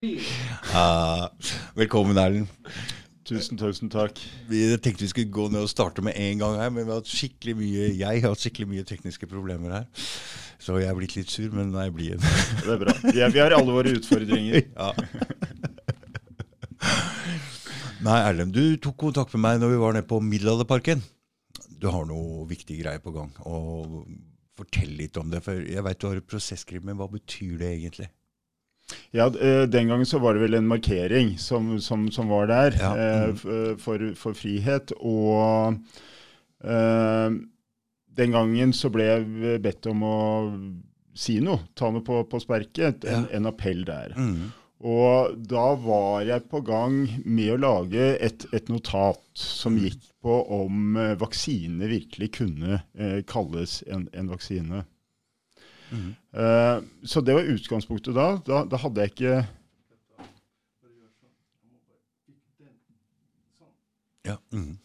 Uh, velkommen, Erlend. Tusen, tusen takk. Vi tenkte vi skulle gå ned og starte med en gang her, men vi har hatt skikkelig mye, jeg har hatt skikkelig mye tekniske problemer her. Så jeg er blitt litt sur, men jeg blid igjen. Det er bra. Vi, er, vi har alle våre utfordringer. Ja. Nei, Erlend, du tok kontakt med meg når vi var nede på Middelalderparken. Du har noe viktig greier på gang. og Fortell litt om det. for Jeg vet du har et prosesskrim, men hva betyr det egentlig? Ja, eh, Den gangen så var det vel en markering som, som, som var der Ja, mm. eh, for, for frihet. Og uh, den gangen så ble jeg bedt om å si noe, ta noe på, på sperket. En, Ja. en appell der. Mm. Og da var jeg på gang med å lage et, et notat som Mm. gikk på om eh, vaksine virkelig kunne eh, kalles en, en vaksine. Mm. Eh, så det var utgangspunktet da. Da, da hadde jeg ikke Ja. Mm.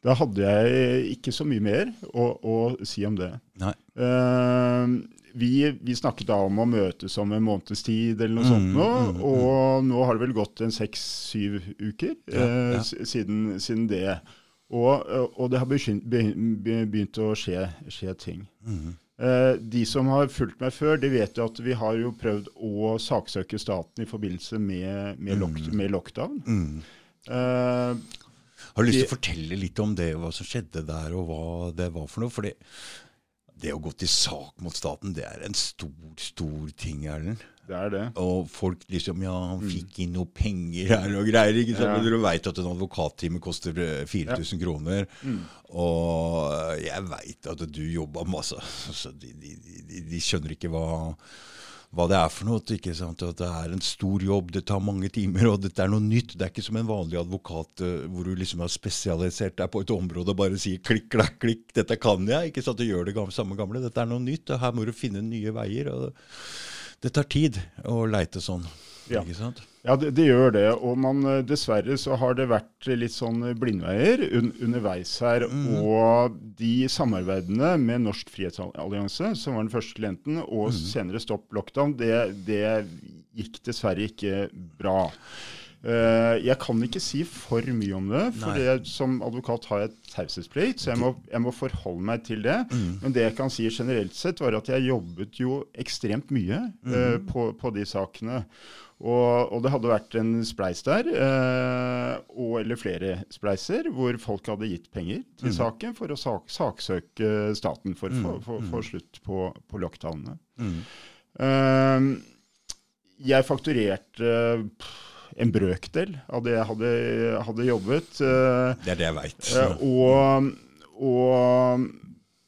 Da hadde jeg ikke så mye mer å, å si om det. Nei. Eh, vi, vi snakket da om å møtes om en måneds tid eller noe Mm, sånt nå, mm, mm. og nå har det vel gått en seks-syv uker Ja, eh, ja. Siden, siden det. Og, og det har begynt, begynt å skje, skje ting. Mm. Eh, de som har fulgt meg før, de vet jo at vi har jo prøvd å saksøke staten i forbindelse med, med, lock, Mm. med lockdown. Mm. Uh, Har du lyst til å fortelle litt om det, hva som skjedde der, og hva det var for noe? Fordi det, det å gå til sak mot staten, det er en stor, stor ting, Erlend. Det er det. Og folk liksom Ja, han fikk inn noe penger her og greier. ikke sant? Mm. Ja. Men dere veit at en advokattime koster eh, 4000 kroner. Mm. Og jeg veit at du jobba masse. Altså, de, de, de, de skjønner ikke hva hva det er for noe. ikke sant? At det er en stor jobb, det tar mange timer, og dette er noe nytt. Det er ikke som en vanlig advokat eh, hvor du liksom har spesialisert deg på et område og bare sier klikk, klakk, klikk, dette kan jeg. Ikke sant? Du gjør det samme gamle. Dette er noe nytt, og her må du finne nye veier. og Det tar tid å leite sånn. Ja. ikke sant? Ja, det, det gjør det. Og man, eh, dessverre så har det vært litt sånn blindveier un, underveis her. Og de samarbeidene med Norsk Frihetsallianse, som var den første klienten, og senere Stopp lockdown, det, det gikk dessverre ikke bra. Eh, jeg kan ikke si for mye om det, for jeg, som advokat har jeg taushetsplikt, så jeg må, jeg må forholde meg til det. Men det jeg kan si generelt sett, var at jeg jobbet jo ekstremt mye eh, på, på de sakene. Og, og det hadde vært en spleis der, uh, og, eller flere spleiser, hvor folk hadde gitt penger til saken for å sak, saksøke staten for å få for, for slutt på, på lockdownene. Mm. Eh, jeg fakturerte pff, en brøkdel av det jeg hadde, hadde jobbet. eh, Det er det jeg veit. Eh, og, og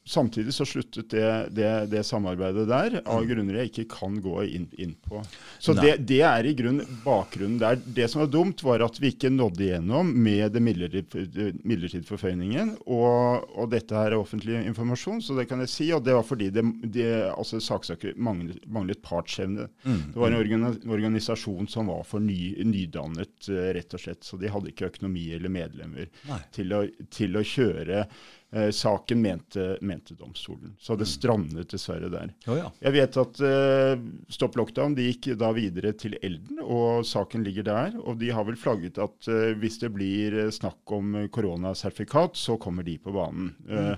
samtidig så sluttet det, det, det samarbeidet der av grunner jeg ikke kan gå inn, inn på. Så det, det er i grunn bakgrunnen der. Det som var dumt, var at vi ikke nådde igjennom med det midlertidige forføyningen. Og, og dette her er offentlig informasjon, så det kan jeg si. Og det var fordi det, det, altså saksøker manglet, manglet partsevne. Det var en organi organisasjon som var for ny, nydannet, eh, rett og slett. Så de hadde ikke økonomi eller medlemmer til å, til å kjøre eh, saken, mente, mente domstolen. Så det strandet dessverre der. Oh, ja. Jeg vet at eh, Stopp Lockdown de gikk da videre til Elden, og saken ligger der. Og de har vel flagget at eh, hvis det blir eh, snakk om eh, koronasertifikat, så kommer de på banen. Eh,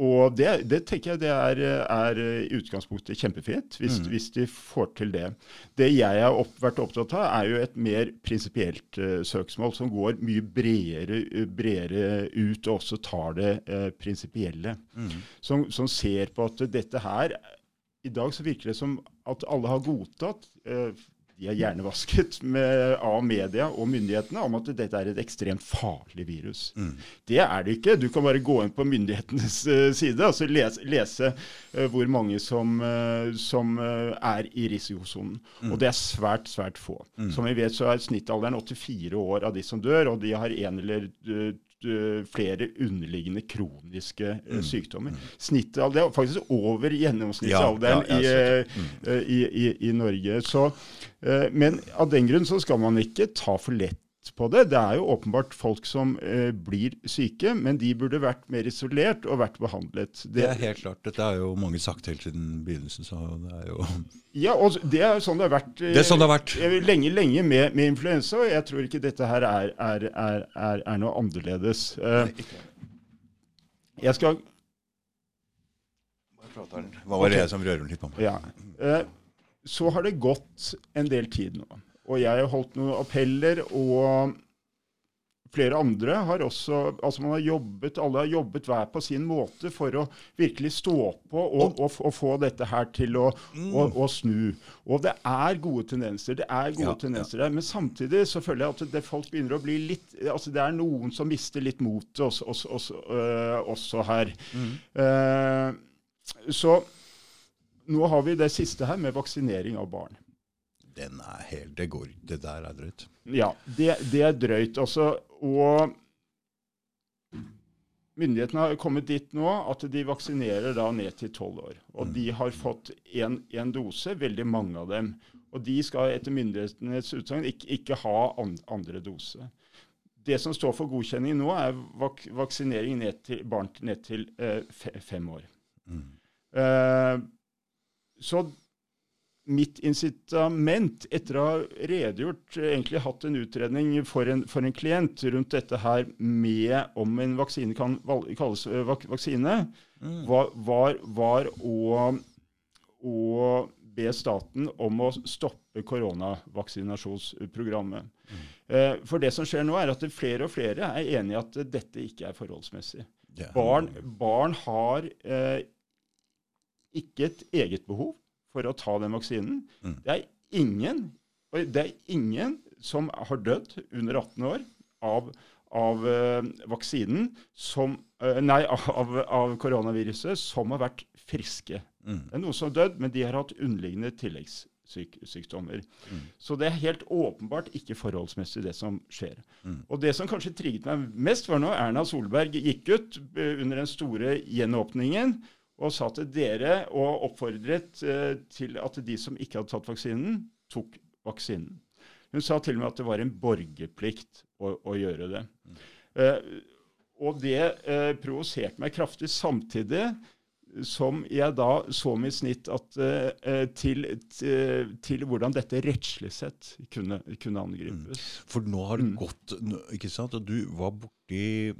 og det, det tenker jeg det er, er i utgangspunktet kjempefint, hvis, hvis de får til det. Det jeg har opp, vært opptatt av, er jo et mer prinsipielt uh, søksmål som går mye bredere, bredere ut, og også tar det uh, prinsipielle. Som, som ser på at dette her I dag så virker det som at alle har godtatt eh, de er hjernevasket med, av media og myndighetene om at dette er et ekstremt farlig virus. Det er det ikke. Du kan bare gå inn på myndighetenes eh, side og lese, lese eh, hvor mange som, eh, som er i risikosonen. Og det er svært, svært få. Som vi vet så er snittalderen 84 år av de som dør, og de har en eller flere underliggende kroniske mm. sykdommer. av det er faktisk over gjennomsnittsalderen Ja, ja, i, eh, i, i, i Norge. Så, eh, men av den grunn så skal man ikke ta for lett på det. Det er jo åpenbart folk som eh, blir syke, men de burde vært mer isolert og vært behandlet. Det, det er helt klart. Dette har jo mange sagt helt siden begynnelsen. så det er jo... Ja, og det er sånn det har vært, det er sånn det har vært. Eh, lenge lenge med, med influensa. og Jeg tror ikke dette her er, er, er, er noe annerledes. Eh, jeg skal Hva var det jeg som rører litt på meg? Ja. Eh, så har det gått en del tid nå. Og jeg har holdt noen appeller, og flere andre har også altså man har jobbet, Alle har jobbet hver på sin måte for å virkelig stå på og, og, og få dette her til å, mm. å, å, snu. Og det er gode tendenser. Det er gode ja, tendenser ja. der. Men samtidig så føler jeg at det folk begynner å bli litt altså Det er noen som mister litt motet også, også, også, øh, også, her. Mm. Uh, så nå har vi det siste her med vaksinering av barn. Den er helt Det går Det der er drøyt. Ja, det, det er drøyt. Altså, og myndighetene har kommet dit nå at de vaksinerer da ned til tolv år. Og mm. de har fått én dose, veldig mange av dem. Og de skal etter myndighetenes utsagn ikke, ikke, ha andre dose. Det som står for godkjenning nå, er vak vaksinering ned til barn ned til eh, fem år. Mm. Eh, så mitt incitament, etter å ha redegjort, egentlig hatt en utredning for en, for en, klient rundt dette her med om en vaksine kan kalles eh, vak vaksine, mm. var, var, var å, å, be staten om å stoppe koronavaksinasjonsprogrammet. Mm. Eh, for det som skjer nå, er at flere og flere er enig i at dette ikke er forholdsmessig. Yeah. Barn, barn, har eh, ikke et eget behov for å ta den vaksinen. Mm. Det, er ingen, det er ingen som har dødd under 18 år av, av uh, vaksinen som, uh, Nei, av, av, koronaviruset som har vært friske. Mm. Det er noen som har dødd, men de har hatt underliggende tilleggssykdommer. Mm. Så det er helt åpenbart ikke forholdsmessig, det som skjer. Mm. Og det som kanskje trigget meg mest, var når Erna Solberg gikk ut uh, under den store gjenåpningen og sa til dere og oppfordret eh, til at de som ikke hadde tatt vaksinen, tok vaksinen. Hun sa til og med at det var en borgerplikt å, å gjøre det. Eh, og det eh, provoserte meg kraftig, samtidig som jeg da så mitt snitt at, eh, til, til, til, hvordan dette rettslig sett kunne, kunne angripes. Mm. For nå har det mm. gått ikke sant, Du var borti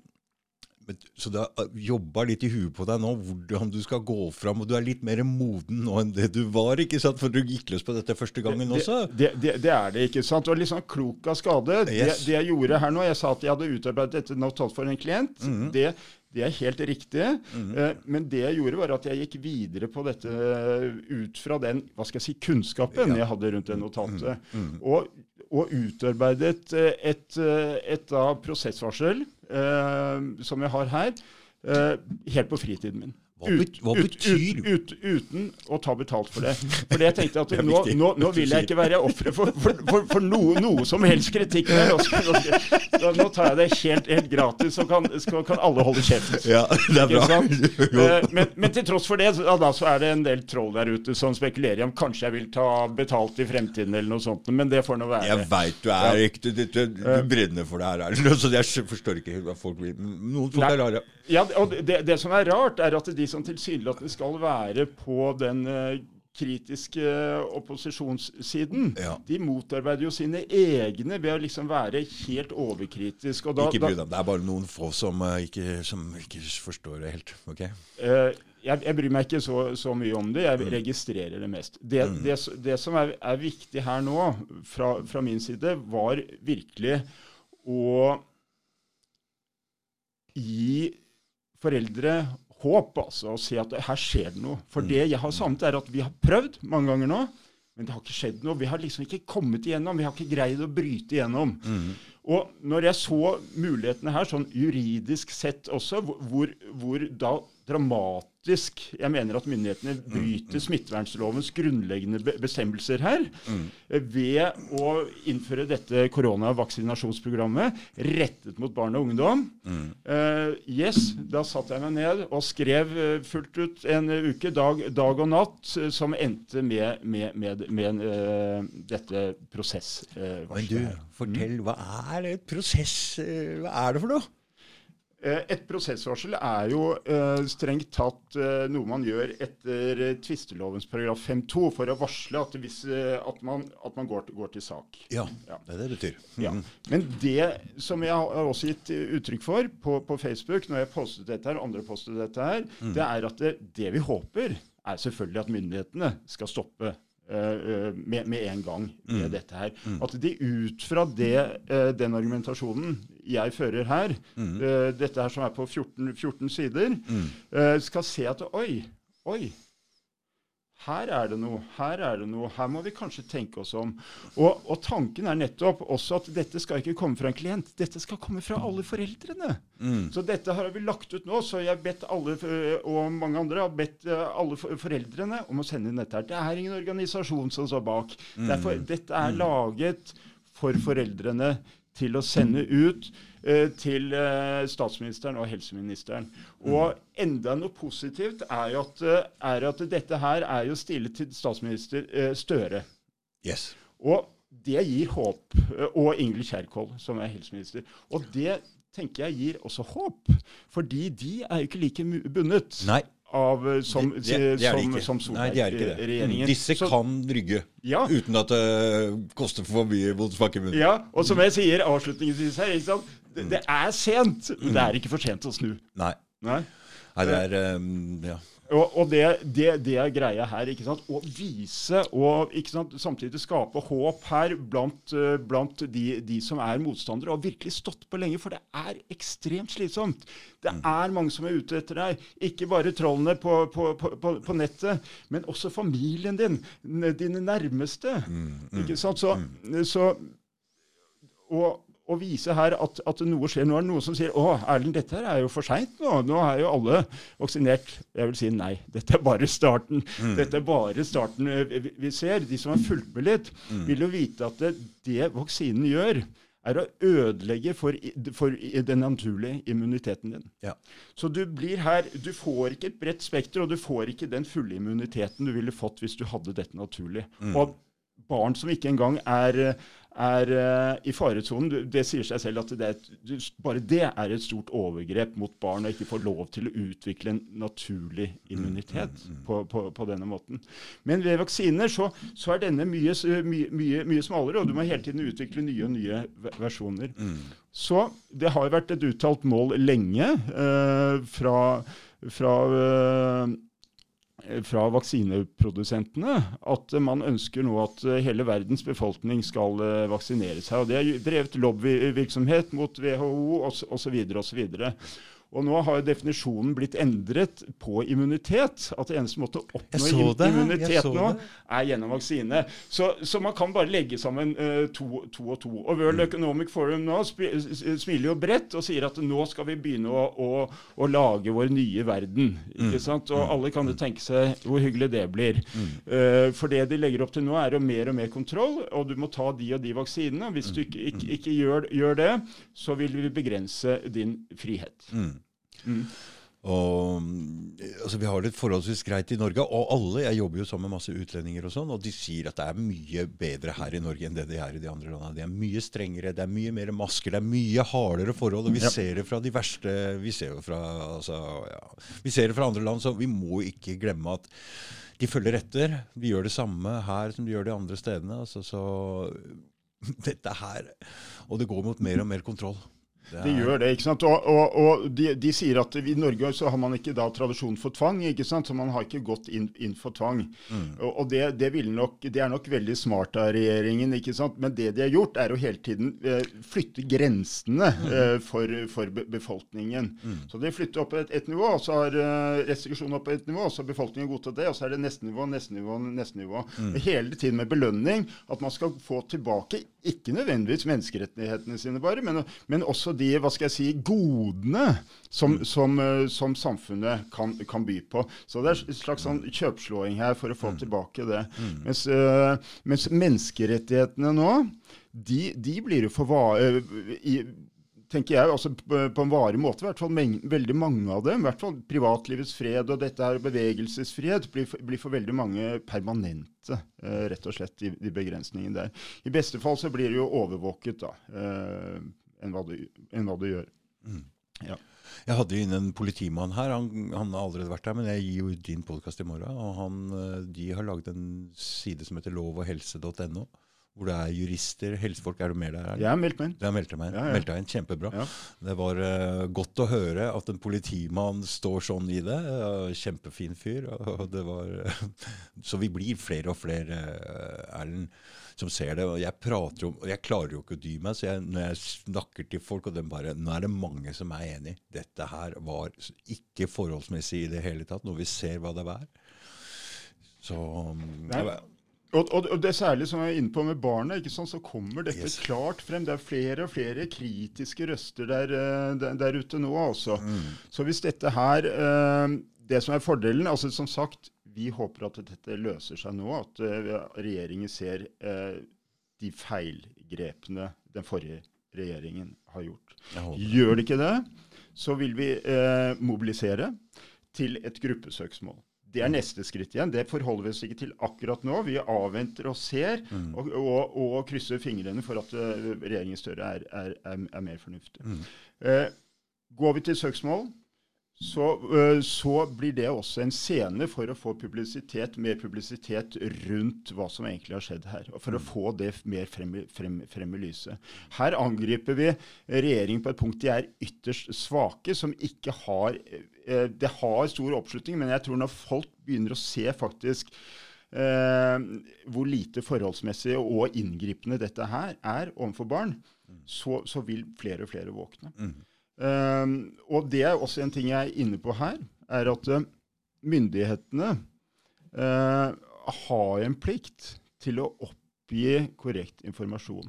så du har uh, jobba litt i huet på deg nå hvordan du skal gå fram, og du er litt mer moden nå enn det du var, ikke sant? For du gikk løs på dette første gangen det, også? Det, det, det, er det, ikke sant? Og litt sånn klok av skade. Yes. Det, jeg gjorde her nå, jeg sa at jeg hadde utarbeidet dette notat for en klient. Mm -hmm. det det er helt riktig. Mm -hmm. men det jeg gjorde, var at jeg gikk videre på dette eh, ut fra den hva skal jeg si, kunnskapen ja. jeg hadde rundt det notatet. Mm -hmm. og, og, utarbeidet et, et, et, et prosessvarsel Eh, som jeg har her, eh, helt på fritiden min. Hva, ut, hva betyr ut, ut, Uten å ta betalt for det. For jeg tenkte at nå, nå, nå, vil jeg ikke være offer for, for, for, for noe, noe, som helst kritikk. Nå, nå, tar jeg det helt, helt gratis, så kan, så kan, alle holde kjeft. Ja, det er bra. Eh, men, men, til tross for det, da, så er det en del troll der ute som spekulerer i om kanskje jeg vil ta betalt i fremtiden eller noe sånt. Men det får nå være. Jeg veit du er ikke du, du, du, brenner for det her. Så jeg forstår ikke hva folk vil. Noen folk er rare. Ja, og det, det som er rart, er at de som tilsynelatende skal være på den uh, kritiske opposisjonssiden, ja. de motarbeider jo sine egne ved å liksom være helt overkritisk. Da, ikke bry deg, det er bare noen få som, uh, ikke, som ikke, forstår det helt. ok? Uh, jeg, jeg, bryr meg ikke så, så, mye om det, jeg mm. registrerer det mest. Det, mm. det, det som er, er, viktig her nå, fra, fra min side, var virkelig å gi foreldre håp, altså, og se at her skjer det noe. For det jeg har savnet, er at vi har prøvd mange ganger nå, men det har ikke skjedd noe. Vi har liksom ikke kommet igjennom. Vi har ikke greid å bryte igjennom. Mm. Og når jeg så mulighetene her, sånn juridisk sett også, hvor, hvor da dramatisk faktisk jeg mener at myndighetene bryter smittevernlovens grunnleggende bestemmelser her eh, ved å innføre dette koronavaksinasjonsprogrammet rettet mot barn og ungdom. Uh, yes, da satte jeg meg ned og skrev eh, fullt ut en uke, dag, dag og natt, eh, som endte med, med, med, med uh, dette Men du, prosessvarselet. fortell, hva er et prosess? eh, Hva er det for noe? Eh, Et prosessvarsel er jo eh, strengt tatt eh, noe man gjør etter tvistelovens paragraf 5-2 for å varsle at, hvis, at man, at man går, går til sak. Ja, Ja. det er det det betyr. Ja. Men det som jeg har også gitt uttrykk for på, på Facebook, når jeg postet dette her, andre postet dette her, det er at det, det vi håper, er selvfølgelig at myndighetene skal stoppe med, med en gang med dette her. At de ut fra det, den argumentasjonen jeg fører her, eh, dette her som er på 14, 14 sider, eh, skal se at oi, oi, her er det noe, her er det noe, her må vi kanskje tenke oss om. Og, og tanken er nettopp også at dette skal ikke komme fra en klient, dette skal komme fra alle foreldrene. Så dette har vi lagt ut nå, så jeg har bedt alle, eh, og mange andre har bedt alle foreldrene om å sende inn dette her. Det er ingen organisasjon som står bak. Derfor, dette er laget for foreldrene til å sende ut eh, til eh, statsministeren og helseministeren. Og enda noe positivt er jo at, eh, er at dette her er jo stilet til statsminister eh, Støre. Yes. Og det gir håp. Og Ingvild Kjerkol, som er helseminister. Og det tenker jeg gir også håp. Fordi de er jo ikke like bundet Nei. Av eh, som, de, de, det som, som er. Solberg-regjeringen. Disse kan rygge Ja. uten at det koster for mye mot munn. Ja, og som jeg sier avslutningsvis her? Det, det er sent, men det er ikke for sent å snu. Nei. Nei? Nei, det er um, Ja. Og, og det, det, det er greia her. ikke sant? Å vise og ikke sant, samtidig skape håp her blant, eh, blant de, de som er motstandere, og virkelig stått på lenge. For det er ekstremt slitsomt. Det er mange som er ute etter deg. Ikke bare trollene på, på, på, på, på nettet, men også familien din. Dine nærmeste. Ikke sant? Så, så og, og vise her at, at noe skjer. Nå er det noen som sier å Erlend, dette her er jo for seint nå. Nå er jo alle vaksinert. Jeg vil si nei. Dette er bare starten. Dette er bare starten eh, vi, vi ser. De som har fulgt med litt, vil jo vite at det, det vaksinen gjør, er å ødelegge for, for den naturlige immuniteten din. ja. Så du blir her Du får ikke et bredt spekter, og du får ikke den fulle immuniteten du ville fått hvis du hadde dette naturlig. Og barn som ikke engang er, er eh, i faresonen, det sier seg selv at det et, bare det er et stort overgrep mot barn å ikke få lov til å utvikle en naturlig immunitet på, på, på denne måten. Men ved vaksiner så, så er denne mye, mye, mye, mye smalere, og du må hele tiden utvikle nye og nye ve- versjoner. Så det har vært et uttalt mål lenge eh, fra, fra eh, fra vaksineprodusentene at man ønsker nå at eh, hele verdens befolkning skal eh, vaksinere seg. Og Det er drevet lobbyvirksomhet mot WHO osv. osv. Og nå har jo definisjonen blitt endret på immunitet. At det eneste måte å oppnå immunitet nå, er gjennom vaksine. Så, så man kan bare legge sammen uh, to, to og to. Og World Mm. Economic Forum nå smiler jo bredt og sier at nå skal vi begynne å, å, å lage vår nye verden. Mm. ikke sant? Og alle kan jo tenke seg hvor hyggelig det blir. Uh, for det de legger opp til nå, er jo mer og mer kontroll, og du må ta de og de vaksinene. Hvis du ikke, ikke, ikke gjør, gjør det, så vil vi begrense din frihet. Og, mm, altså, vi har det forholdsvis greit i Norge, og alle, jeg jobber jo sammen med masse utlendinger og sånn, og de sier at det er mye bedre her i Norge enn det det er i de andre landene. Det er mye strengere, det er mye mer masker, det er mye hardere forhold, og vi Ja. ser det fra de verste, vi ser jo fra, altså, ja, vi ser det fra andre land, så vi må ikke glemme at de følger etter. De gjør det samme her som de gjør de andre stedene. Altså, så dette her Og det går mot mer og mer kontroll. Det De er- gjør det, ikke sant. Og, og, og de, de sier at i Norge så har man ikke da tradisjon for tvang, ikke sant. Så man har ikke gått inn, inn for tvang. Og, og det, det, vil nok, det er nok veldig smart av regjeringen, ikke sant. Men det de har gjort, er å hele tiden eh, flytte grensene eh, for, for befolkningen. befolkningen. Så de flytter opp et, et nivå, og så har eh, restriksjonen opp et nivå, og så har befolkningen godtatt det, og så er det neste nivå, neste nivå, neste nivå. Hele tiden med belønning, at man skal få tilbake ikke nødvendigvis menneskerettighetene sine bare, men, men, også de hva skal jeg si, godene som, mm. som, eh, som samfunnet kan, kan, by på. Så det er en slags sånn kjøpslåing her for å få mm. tilbake det. Mm. Mens, uh, mens, menneskerettighetene nå, de, de blir jo for vare tenker jeg, altså på en varig måte. I hvert fall veldig mange av dem. I hvert fall privatlivets fred og dette her bevegelsesfrihet blir for, blir for veldig mange permanente, eh, rett og slett, de, de, begrensningene der. I beste fall så blir det jo overvåket, da, eh, enn, hva du, enn hva du gjør. Mm. Ja. Jeg hadde inn en politimann her. Han, han, har allerede vært her, men jeg gir jo din podkast i morgen. og han, eh, De har laget en side som heter lovoghelse.no hvor det er jurister, helsefolk. Er du med der? Jeg har meldt meg inn. Du har meldt meg inn. Ja, ja. Meldt deg inn, Kjempebra. Ja. Det var uh, godt å høre at en politimann står sånn i det. Uh, kjempefin fyr. Og det var, så vi blir flere og flere, Erlend, som ser det. Og jeg prater om, og jeg klarer jo ikke å dy meg, så jeg, når jeg snakker til folk, og de bare Nå er det mange som er enig. Dette her var ikke forholdsmessig i det hele tatt, når vi ser hva det er. Så Nei. Og, og, og, det særlig som jeg er inne på med barna, så kommer dette yes. klart frem. Det er flere og flere kritiske røster der, eh, der, der ute nå. altså. Mm. Så hvis dette her eh, Det som er fordelen altså Som sagt, vi håper at dette løser seg nå. At uh, regjeringen ser de feilgrepene den forrige regjeringen har gjort. Gjør de ikke det, så vil vi mobilisere til et gruppesøksmål. Det er neste skritt igjen. Det forholder vi oss ikke til akkurat nå. Vi avventer og ser, mm. og, og, og, krysser fingrene for at uh, regjeringen Støre er, er, er, er, mer fornuftig. Mm. Eh, går vi til søksmål, så, uh, så, blir det også en scene for å få publisitet, mer publisitet rundt hva som egentlig har skjedd her. For å mm. få det mer frem, frem, frem i lyset. Her angriper vi regjeringen på et punkt de er ytterst svake, som ikke har Eh, det har stor oppslutning, men jeg tror når folk begynner å se faktisk eh, hvor lite forholdsmessig og inngripende dette her er overfor barn, mm. så, så, vil flere og flere våkne. Mm. Eh, og det er også en ting jeg er inne på her, er at uh, myndighetene eh, har en plikt til å oppgi korrekt informasjon.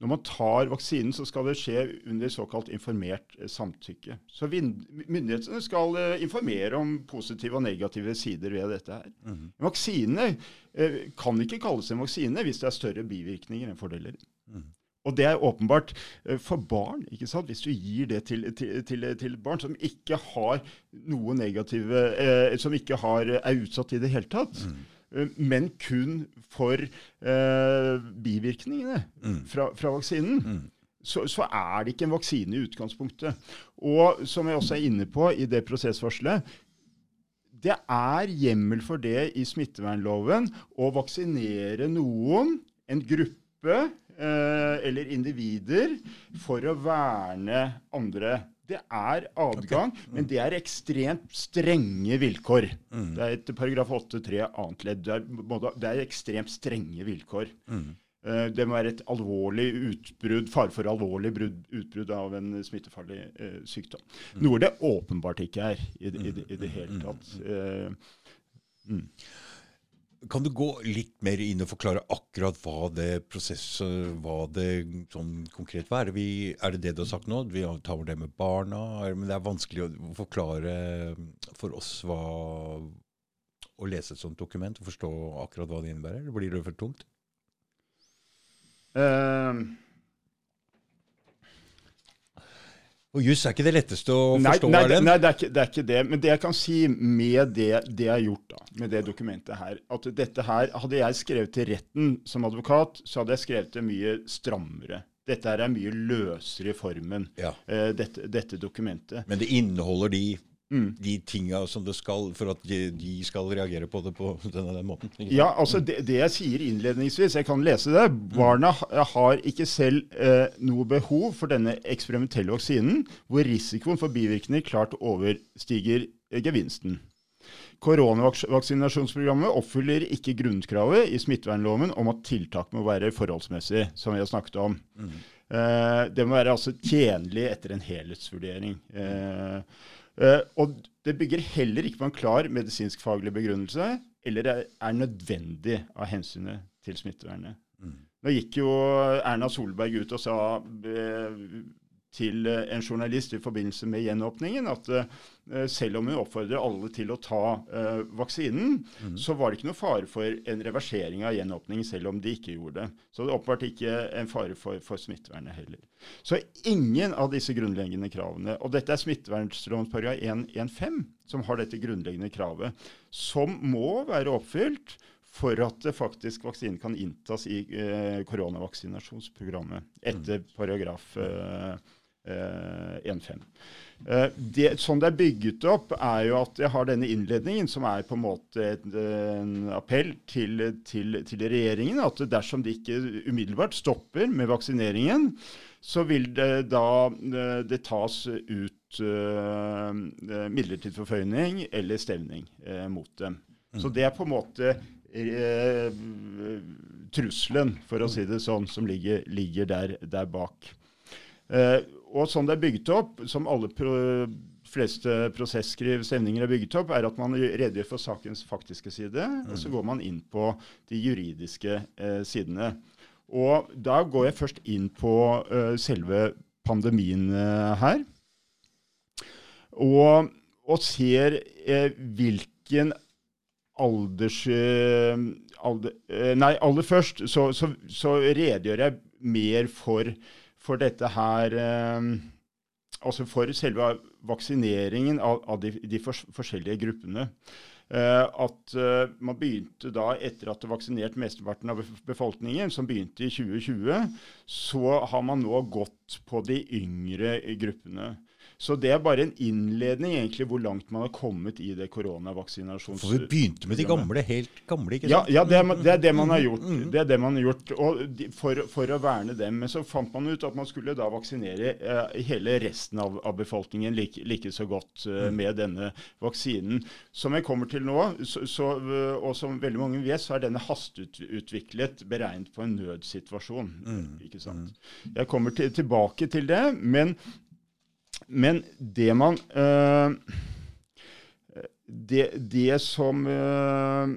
Når man tar vaksinen, så skal det skje under såkalt informert eh, samtykke. Så myndighetene skal eh, informere om positive og negative sider ved dette. her. Mm -hmm. Vaksinene eh, kan ikke kalles en vaksine hvis det er større bivirkninger enn fordeler. Mm -hmm. Og det er åpenbart for barn. ikke sant? Hvis du gir det til, til, til, til barn som ikke har noe negative, eh, som ikke har, er utsatt i det hele tatt, mm Eh, men kun for eh, bivirkningene mm. fra, fra, vaksinen. Mm. Så, så, er det ikke en vaksine i utgangspunktet. Og som jeg også er inne på i det prosessvarselet, det er hjemmel for det i smittevernloven å vaksinere noen, en gruppe eh, eller individer, for å verne andre det er adgang, okay. mm. men det er ekstremt strenge vilkår. Mm. Det er etter paragraf 8-3 annet ledd. Det er, det ekstremt strenge vilkår. Mm. Uh, det må være et alvorlig utbrudd, fare for alvorlig brudd, utbrudd av en smittefarlig uh, sykdom. Mm. Noe det åpenbart ikke er i, i, i, i det hele mm. tatt. Uh, kan du gå litt mer inn og forklare akkurat hva det prosesset hva det sånn konkret var? Er det, vi, er det det du har sagt nå? Vi tar det med barna? Men det er vanskelig å forklare for oss hva å lese et sånt dokument og forstå akkurat hva det innebærer? Blir det for tungt? Uh, Og juss er ikke det letteste å forstå? Nei, det, nei det, er ikke, det, er ikke, det Men det jeg kan si med det, det jeg har gjort da, med det dokumentet her at dette her, Hadde jeg skrevet til retten som advokat, så hadde jeg skrevet det mye strammere. Dette her er mye løsere i formen, ja. uh, dette, dette, dokumentet. Men det inneholder de Mm. de tinga som det skal, for at de, de, skal reagere på det på denne, den måten. Ja, altså det, det, jeg sier innledningsvis, jeg kan lese det. Barna har ikke selv eh, noe behov for denne eksperimentelle vaksinen, hvor risikoen for bivirkninger klart overstiger eh, gevinsten. Koronavaksinasjonsprogrammet oppfyller ikke grunnkravet i smittevernloven om at tiltak må være forholdsmessig, som vi har snakket om. Mm. Eh, det må være altså tjenlig etter en helhetsvurdering. Eh, Uh, og det bygger heller ikke på en klar medisinsk-faglig begrunnelse, eller er, er, nødvendig av hensynet til smittevernet. Mm. Nå gikk jo Erna Solberg ut og sa eh, til eh, en journalist i forbindelse med gjenåpningen at uh, selv om hun oppfordrer alle til å ta uh, vaksinen, mm. så var det ikke noe fare for en reversering av gjenåpningen selv om de ikke gjorde det. Så det åpenbart ikke en fare for, for smittevernet heller. Så ingen av disse grunnleggende kravene, og dette er smittevernloven § 115 som har dette grunnleggende kravet, som må være oppfylt for at faktisk vaksinen kan inntas i eh, koronavaksinasjonsprogrammet etter mm. paragraf eh, 1.5. Eh, eh, det, sånn det er bygget opp, er jo at jeg har denne innledningen, som er på en måte en, appell til, til, til, regjeringen. At dersom de ikke umiddelbart stopper med vaksineringen, så vil det da eh, det tas ut uh, midlertidig forføyning eller stevning uh, mot dem. Mm. Så det er på en måte uh, trusselen, for å si det sånn, som ligger, ligger der, der, bak. Uh, og sånn det er bygget opp, som alle pro fleste prosesskriv stemninger er bygget opp, er at man redegjør for sakens faktiske side, mm. og så går man inn på de juridiske eh, sidene. Og da går jeg først inn på uh, selve pandemien uh, her. Og, og ser uh, hvilken alders... Alder, nei, aller først så, så, så redegjør jeg mer for for dette her eh, Altså for selve vaksineringen av, av de, de for, forskjellige gruppene. Uh, at uh, man begynte da, etter at det vaksinert mesteparten av befolkningen, som begynte i 2020, så har man nå gått på de yngre gruppene. Så det er bare en innledning egentlig hvor langt man har kommet i det koronavaksinasjons... For vi begynte med de gamle, helt gamle, ikke sant? Ja, ja det, er, det, er, det man har gjort. Mm, mm. Det er det man har gjort og for, for, å verne dem. Men så fant man ut at man skulle da vaksinere eh, hele resten av, av befolkningen like, like, så godt eh, mm. med denne vaksinen. Som jeg kommer til nå, så, så, og som veldig mange vet, så er denne hasteutviklet beregnet på en nødsituasjon. Mm. ikke sant? Jeg kommer til, tilbake til det. men men det man øh, det, det, som øh,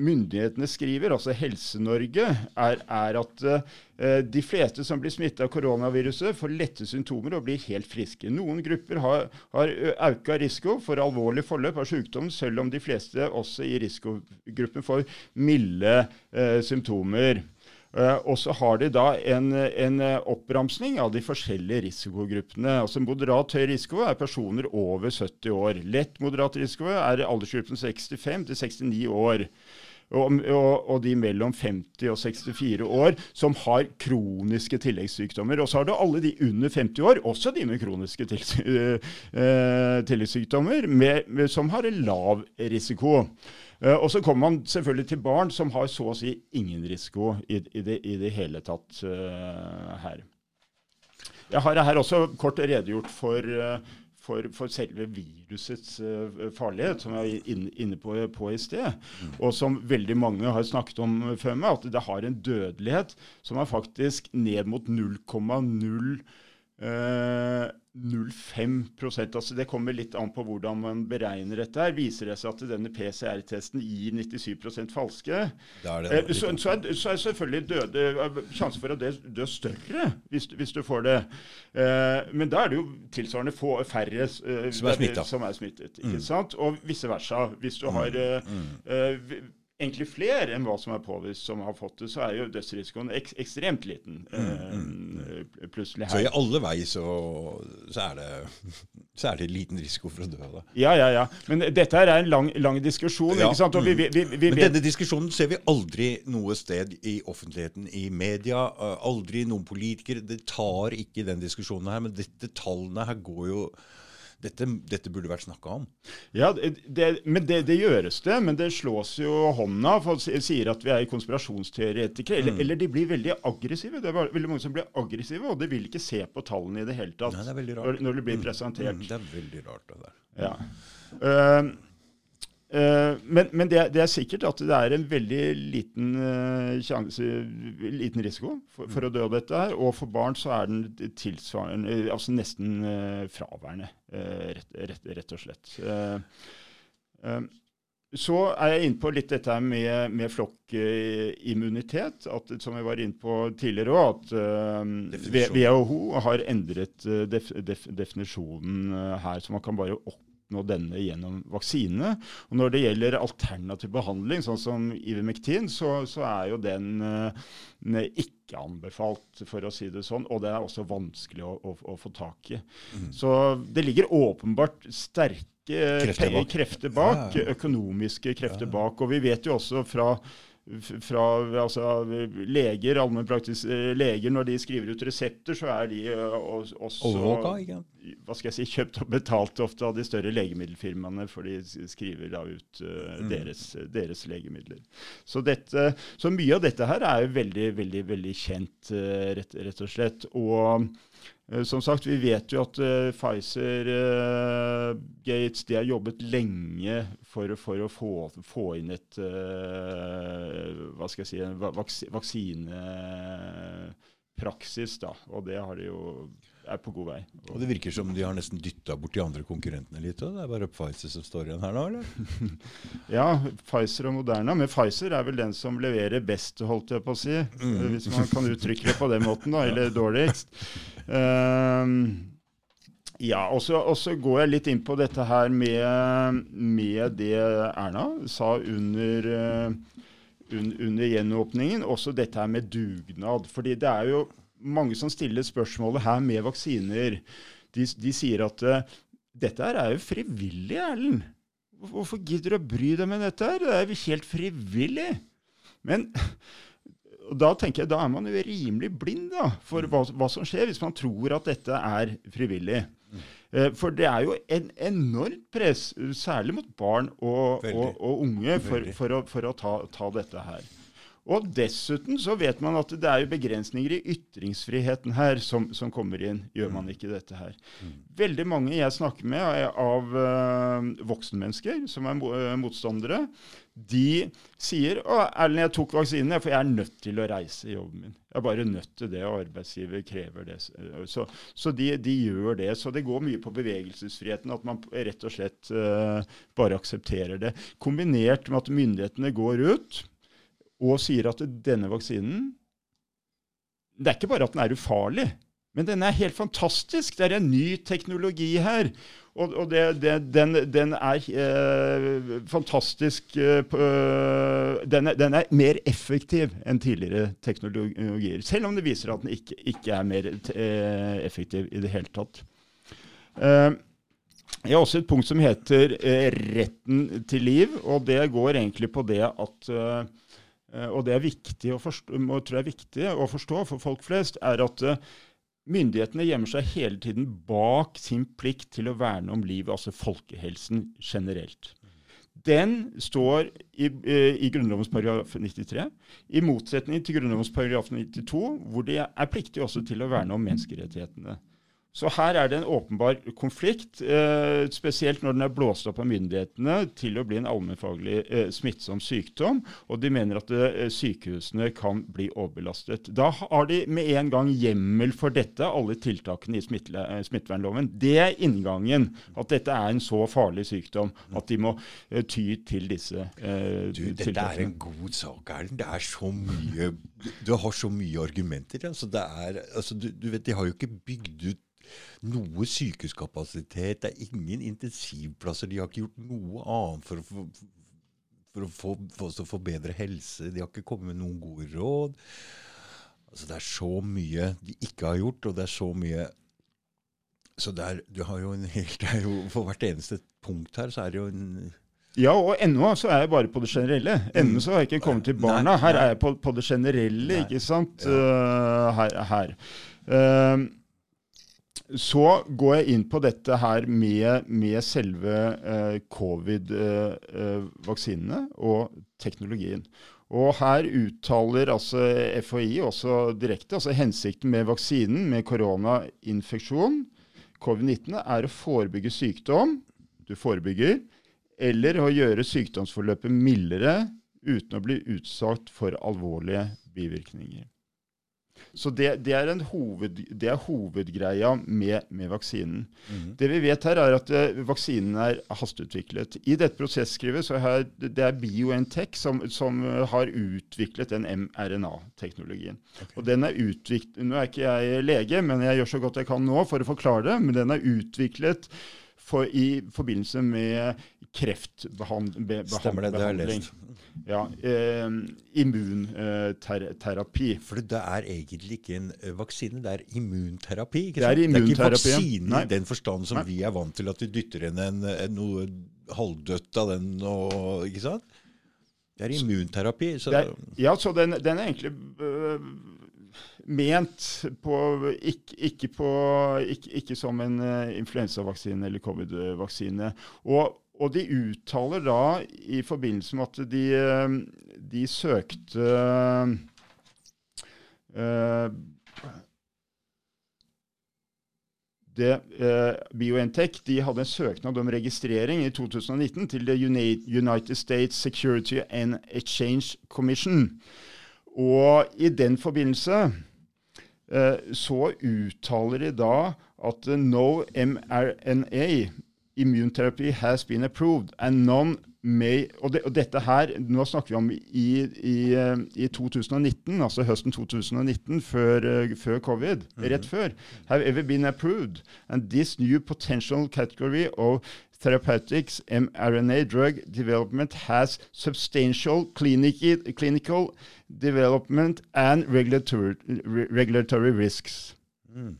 myndighetene skriver, altså Helse-Norge, er, er, at uh, de fleste som blir smittet av koronaviruset, får lette symptomer og blir helt friske. Noen grupper har, har økt risiko for alvorlig forløp av sykdom, selv om de fleste også i risikogruppen får milde uh, symptomer. Uh, og så har de da en, en, oppramsning av de forskjellige risikogruppene. Altså Moderat høy risiko er personer over 70 år. Lett moderat risiko er aldersgruppen 65 til 69 år. Og, og, og, de mellom 50 og 64 år som har kroniske tilleggssykdommer. Og så har du alle de under 50 år, også de med kroniske uh, tilleggssykdommer, med, med, som har lav risiko. Uh, og så kommer man selvfølgelig til barn som har så å si ingen risiko i, i, det, i det, hele tatt uh, her. Jeg har her også kort redegjort for, uh, for, for selve virusets farlighet, som jeg er inne på, på, i sted. Mm. Og som veldig mange har snakket om før meg, at det har en dødelighet som er faktisk ned mot 0,0 0,5% altså Det kommer litt an på hvordan man beregner dette. her. Viser det seg at denne PCR-testen gir 97% falske, er det, eh, så, så, er, så, er, selvfølgelig døde, eh, sjansen for å dø, dø større hvis, hvis, du får det. Eh, men da er det jo tilsvarende få, færre eh, som er, som er smittet. ikke mm. sant? Og vice versa. Hvis du har mm. mm. Egentlig flere enn hva som er påvist som har fått det, så er jo dødsrisikoen ek ekstremt liten. Mm, mm. Eh, plutselig her. Så i alle vei så, så, er det, så, er det, liten risiko for å dø? da. Ja, ja, ja. Men dette er en lang, lang diskusjon. Ja. ikke sant? Vi, vi, vi, Men denne diskusjonen ser vi aldri noe sted i offentligheten, i media. Aldri noen politikere. Det tar ikke den diskusjonen her. Men dette tallene her går jo dette, dette burde vært snakka om. Ja, det, men det, det, gjøres det. Men det slås jo hånda. Folk sier at vi er konspirasjonsteoretikere. Eller, mm. eller, de blir veldig aggressive. Det er veldig mange som blir aggressive, og de vil ikke se på tallene i det hele tatt Nei, det når, når, det blir mm. presentert. Mm, det er veldig rart, det der. Ja. Uh, Uh, men, men det, det, er sikkert at det er en veldig liten, uh, sjanse, liten risiko for, for, å dø av dette. her, Og for barn så er den tilsvarende, altså nesten uh, fraværende, rett, rett, rett, og slett. så er jeg inne på litt dette med, med flokkimmunitet, at, som jeg var inne på tidligere òg, at WHO har endret def, def, definisjonen her. Så man kan bare oppnå denne gjennom vaksinene. Og når det gjelder alternativ behandling, sånn som Ivermectin, så, så er jo den ikke anbefalt, for å si det sånn. Og det er også vanskelig å, å, å få tak i. Mm. Så det ligger åpenbart sterke krefter bak, krefter bak ja, økonomiske krefter ja. bak. Og vi vet jo også fra fra altså, leger, eh, leger, når de skriver ut resepter, så er de eh, også Overvåka, hva skal jeg si, kjøpt og betalt ofte av de større legemiddelfirmaene, for de skriver da ut uh, deres, deres, legemidler. Så, dette, så, mye av dette her er jo veldig, veldig, veldig kjent, uh, rett, rett, og slett. Og som sagt, vi vet jo at uh, Pfizer, uh, Gates, de har jobbet lenge for, for å få, få, inn et uh, hva skal jeg si, vaks, vaksinepraksis. da, Og det har de jo er på god vei. Og Det virker som de har nesten dytta bort de andre konkurrentene litt. Og det er bare Pfizer som står igjen her nå, eller? ja, Pfizer og Moderna. Men Pfizer er vel den som leverer best, holdt jeg på å si. Mm. Hvis man kan uttrykke det på den måten, da. Eller dårligst. Um, ja, og så går jeg litt inn på dette her med, med det Erna sa under, uh, un, under gjenåpningen. Også dette her med dugnad. fordi det er jo mange som stiller spørsmålet her med vaksiner. De, de sier at uh, dette her er jo frivillig, Erlend. Hvorfor gidder du å bry deg med dette? her? Det er jo helt frivillig. Men og da tenker jeg, da er man jo rimelig blind da, for hva, hva, som skjer, hvis man tror at dette er frivillig. Mm. For det er jo en enormt press, særlig mot barn og, og, og unge, for, for, å, for å ta, ta, dette her. Og dessuten så vet man at det er jo begrensninger i ytringsfriheten her som, som kommer inn. Gjør man mm. ikke dette her. Mm. Veldig mange jeg snakker med av uh, voksenmennesker som er uh, motstandere, de sier å, Erlend, jeg tok vaksinen for jeg er nødt til å reise i jobben min. Jeg er bare nødt til det, og arbeidsgiver krever det. Så, så de, de, gjør det. Så det går mye på bevegelsesfriheten, at man rett og slett uh, bare aksepterer det. Kombinert med at myndighetene går ut og sier at denne vaksinen Det er ikke bare at den er ufarlig, men den er helt fantastisk. Det er en ny teknologi her. Og, og det, det, den, den, er eh, fantastisk eh, den, er, den, er, mer effektiv enn tidligere teknologier. Selv om det viser at den ikke, ikke er mer eh, effektiv i det hele tatt. Eh, jeg har også et punkt som heter eh, retten til liv, og det går egentlig på det at eh, Eh, og det er viktig å forstå, tror jeg er viktig å forstå for folk flest, er at eh, myndighetene gjemmer seg hele tiden bak sin plikt til å verne om livet, altså folkehelsen generelt. Den står i, eh, i Grunnlovens paragraf 93, i motsetning til Grunnlovens paragraf 92, hvor de er pliktige også til å verne om menneskerettighetene. Så her er det en åpenbar konflikt, eh, spesielt når den er blåst opp av myndighetene til å bli en allmennfaglig eh, smittsom sykdom, og de mener at eh, sykehusene kan bli overbelastet. Da har de med en gang hjemmel for dette, alle tiltakene i eh, smittevernloven. Det er inngangen, at dette er en så farlig sykdom at de må eh, ty til disse eh, du, Dette tiltakene. er en god sak, Erlend. Det er så mye Du har så mye argumenter. Altså, er, altså, du, du vet, De har jo ikke bygd ut noe sykehuskapasitet. Det er ingen intensivplasser. De har ikke gjort noe annet for å, få for å få, for å få bedre helse. De har ikke kommet med noen gode råd. Altså, det er så mye de ikke har gjort, og det er så mye Så der, du har jo en helt, det er jo, For hvert eneste punkt her så er det jo en ja, og ennå så er jeg bare på det generelle. Ennå så har jeg ikke kommet til barna. Her er jeg på, på det generelle, ikke sant. Ja. Uh, her. her. Uh, så går jeg inn på dette her med, med selve eh, covid-vaksinene eh, og teknologien. Og her uttaler altså FHI også direkte altså hensikten med vaksinen med koronainfeksjon, covid-19, er å forebygge sykdom, du forebygger, eller å gjøre sykdomsforløpet mildere uten å bli utsatt for alvorlige bivirkninger. Så det, det, er hoved, det, er hovedgreia med, med vaksinen. Mm. Det vi vet her, er at uh, vaksinen er hasteutviklet. I dette prosesskrivet så er det er BioNTech som, som har utviklet den mRNA-teknologien. Okay. Og den er utviklet, Nå er ikke jeg lege, men jeg gjør så godt jeg kan nå for å forklare det. Men den er utviklet for, i forbindelse med kreftbehandling. Stemmer det, det har jeg lest. Ja, eh, immunterapi. For det er egentlig ikke en eh, vaksine, det er immunterapi? Ikke sant? Det er, immunterapi. det er ikke vaksine i den forstand som Nei. vi er vant til, at vi dytter inn en, en, noe halvdødt av den. Og, ikke sant? Det er immunterapi. Så. Er, ja, så den, den er egentlig øh, ment på ikke, ikke, på ikke, ikke, som en uh, influensavaksine eller covid-vaksine. Og og de uttaler da i forbindelse med at de, eh, de søkte uh, det, uh, BioNTech de hadde en søknad om registrering i 2019 til The United States Security and Exchange Commission. Og i den forbindelse uh, så uttaler de da at no mRNA immunterapi has been approved and none may og, det, og, dette her, Nå snakker vi om i, i, i 2019, altså høsten 2019, før, uh, før covid. Rett før. Have ever been approved. And this new potential category of therapeutics mRNA drug development has substantial clinical, clinical development and regulatory, regulatory risks. Mm.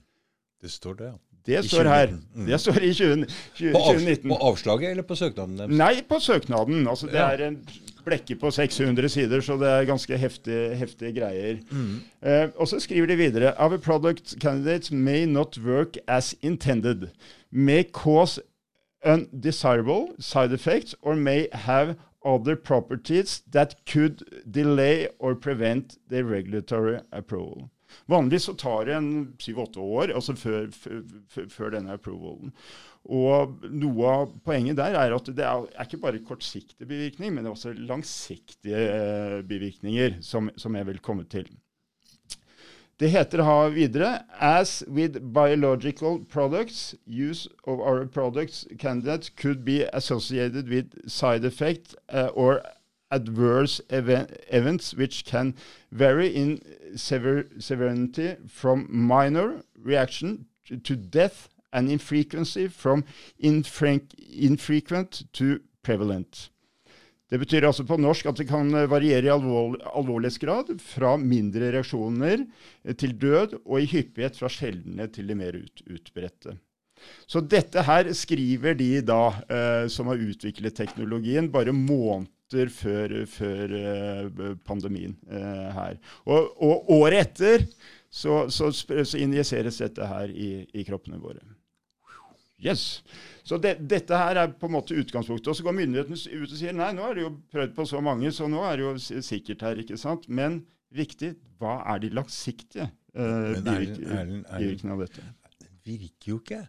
Det står det, ja. Det står her. Mm. Det står i 20, 20, på, av, 2019. På avslaget eller på søknaden deres? Nei, på søknaden. Altså, det ja. er en blekke på 600 sider, så det er ganske heftige, heftige greier. Mm. Uh, og så skriver de videre Our product candidates may not work as intended. May cause undesirable side effects or may have other properties that could delay or prevent the regulatory approval. Vanligvis så tar det en syv-åtte år altså før, før, denne approvalen. Og Noe av poenget der er at det er, er ikke bare kortsiktig bivirkning, men det er også langsiktige eh, bivirkninger, som, som jeg vil komme til. Det heter ha videre As with biological products, use of our products candidates could be associated with side effect uh, or adverse event, events which can vary in sever severity from minor reaction to, death and in frequency from infrequent to prevalent. Det betyr altså på norsk at det kan variere i alvor, alvorlighetsgrad fra mindre reaksjoner til død, og i hyppighet fra sjeldne til de mer ut, utbredte. Så dette her skriver de da, eh, som har utviklet teknologien, bare måneder før, før eh, pandemien eh, her. Og, og, året etter så, så, så, injiseres dette her i, i kroppene våre. Yes. Så det, dette her er på en måte utgangspunktet. Og så går myndighetene ut og sier nei, nå er det jo prøvd på så mange, så nå er det jo sikkert her. ikke sant? Men viktig, hva er de langsiktige uh, bivirkningene av dette? Den virker jo ikke.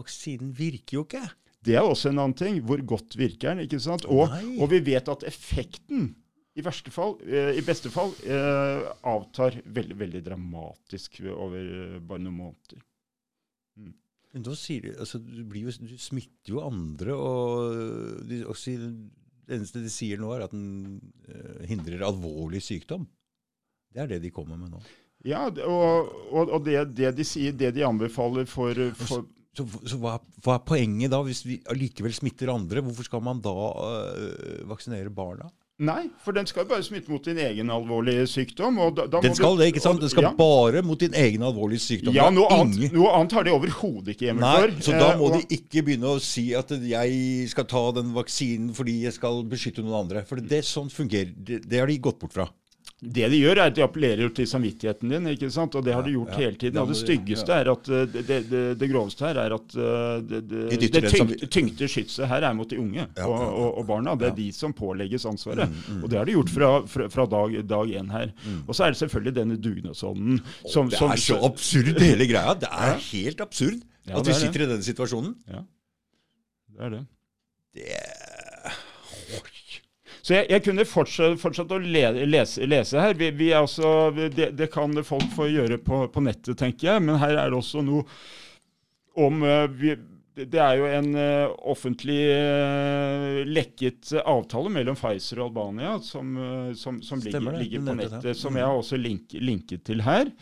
Vaksinen virker jo ikke. Det er også en annen ting. Hvor godt virker den? ikke sant? Og, og vi vet at effekten i, fall, eh, i beste fall eh, avtar veldig, veldig dramatisk over eh, bare noen måneder. Men da sier du, altså, du, jo, du, smitter jo andre, og de, også, det eneste de sier nå, er at den uh, hindrer alvorlig sykdom. Det er det de kommer med nå. Ja, og, og, og det, det, de sier, det de anbefaler for, for så, så hva, hva, er poenget da, hvis vi allikevel smitter andre? Hvorfor skal man da øh, vaksinere barna? Nei, for den skal bare smitte mot din egen alvorlige sykdom. Da, da den skal det, ikke sant? Den skal ja. bare mot din egen alvorlige sykdom. Ja, noe annet, noe annet, har de overhodet ikke hjemmel for. Så da må eh, og, de ikke begynne å si at jeg skal ta den vaksinen fordi jeg skal beskytte noen andre. For det, sånn fungerer. Det, det har de gått bort fra. Det de gjør, er at de appellerer til samvittigheten din, ikke sant? og det har de gjort ja, hele tiden. Og det styggeste er at eh, det, det, det, groveste her er at eh, det, det, det tyngte, tyngte skytset her er mot de unge og, og, og barna. Det er de som pålegges ansvaret. Mm, mm. Og det har de gjort fra, fra, fra dag, dag én her. Mm. Og så er det selvfølgelig denne dugnadsånden som, Det er så absurd, hele greia. Det er helt absurd ja, at vi sitter i denne situasjonen. Ja, det er det. Det Så jeg, jeg kunne fortsatt, fortsatt å le, lese, lese, her. Vi, vi også, det, det, kan folk få gjøre på, på, nettet, tenker jeg. Men her er det også noe om uh, vi, det er jo en uh, offentlig uh, lekket avtale mellom Pfizer og Albania som, som, som ligger, ligger, på nettet, som jeg har også link, linket til her.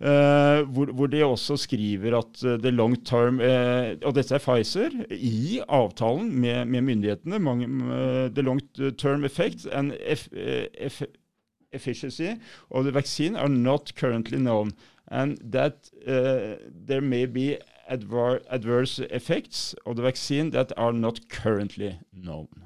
Uh, hvor, hvor, de også skriver at uh, the long term uh, Og dette er Pfizer. I avtalen med, med myndighetene mange, The long term effect and eff, eff, efficiency of the vaccine are not currently known. And that there may be adver adverse effects of the vaccine that are not currently known.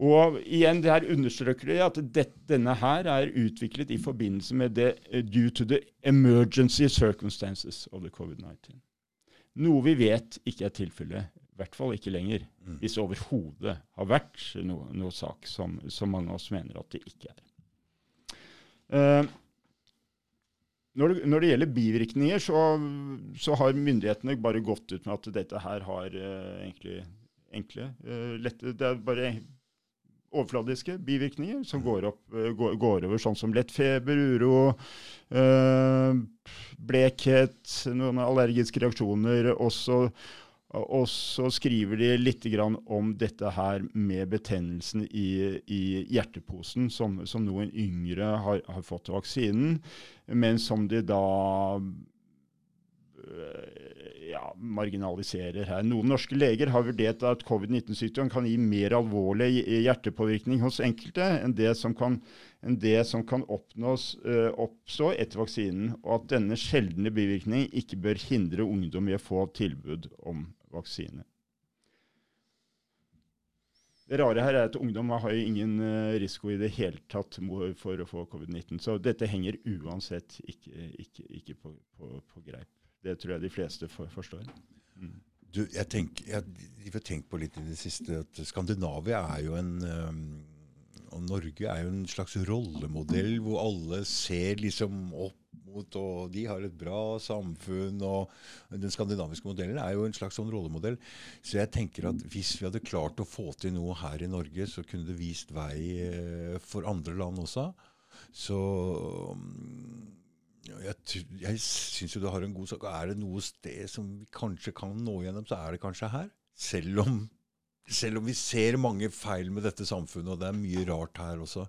Og igjen, det her understreker det at det, denne her er utviklet i forbindelse med det uh, due to the emergency circumstances of the covid-19. Noe vi vet ikke er tilfellet, i hvert fall ikke lenger, mm. hvis det overhodet har vært noe, noe sak som, som, mange av oss mener at det ikke er. Uh, når det, når det, gjelder bivirkninger, så, så, har myndighetene bare gått ut med at dette her har uh, egentlig enkle, lette Det er bare overfladiske bivirkninger som går, opp, eh, går, går, over, sånn som lett feber, uro, øh, blekhet, noen allergiske reaksjoner. Også, og så skriver de litt om dette her med betennelsen i, i hjerteposen, som, som, noen yngre har, har fått vaksinen, men som de da ja, marginaliserer her. Noen norske leger har vurdert at covid-19-sykdom kan gi mer alvorlig hjertepåvirkning hos enkelte enn det som kan, det som kan oppnås, uh, oppstå etter vaksinen, og at denne sjeldne bivirkningen ikke bør hindre ungdom i å få tilbud om vaksine. Det rare her er at ungdom har ingen uh, risiko i det hele tatt for å få covid-19. Så dette henger uansett ikke, ikke, ikke på, på, på greip. Det tror jeg de fleste for, forstår. Mm. Du, jeg tenker, jeg har tenkt på litt i det siste at Skandinavia er jo en um, og Norge er jo en slags rollemodell hvor alle ser liksom opp mot Og de har et bra samfunn. og Den skandinaviske modellen er jo en slags sånn rollemodell. Så jeg tenker at hvis vi hadde klart å få til noe her i Norge, så kunne det vist vei eh, for andre land også. Så jeg, jeg syns jo du har en god sak. Er det noe sted som vi kanskje kan nå gjennom, så er det kanskje her. Selv om, selv om vi ser mange feil med dette samfunnet, og det er mye rart her også.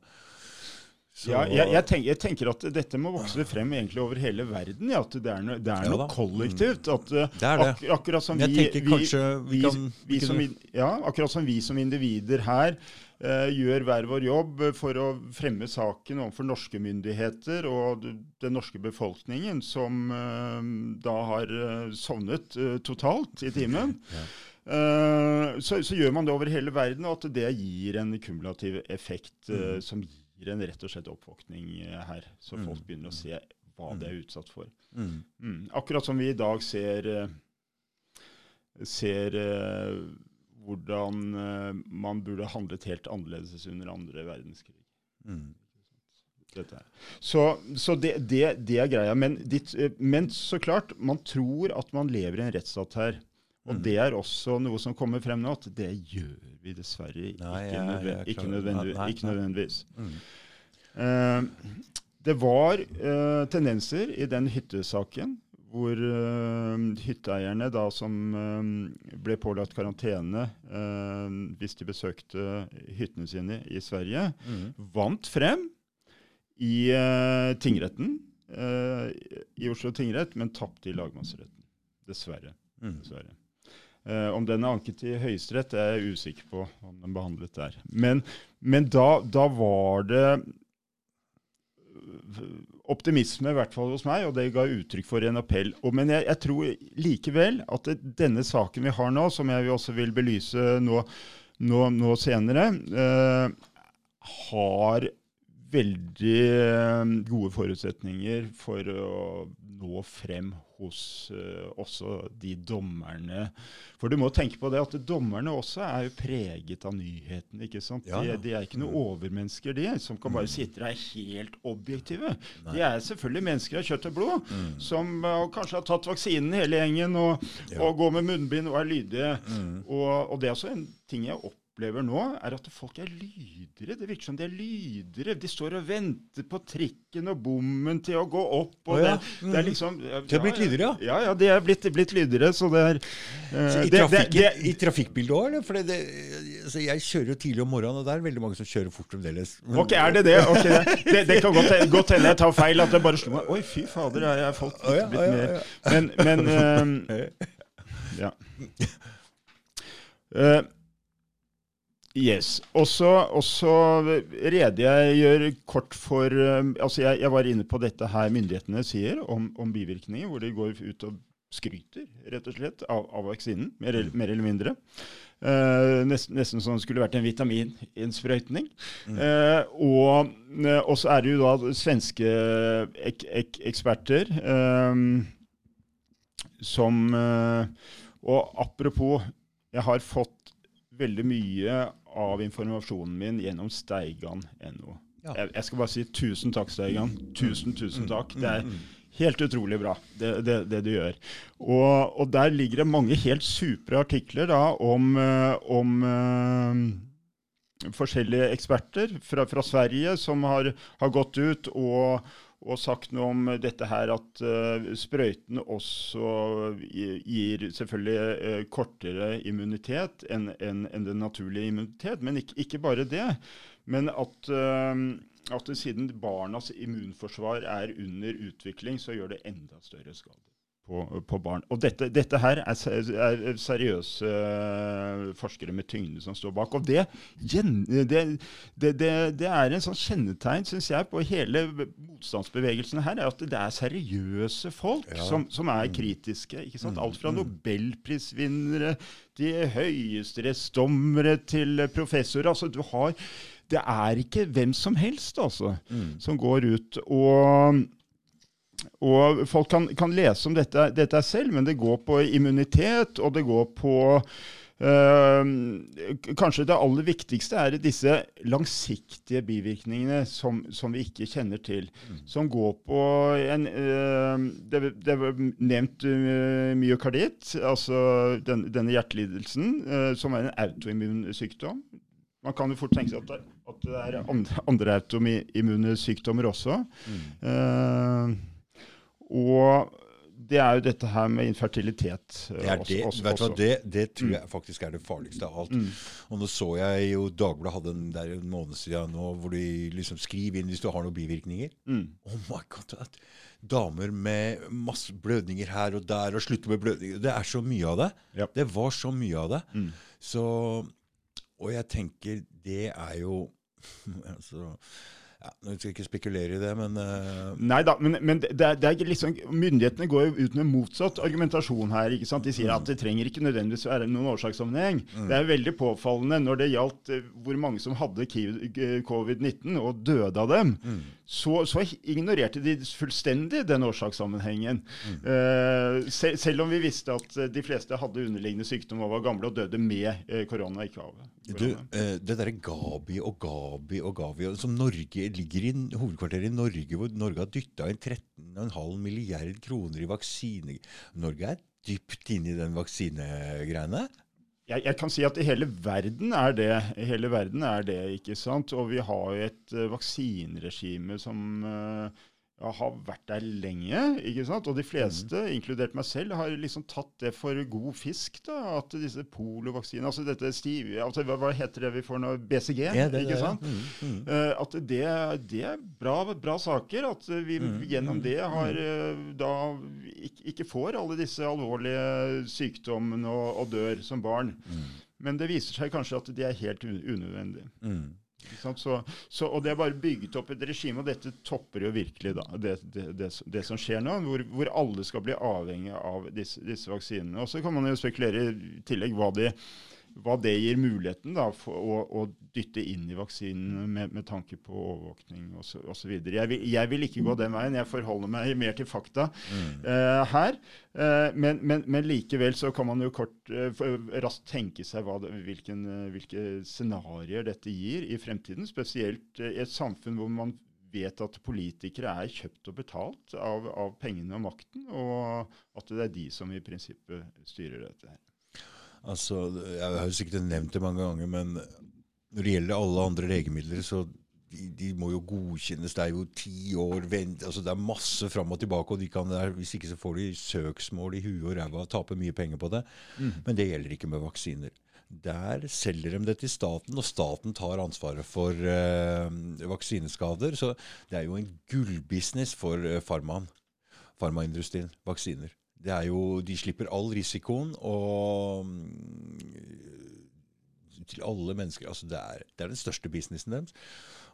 Så, ja, jeg, jeg, tenker, jeg, tenker, at dette må vokse frem egentlig over hele verden. Ja, at det er, no, det er ja, noe kollektivt. At, det er det. Ak akkurat som vi, vi, vi, kan, vi som, ja, akkurat som vi som individer her uh, gjør hver vår jobb for å fremme saken overfor norske myndigheter og den norske befolkningen, som uh, da har uh, sovnet totalt i timen. ja. Så, så, gjør man det over hele verden, og at det gir en kumulativ effekt mm. som gir en rett og slett oppvåkning eh, her, så mm. folk begynner å se hva de er mm. utsatt for. Mm. Mm. Akkurat som vi i dag ser, eh, ser uh, hvordan uh, man burde handlet helt annerledes under andre verdenskrig. Mm. Så, så det, det, det, er greia. Men, ditt, men, så klart, man tror at man lever i en rettsstat her. Og mm. det er også noe som kommer frem nå, at det gjør vi dessverre ikke, nei, nødvendig, ikke, nødvendig, nei, ikke nødvendigvis. Mm. Uh, det var uh, tendenser i den hyttesaken hvor uh, hytteeierne da som ble pålagt karantene hvis de besøkte hyttene sine i Sverige, mm. vant frem i tingretten i Oslo tingrett, men tapte i lagmannsretten. Dessverre. Mm. Dessverre. Uh, om den er anket i Høyesterett, er jeg usikker på om den behandlet der. Men, men da, da, var det optimisme, i hvert fall hos meg, og det ga uttrykk for en appell. Og, men jeg, jeg, tror likevel at denne saken vi har nå, som jeg også vil belyse nå, nå, nå senere, eh, har veldig uh, gode forutsetninger for å nå frem hos uh, også de dommerne. For du må tenke på det at dommerne også er jo preget av nyhetene. ikke sant? Ja, ja. De, de, er ikke noen mm. overmennesker, de, som kan bare mm. sitte der helt objektive. Nei. De er selvfølgelig mennesker av kjøtt og blod, mm. som uh, kanskje har tatt vaksinen hele gjengen, og, ja. og går med munnbind og er lydige. Mm. Og, og, det er også en ting jeg opplever opplever nå, er at folk er lydere. Det virker som de er lydere. De står og venter på trikken og bommen til å gå opp. Og oh, ja. det, det er liksom ja, De har blitt lydere, ja? Ja, ja, de er blitt, blitt lydere. Så det er uh, Så I, det- det- i trafikkbildet òg, eller? For det, altså, jeg kjører jo tidlig om morgenen, og det er veldig mange som kjører fort fremdeles. Ok, er det det? Okay, det, kan godt, godt hende jeg tar feil. At det bare slo meg Oi, fy fader, er jeg har falt litt, litt mer. Men, men uh, Ja. Eh, yes. Og så redegjør kort for eh, Altså, jeg, jeg var inne på dette her myndighetene sier om, om bivirkninger, hvor de går ut og skryter, rett og slett, av, av vaksinen. Mer, mer eller mindre. Eh, nesten, nesten som det skulle vært en vitamininnsprøytning. Eh, og, eh, og så er det jo da svenske ek, ek, eksperter eh, som eh, Og apropos, jeg har fått veldig mye av informasjonen min gjennom steigan.no. Ja. Jeg, jeg skal bare si tusen takk, Steigan. Tusen, tusen takk. Det er helt utrolig bra, det, det, det du gjør. Og, og der ligger det mange helt supre artikler da, om, eh, om eh, forskjellige eksperter fra, fra Sverige som har, har gått ut og, og sagt noe om dette her at uh, sprøytene også gir selvfølgelig uh, kortere immunitet enn en, en den naturlige immunitet. Men ikke, ikke bare det. Men at, uh, at siden barnas immunforsvar er under utvikling, så gjør det enda større skade på, på barn. Og dette, dette her er, er seriøse eh, forskere med tyngde som står bak. Og det, det, det, det, det er en sånn kjennetegn, syns jeg, på hele motstandsbevegelsen her, er at det er seriøse folk Ja. som, som er kritiske. ikke sant? Alt fra nobelprisvinnere til høyesterettsdommere til professorer. altså du har det er ikke hvem som helst altså, som går ut og og folk kan, kan lese om dette, dette selv, men det går på immunitet, og det går på øh, Kanskje det aller viktigste er disse langsiktige bivirkningene som, som vi ikke kjenner til. Som går på en øh, det, det var nevnt øh, myokarditt, altså den, denne hjertelidelsen, som er en autoimmun sykdom. Man kan jo fort tenke seg at det, at det er andre, andre autoimmune sykdommer også. Eh, og det er jo dette her med infertilitet. eh, Det, er også- det, også- hva, også. det, det tror jeg faktisk er det farligste av alt. Og nå så jeg jo Dagbladet hadde den der en måned siden nå, hvor de liksom skriver inn hvis du har noen bivirkninger. Mm. Oh my god, Damer med masse blødninger her og der, og slutter med blødninger. Det er så mye av det. Ja. Det var så mye av det. Mm. Så Og jeg tenker, det er jo altså, ja, Nå skal jeg ikke spekulere i det, men uh... Nei da, men, men det, det er liksom, myndighetene går jo ut med motsatt argumentasjon her. ikke sant? De sier at det trenger ikke nødvendigvis være noen årsakssammenheng. Det er veldig påfallende når det gjaldt eh, hvor mange som hadde eh, covid-19 og døde av dem. Så, så ignorerte de fullstendig den årsakssammenhengen. Uh, sel selv om vi visste at de fleste hadde underliggende sykdom og var gamle og døde med korona, ikke av Du, korona. eh, det derre Gabi og Gabi og Gavi som Norge ligger i hovedkvarteret i Norge, hvor Norge har dytta inn 13,5 milliard kroner i vaksine... Norge er dypt inne i den vaksinegreiene. Jeg, jeg kan si at i hele verden er det, i hele verden er det, ikke sant? Og vi har jo et uh, vaksineregime som eh, ja, har vært der lenge, ikke sant? Og de fleste, inkludert meg selv, har liksom tatt det for god fisk, da. At disse polovaksinene, altså dette stiv, altså, hva, heter det vi får nå? BCG, Ja, det ikke det, ja. sant? Mm, mm. Uh, at det, det er bra, bra saker. At vi Mm, gjennom det har uh, da ikke, ikke får alle disse alvorlige sykdommene og, og dør som barn. Men det viser seg kanskje at de er helt un unødvendige. Mm. Så, så, og det er bare bygget opp et regime, og dette topper jo virkelig da, det, det, det, det som skjer nå, hvor, hvor alle skal bli avhengig av disse, disse vaksinene. Og så kan man jo spekulere i tillegg hva det, hva det gir muligheten da, for å, å dytte inn i vaksinene med, med tanke på overvåkning osv. Jeg, vil- jeg vil ikke gå den veien, jeg forholder meg mer til fakta eh, her. Uh, men, men, men likevel så kan man jo kort uh, raskt tenke seg det, hvilken, hvilke scenarioer dette gir i fremtiden. Spesielt i et samfunn hvor man vet at politikere er kjøpt og betalt av, av pengene og makten, og at det er de som i prinsippet styrer dette her. Altså, Jeg har jo sikkert nevnt det mange ganger, men når det gjelder alle andre legemidler, så de, de må jo godkjennes. Det er jo ti år vent, altså Det er masse fram og tilbake, og de kan, hvis ikke så får de søksmål i huet og ræva og taper mye penger på det. Mm. Men det gjelder ikke med vaksiner. Der selger de det til staten, og staten tar ansvaret for eh, vaksineskader. Så det er jo en gullbusiness for eh, farmaen, farmaindustrien. Vaksiner. Det er jo, De slipper all risikoen og um, til alle mennesker. altså Det er, det er den største businessen deres.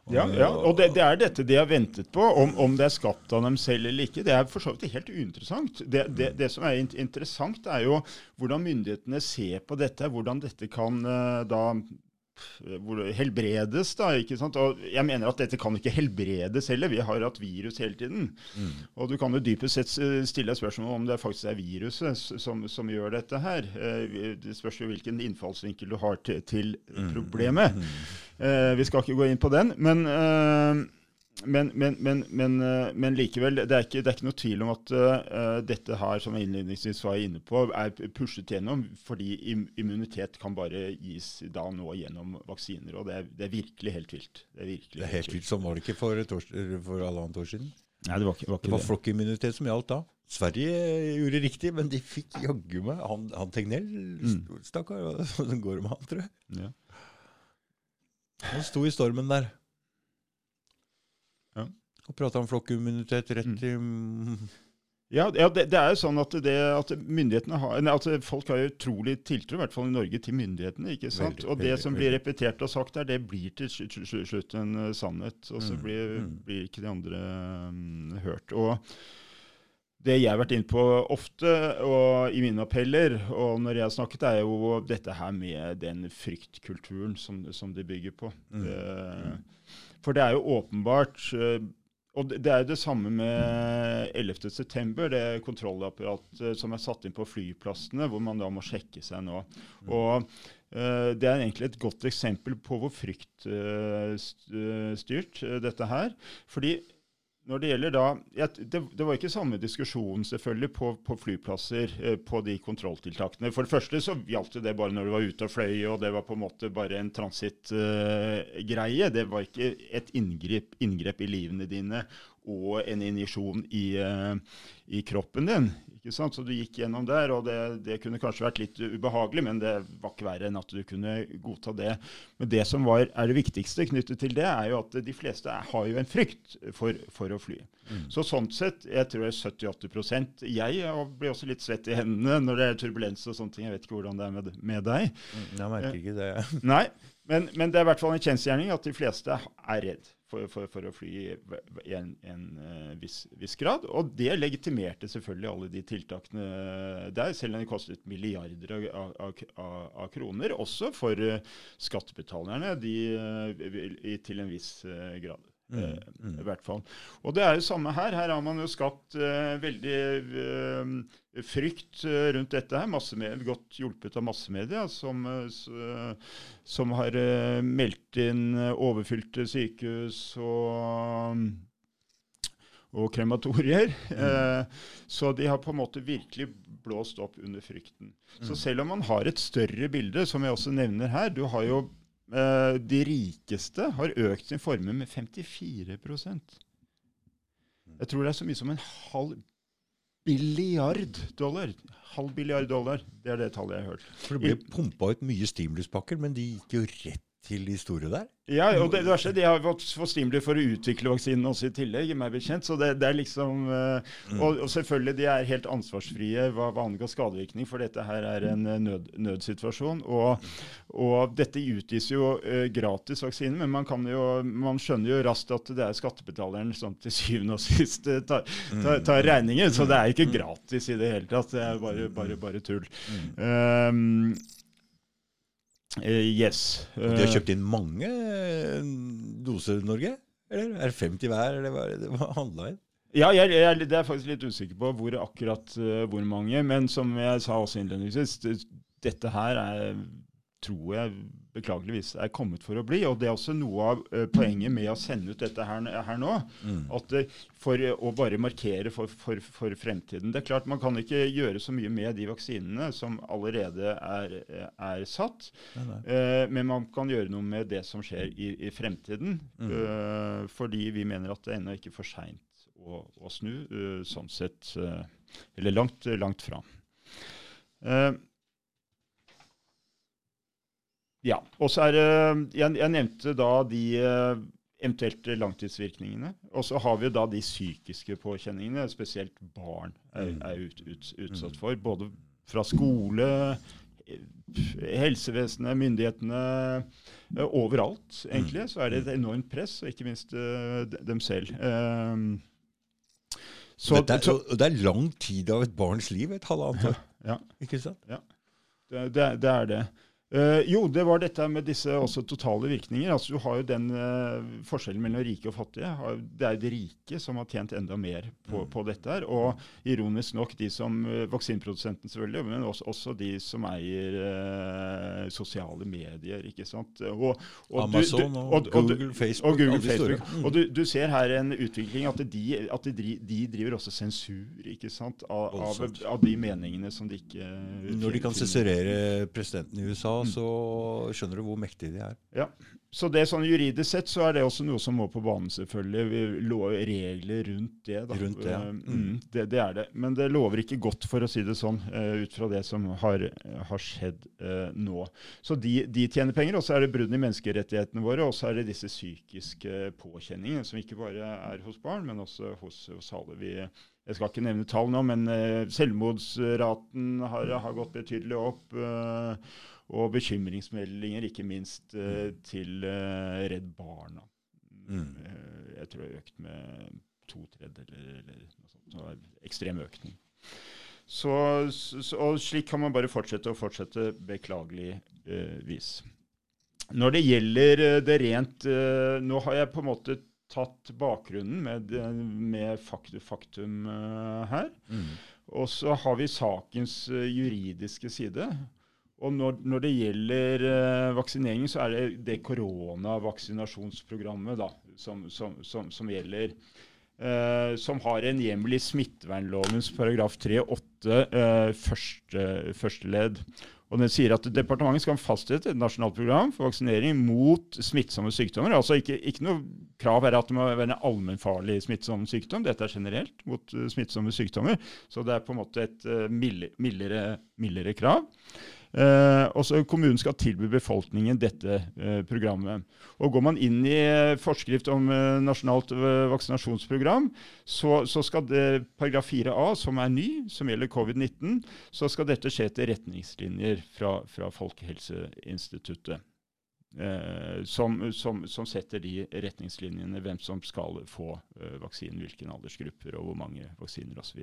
Ja, ja, og det, det, er dette de har ventet på. Om, om, det er skapt av dem selv eller ikke, det er for så vidt helt uinteressant. Det, det, det, som er interessant, er jo hvordan myndighetene ser på dette. Hvordan dette kan uh, da helbredes. da, ikke sant? Og jeg mener at dette kan ikke helbredes heller. Vi har hatt virus hele tiden. Mm. Og du kan jo dypest sett stille deg spørsmål om det faktisk er viruset som, som, gjør dette her. Eh, det spørs jo hvilken innfallsvinkel du har til, til mm. problemet. Mm. Mm. Vi skal ikke gå inn på den. men men, men, men, eh, men, likevel, det er, ikke, det er, ikke, noe tvil om at uh, dette her, som jeg innledningsvis var inne på, er pushet gjennom fordi immunitet kan bare gis da nå gjennom vaksiner. Og det er, det er virkelig helt vilt. Det er, virkelig det er helt, vilt. Sånn var det ikke for, år, for halvannet år siden? Nei, Det var ikke, var ikke det. var flokkimmunitet som gjaldt da. Sverige gjorde riktig, men de fikk jaggu meg Han, han Tegnell, mm. stakkar, hvordan går det med han, tror jeg? Ja. Han sto i stormen der. Og prata om flokkimmunitet rett mm. i mm. Ja, ja det, det, er jo sånn at, det, at har, nei, at folk har utrolig tiltro, i hvert fall i Norge, til myndighetene. ikke sant? Veldig, og det veldig, som blir repetert og sagt der, det blir til slutt en uh, sannhet. Og så mm, blir, mm. blir, ikke de andre um, hørt. Og det jeg har vært inne på ofte og i mine appeller, og når jeg har snakket, er jo dette her med den fryktkulturen som, som de bygger på. Mm. Det, for det er jo åpenbart uh, og Det er det samme med 11.9., det kontrollapparatet som er satt inn på flyplassene, hvor man da må sjekke seg nå. Mm. Og uh, Det er egentlig et godt eksempel på hvor fryktstyrt uh, dette her. Fordi når det gjelder da, det, det, var ikke samme diskusjon selvfølgelig på, på flyplasser eh, på de kontrolltiltakene. For det første så gjaldt det bare når du var ute og fløy, og det var på en måte bare en transittgreie. Eh, det var ikke et inngrep, inngrep, i livene dine og en injeksjon i, eh, i kroppen din. Så du gikk gjennom der, og det, det, kunne kanskje vært litt ubehagelig, men det var ikke verre enn at du kunne godta det. Men det som var, er det viktigste knyttet til det, er jo at de fleste er, har jo en frykt for, for å fly. Mm. Så sånn sett, jeg tror det er 70-80 Jeg blir også litt svett i hendene når det er turbulens og sånne ting. Jeg vet ikke hvordan det er med, med deg. Mm, jeg merker ikke det. Nei, men, men, det er i hvert fall en kjensgjerning at de fleste er redd for, for, for å fly i en, en uh, viss, viss, grad. Og det legitimerte selvfølgelig alle de tiltakene der, selv om det kostet milliarder av, av, av, av kroner. Også for uh, skattebetalerne de, uh, til en viss grad. Mm, eh, mm. i hvert fall. Og det er jo samme her. Her har man jo skapt uh, veldig uh, frykt uh, rundt dette her. Massemedia, godt hjulpet av massemedia, som, som har meldt inn overfylte sykehus og, og krematorier. Mm. så de har på en måte virkelig blåst opp under frykten. Så mm. selv om man har et større bilde, som jeg også nevner her Du har jo de rikeste har økt sin formue med 54% Jeg tror det er så mye som en halv billiard dollar. Halv billiard dollar, Det er det tallet jeg har hørt. For Det ble pumpa ut mye stimuluspakker, men de gikk jo rett til de store der? Ja, og det, verste, de har fått, fått stimuli for å utvikle vaksinen også i tillegg, meg bekjent. Så det, det er liksom uh, mm. og, og, selvfølgelig, de er helt ansvarsfrie hva, hva angår skadevirkning, for dette her er en eh, nød, nødsituasjon. Og, og, dette utgis jo uh, gratis vaksine, men man, jo, man, skjønner jo raskt at det er skattebetaleren som til syvende og sist uh, tar, tar, tar, regningen. Så det er ikke gratis i det hele tatt. Det er bare, bare, bare tull. Um, yes. Uh, de har kjøpt inn mange eh, doser Norge? Eller er det 50 hver, eller hva handla inn? Ja, jeg, jeg, det er faktisk litt usikker på hvor akkurat uh, hvor mange. Men som jeg sa også innledningsvis, dette her er tror jeg beklageligvis er kommet for å bli. Og det er også noe av uh, poenget med å sende ut dette her, her nå. Mm. at uh, For uh, å bare markere for, for, for, fremtiden. Det er klart Man kan ikke gjøre så mye med de vaksinene som allerede er, er satt. Nei. men man kan gjøre noe med det som skjer i, i fremtiden. Mm. fordi vi mener at det ennå ikke er for seint å, å, snu. sånn sett Eller langt, langt fra. Uh, ja. Og så er det jeg, jeg, nevnte da de uh, eventuelt langtidsvirkningene. Og så har vi da de psykiske påkjenningene spesielt barn er, mm. er ut, ut, utsatt mm. for. Både fra skole, helsevesenet, myndighetene uh, Overalt, egentlig, mm. så er det et enormt press, og ikke minst dem selv. Så, er, så, det er lang tid av et barns liv, et halvannet år. Ja, ja. Ikke sant? Ja, det, det, det er det. Uh, jo, det var dette med disse også totale virkninger. Altså, du har jo den uh, forskjellen mellom rike og fattige. Det er jo de rike som har tjent enda mer på, mm. på dette. her, Og ironisk nok de som uh, vaksineprodusenten selvfølgelig, men også, også, de som eier sosiale medier. ikke sant? Og, og Amazon du, du, og, og, Google, Facebook. Og, Google, Facebook. Mm. og du, du, ser her en utvikling at, de, at de, de, driver også sensur ikke sant? Av, av, av, de meningene som de ikke Når de kan sensurere presidenten i USA. Så skjønner du hvor mektige de er. Ja, så det sånn Juridisk sett så er det også noe som må på banen, selvfølgelig. Regler rundt det. Da. Rundt det, ja. Eh, mm. Mm, det, det, er det. Men det lover ikke godt, for å si det sånn, uh, ut fra det som har, har skjedd uh, nå. Så de, de, tjener penger, og så er det brudd i menneskerettighetene våre, og så er det disse psykiske påkjenningene, som ikke bare er hos barn, men også hos, hos alle. Vi, jeg skal ikke nevne tall nå, men selvmordsraten har, har, gått betydelig opp. Og bekymringsmeldinger, ikke minst uh, til uh, Redd Barna. Mm. Uh, jeg tror det har økt med to tredjedeler eller noe sånt. Så ekstrem økning. Så, så, og slik kan man bare fortsette og fortsette, beklageligvis. Når det gjelder det rent Nå har jeg på en måte tatt bakgrunnen med, med faktum, faktum her. Mm. Og så har vi sakens juridiske side. Og når, når, det gjelder uh, vaksinering, så er det det koronavaksinasjonsprogrammet da, som, som, som, som gjelder. Uh, som har en hjemmel i smittevernlovens paragraf 3-8 uh, første, første ledd. Og Den sier at departementet skal fastsette et nasjonalt program for vaksinering mot smittsomme sykdommer. Altså ikke, ikke noe krav er at det må være en allmennfarlig smittsom sykdom. Dette er generelt mot smittsomme sykdommer. Så det er på en måte et uh, mildere, mildere krav. Eh, Kommunen skal tilby befolkningen dette eh, programmet. Og Går man inn i eh, forskrift om eh, nasjonalt eh, vaksinasjonsprogram, så, så, skal det paragraf 4a, som er ny, som gjelder covid-19, så skal dette skje etter retningslinjer fra, fra Folkehelseinstituttet. Eh, som, som, som, setter de retningslinjene, hvem som skal få eh, vaksinen, hvilke aldersgrupper og hvor mange vaksiner osv.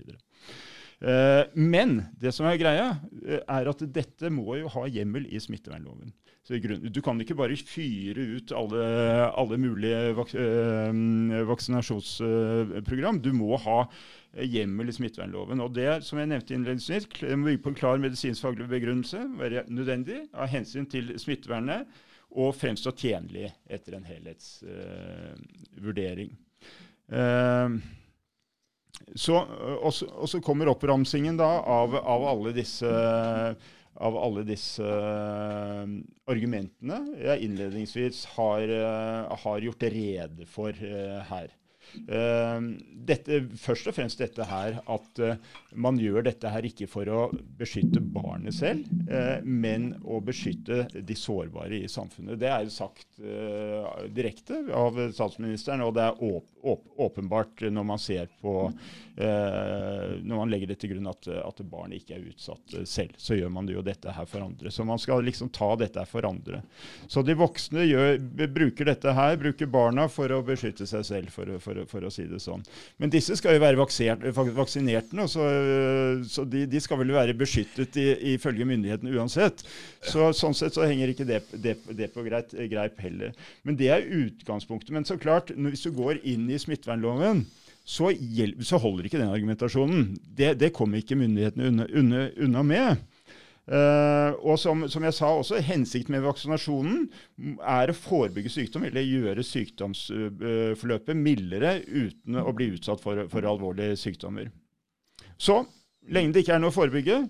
Eh, men det som er greia, eh, er at dette må jo ha hjemmel i smittevernloven. du kan ikke bare fyre ut alle, alle mulige vak øh, vaksinasjonsprogram. Du må ha hjemmel i smittevernloven. Og det som jeg nevnte innledningsvis, må bygge på en klar medisinsk-faglig begrunnelse, være nødvendig av hensyn til smittevernet og fremstå tjenlig etter en helhetsvurdering. Uh, så, og, så, kommer oppramsingen da av, av alle disse, av alle disse uh, argumentene jeg innledningsvis har, uh, har gjort rede for her. Dette, først og fremst dette her at man gjør dette her ikke for å beskytte barnet selv, men å beskytte de sårbare i samfunnet. Det er sagt direkte av statsministeren, og det er åp, åp, åpenbart når man ser på eh, når man legger det til grunn at, at barnet ikke er utsatt selv, så gjør man jo dette her for andre. Så man skal liksom ta dette her for andre. Så de voksne gjør, bruker dette her, bruker barna for å beskytte seg selv, for, for, for å si det sånn. Men disse skal jo være vaksert, vaksinert nå, så, så de, de, skal vel være beskyttet ifølge myndighetene uansett. Så, sånn sett så henger ikke det, det, det på greip, greip heller. Men det er utgangspunktet. Men så klart, hvis du går inn i smittevernloven, så, så, holder ikke den argumentasjonen. Det, det kommer ikke myndighetene unna, unna, unna med. Uh, og som, som, jeg sa også, hensikten med vaksinasjonen er å forebygge sykdom, eller gjøre sykdomsforløpet mildere uten å bli utsatt for, for alvorlige sykdommer. Så lenge det ikke er noe å forebygge,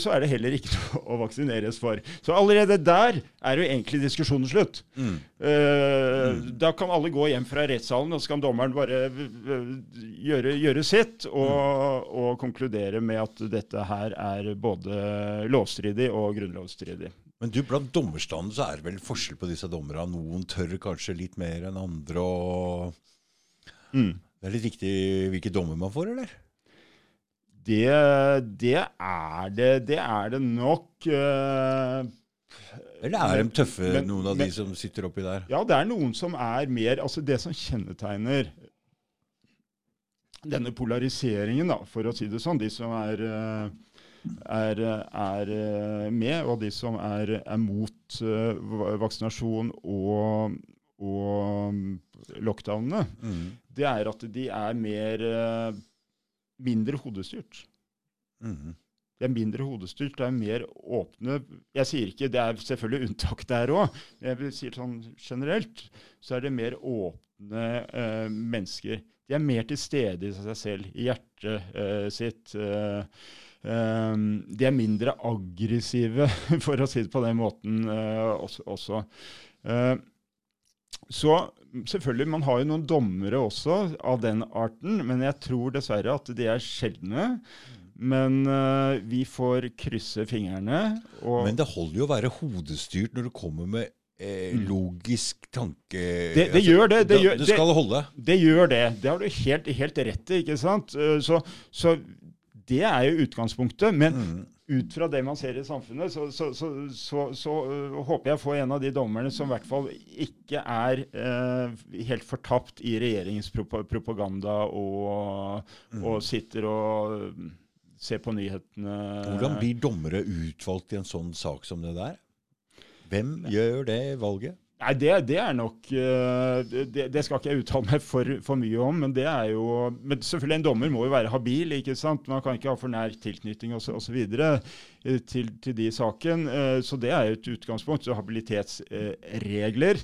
så er det heller ikke noe å vaksineres for. Så allerede der er jo egentlig diskusjonen slutt. Mm. Uh, Da kan alle gå hjem fra rettssalen, og så kan dommeren bare eh, gjøre, gjøre sitt og, mm. og, konkludere med at dette her er både lovstridig og grunnlovsstridig. Men du, blant dommerstanden så er det vel forskjell på disse dommerne? Noen tør kanskje litt mer enn andre. og mm. Det er litt viktig hvilke dommer man får, eller? Det, det, er det, det er det nok. Uh, Eller er de tøffe, men, noen av men, de som sitter oppi der? Ja, det er noen som er mer Altså, det som kjennetegner denne polariseringen, da, for å si det sånn, de som er, eh, er, er eh, med, og de som er, er mot vaksinasjon og, og lockdownene, mm. det er at de er mer mindre hodestyrt. Mm. Det er mindre hodestyrt, det er mer åpne Jeg sier ikke, Det er selvfølgelig unntak der òg, men jeg sier sånn generelt så er det mer åpne eh, mennesker. De er mer til stede i seg selv, i hjertet eh, sitt. Eh, eh de er mindre aggressive, for å si det på den måten eh, også. Så selvfølgelig, man har jo noen dommere også av den arten, men jeg tror dessverre at de er sjeldne. Men uh, vi får krysse fingrene. men det holder jo å være hodestyrt når du kommer med eh, mm. logisk tanke Det, det altså, gjør det. Det, gjør, det skal det, holde. Det gjør det. Det har du helt, helt rett i. ikke sant? Eh, så, så, det er jo utgangspunktet. Men mm ut fra det man ser i samfunnet, så, så, så, så uh, håper jeg å få en av de dommerne som i hvert fall ikke er uh, helt fortapt i regjeringens propaganda og, mm. og, sitter og uh, ser på nyhetene. Hvordan blir dommere utvalgt i en sånn sak som det der? Hvem gjør det valget? Nei, det, det, er nok eh, det, det, skal ikke jeg uttale meg for, for, mye om. Men det er jo men selvfølgelig en dommer må jo være habil. ikke sant? Man kan ikke ha for nær tilknytning osv. Eh, til, til de saken. Eh, så det er jo et utgangspunkt. så Habilitetsregler.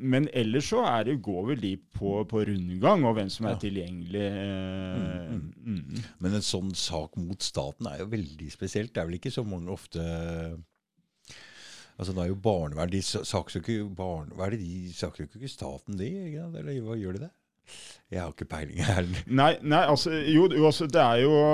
Men ellers så er det, går vel de på, på rundgang og hvem som er ja. tilgjengelig. Mm, mm. Mm. Men en sånn sak mot staten er jo veldig spesielt. Det er vel ikke så mange ofte Altså, det er jo barnevern. De saksøker barn, hva er det de saksøker ikke staten, de? Eller hva gjør de det? Jeg har ikke peiling her. Nei, nei altså, jo, altså, det er jo uh,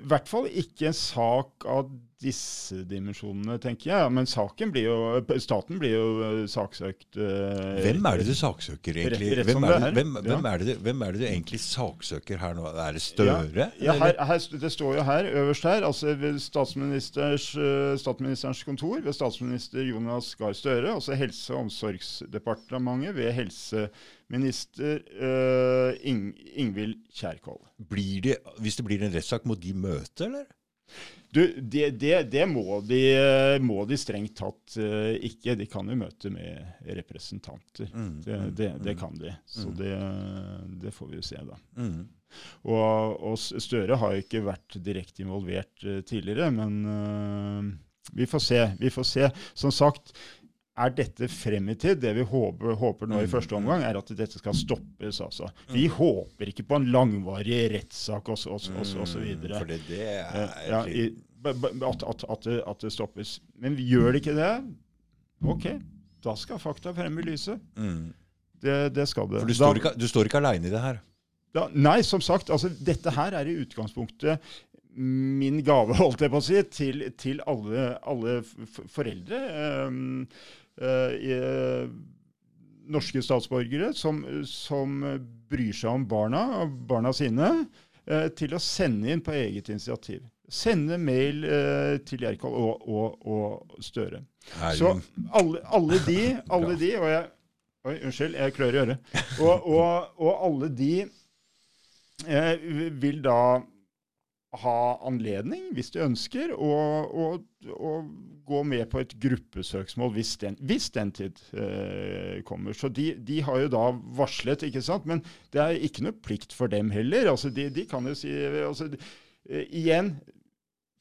I hvert fall ikke en sak av disse dimensjonene, tenker jeg. Men blir jo, staten blir jo eh, saksøkt. Uh, hvem er det du saksøker, egentlig? Rett, rett hvem, er det, hvem, ja. hvem, er det, hvem, er det, du egentlig saksøker her nå? Er det Støre? Ja, ja her, her, det står jo her, øverst her, altså ved uh, statsministerens kontor ved statsminister Jonas Gahr Støre, altså Helse- og omsorgsdepartementet ved helseminister uh, Ing, Ingvild Kjerkol. hvis det blir en rettssak, må de møte, eller? Du, det, det, det må, de, må, de, strengt tatt uh, ikke. De kan jo møte med representanter. Mm, det, mm, det, mm. kan de. Så mm. det, får vi jo se, da. Mm. Og, og, Støre har jo ikke vært direkte involvert uh, tidligere, men uh, vi får se. Vi får se. Som sagt, er dette frem i tid? Det vi håper, håper, nå i mm, første omgang, er at dette skal stoppes. altså. Vi mm. håper ikke på en langvarig rettssak osv. Mm, for det, det er eh, ja, i, at, at, at, det, at, det, stoppes. Men gjør det ikke det, OK, da skal fakta frem i lyset. Mm. Det, det, skal det. For du står, ikke, du står ikke aleine i det her? Da, nei, som sagt. altså Dette her er i utgangspunktet min gave, holdt jeg på å si, til, til alle, alle foreldre. Um, uh, norske statsborgere som, som, bryr seg om barna, og barna sine, uh, til å sende inn på eget initiativ. Sende mail eh, til Gjerkald og, og, og, Støre. Så alle, alle, de, alle de og jeg, Oi, unnskyld, jeg klør i øret. Og, og, og alle de vil da ha anledning, hvis de ønsker, å, gå med på et gruppesøksmål hvis den, hvis den tid eh, kommer. Så de, de, har jo da varslet, ikke sant. Men det er ikke noe plikt for dem heller. Altså, de, de kan jo si altså, eh, Igjen,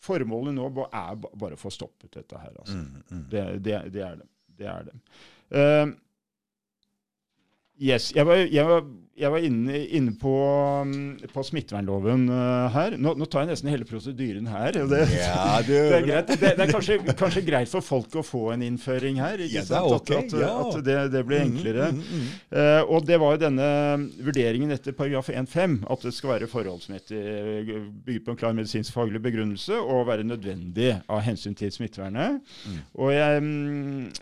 formålet nå er bare å få stoppet dette her. Altså. Mm, mm. Det, det, det, er det. det, er det. Uh, yes, jeg var, jeg var jeg var inne, inne på, mm, på, smittevernloven uh, her. Nå, nå, tar jeg nesten hele prosedyren her. Det, ja, det, det er, greit. det, er kanskje, kanskje, greit for folk å få en innføring her. ja, det er ok. At, at, ja. at det, blir mm, enklere. Mm, mm, mm. Uh, og det var jo denne vurderingen etter paragraf 1-5, at det skal være forholdsmessig, bygge på en klar medisinsk-faglig begrunnelse og være nødvendig av hensyn til smittevernet. Mm. Og jeg,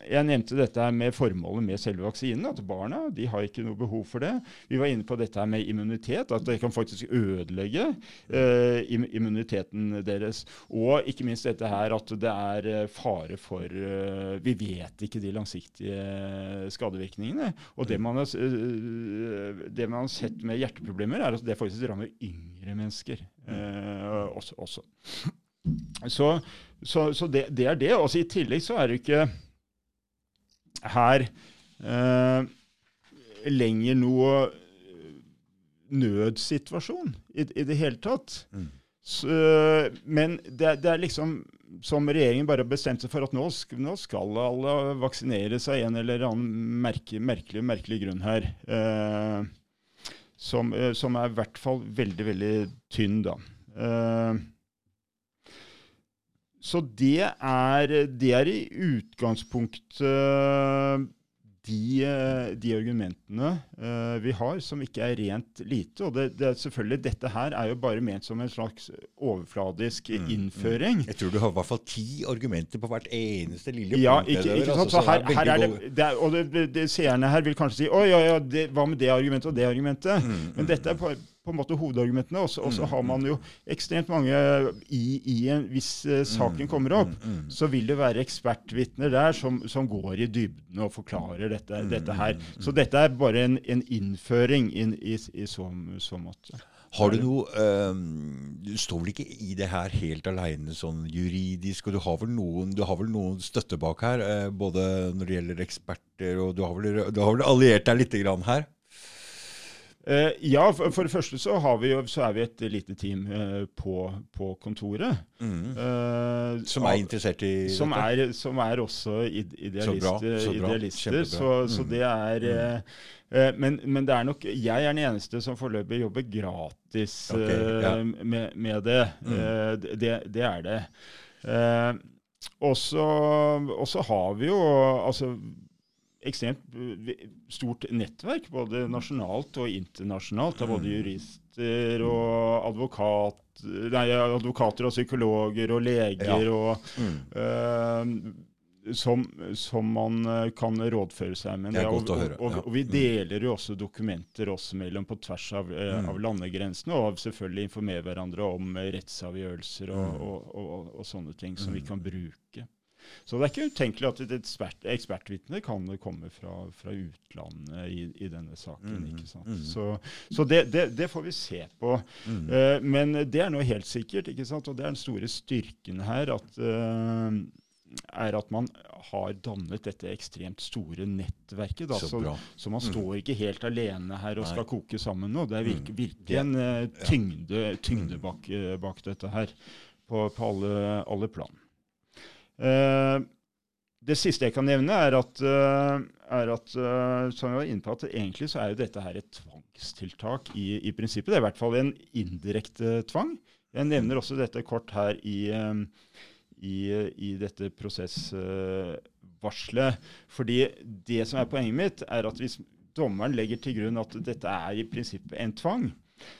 jeg, nevnte dette med formålet med selve vaksinen, at barna de har ikke noe behov for det. Vi var inne på dette med immunitet, at det kan faktisk ødelegge eh, immuniteten deres. Og ikke minst dette her at det er eh, fare for eh, Vi vet ikke de langsiktige skadevirkningene. Og det man, har, eh, det man har sett med hjerteproblemer, er at det faktisk rammer yngre mennesker eh, også. også. Så, så, så det, det, er det. Også I tillegg så er det ikke her eh, lenger noe nødsituasjon i, i det hele tatt. Mm. Så, men det, det, er liksom som regjeringen bare har bestemt seg for at nå, nå skal alle vaksinere seg en eller annen merke, merkelig, merkelig grunn her. Eh, som, eh, som, er i hvert fall veldig, veldig tynn, da. Eh, så det er, det er i utgangspunktet de, eh, de argumentene uh, vi har, som ikke er rent lite. Og det, det selvfølgelig, dette her er jo bare ment som en slags overfladisk mm, mm. innføring. Mm. Jeg tror du har i hvert fall ti argumenter på hvert eneste lille ja, punkt. Ikke, ikke sant? Altså, så her, her er det, det er, og det, det, seerne her vil kanskje si å ja, ja, hva med det argumentet og det argumentet? Mm, Men mm, dette er på, på en måte hovedargumentene. Og så har man jo ekstremt mange i, i en, Hvis uh, saken kommer opp, så vil det være ekspertvitner der som, som, går i dybden og forklarer dette, dette her. Så dette er bare en, en innføring in, i, i så, så, måte. Har du noe um, Du står vel ikke i det her helt aleine sånn juridisk, og du har vel noen, har vel noen støtte bak her, uh, både når det gjelder eksperter, og du har vel, du har vel alliert deg litt grann her? Uh, ja, for, det første så, vi jo, så, er vi et lite team uh, på, på, kontoret. Mm. Uh, som er interessert i som dette? Er, som er også idealist, så bra, så bra. idealister. Så, mm. så, det er mm. men, men, det er nok Jeg er den eneste som foreløpig jobber gratis okay, ja. med, med, det. Mm. det. Det er det. og så har vi jo altså ekstremt eh, stort nettverk, både nasjonalt og internasjonalt, av både mm. jurister og advokat, nei, advokater og psykologer og leger. Ja. og mm. uh, som, som, man eh, kan rådføre seg med. Det er godt å høre. Og, og, og, vi mm. deler jo også dokumenter oss mellom på tvers av, mm. av landegrensene, og selvfølgelig informerer hverandre om rettsavgjørelser og, mm. og sånne ting som vi kan bruke. Så det er ikke utenkelig at et ekspert, ekspertvitne kan komme fra, fra utlandet i, i, denne saken. Mm, ikke sant? Mm. Så, så det, det, det, får vi se på. Mm. Uh, men det er nå helt sikkert, ikke sant? og det er den store styrken her. at uh, er at man har dannet dette ekstremt store nettverket. Da, så, så, så, man står ikke helt alene her og Nei. skal koke sammen nå. Det er virke, virkelig en uh, tyngde, tyngde bak, bak, dette her på, på alle, alle plan. Uh, det siste jeg kan nevne, er at, uh, er at uh, som jeg var inne på, at egentlig så er jo dette her et tvangstiltak i, i prinsippet. Det er i hvert fall en indirekte tvang. Jeg nevner også dette kort her i, i, i dette prosessvarselet. fordi det som er poenget mitt, er at hvis dommeren legger til grunn at dette er i prinsippet en tvang,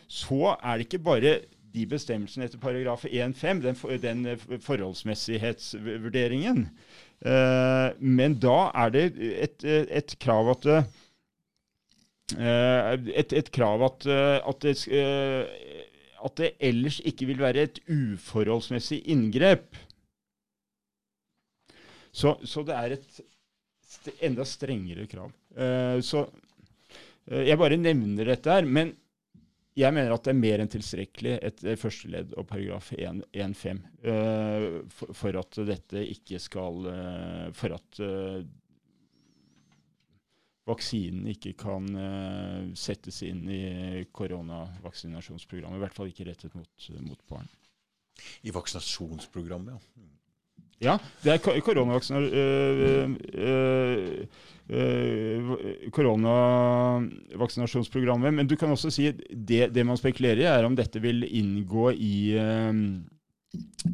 så er det ikke bare de bestemmelsene etter paragraf 1-5, den, den, eh, forholdsmessighetsvurderingen. Uh, men da er det et, et krav at uh, et, et, krav at, at, det, at, det, ellers ikke vil være et uforholdsmessig inngrep. Så, så det er et enda strengere krav. så jeg bare nevner dette her. Men jeg mener at det er mer enn tilstrekkelig etter første ledd og paragraf 1-5 uh, for, for, at dette ikke skal uh, For at uh, vaksinen ikke kan settes inn i koronavaksinasjonsprogrammet. I hvert fall ikke rettet mot, mot barn. I vaksinasjonsprogrammet, ja. Ja, det er koronavaksiner Øh, øh, koronavaksinasjonsprogrammet. Men du kan også si det, det man spekulerer i, er om dette vil inngå i,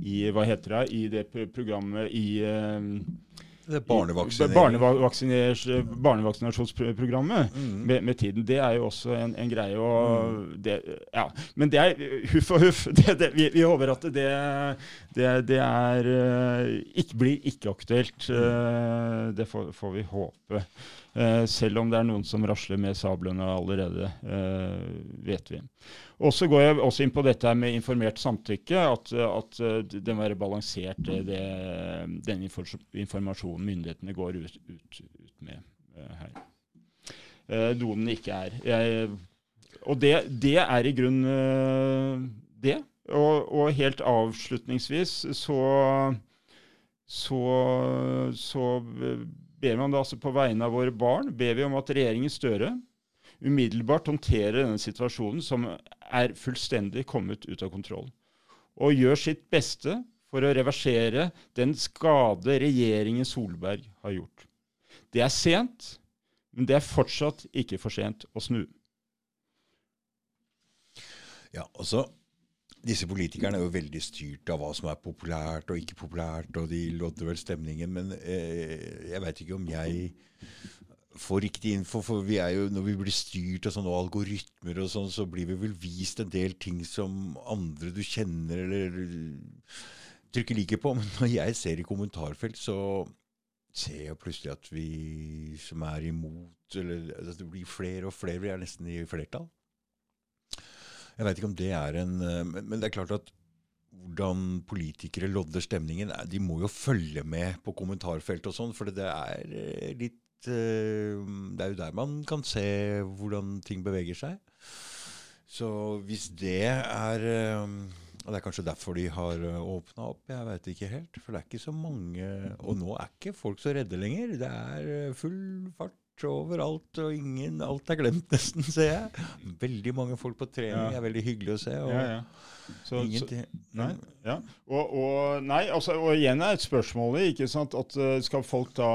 i Hva heter det? I det programmet i det barnevaksinasjonsprogrammet mm. med, med, tiden. Det er jo også en, en greie. Det, ja. Men det er huff og huff. Det, det, vi, vi, håper at det, det er, ikke, blir ikke aktuelt. Mm. Det får, får vi håpe. Eh, selv om det er noen som rasler med sablene allerede, eh, vet vi. Og så går jeg også inn på dette med informert samtykke, at, at det må være balansert, det, den informasjonen myndighetene går ut, ut, ut med her. Noe den ikke er. Jeg, og det, det, er i grunnen det. Og, og, helt avslutningsvis så, så, så ber man da altså på vegne av våre barn ber vi om at regjeringen Støre umiddelbart håndterer denne situasjonen som er fullstendig kommet ut av kontroll, og gjør sitt beste for å reversere den skade regjeringen Solberg har gjort. Det er sent, men det er fortsatt ikke for sent å snu. Ja, altså disse politikerne er jo veldig styrt av hva som er populært og ikke populært, og de lodder vel stemningen. Men eh, jeg veit ikke om jeg får riktig info. For vi er jo, når vi blir styrt av sånne algoritmer, og sånn, så blir vi vel vist en del ting som andre du kjenner eller trykker like på. Men når jeg ser i kommentarfelt, så ser jeg plutselig at vi som er imot, eller at det blir flere og flere, vi er nesten i flertall. Jeg veit ikke om det er en eh, Men det er klart at hvordan politikere lodder stemningen De må jo følge med på kommentarfeltet og sånn, for det er eh, litt eh, Det er jo der man kan se hvordan ting beveger seg. Så hvis det er og Det er kanskje derfor de har åpna opp. Jeg veit ikke helt. For det er ikke så mange Og nå er ikke folk så redde lenger. Det er full fart overalt, og ingen Alt er glemt, nesten, ser jeg. Veldig mange folk på trening ja. er veldig hyggelig å se. og ja, ja. Så, ingenting, nei, ja. og, og, nei, altså, og igjen er et spørsmål ikke sant, at uh, skal folk da,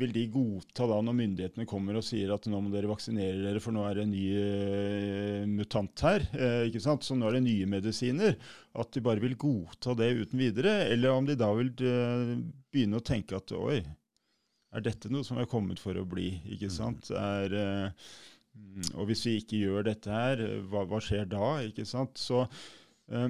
Vil de godta da når myndighetene kommer og sier at nå må dere vaksinere dere, for nå er det en ny uh, mutant her, uh, ikke sant, så nå er det nye medisiner? At de bare vil godta det uten videre? Eller om de da vil begynne å tenke at oi, er dette noe som er kommet for å bli? ikke mm. sant? Er, uh, og hvis vi ikke gjør dette her, hva, hva skjer da? ikke sant? Så, uh,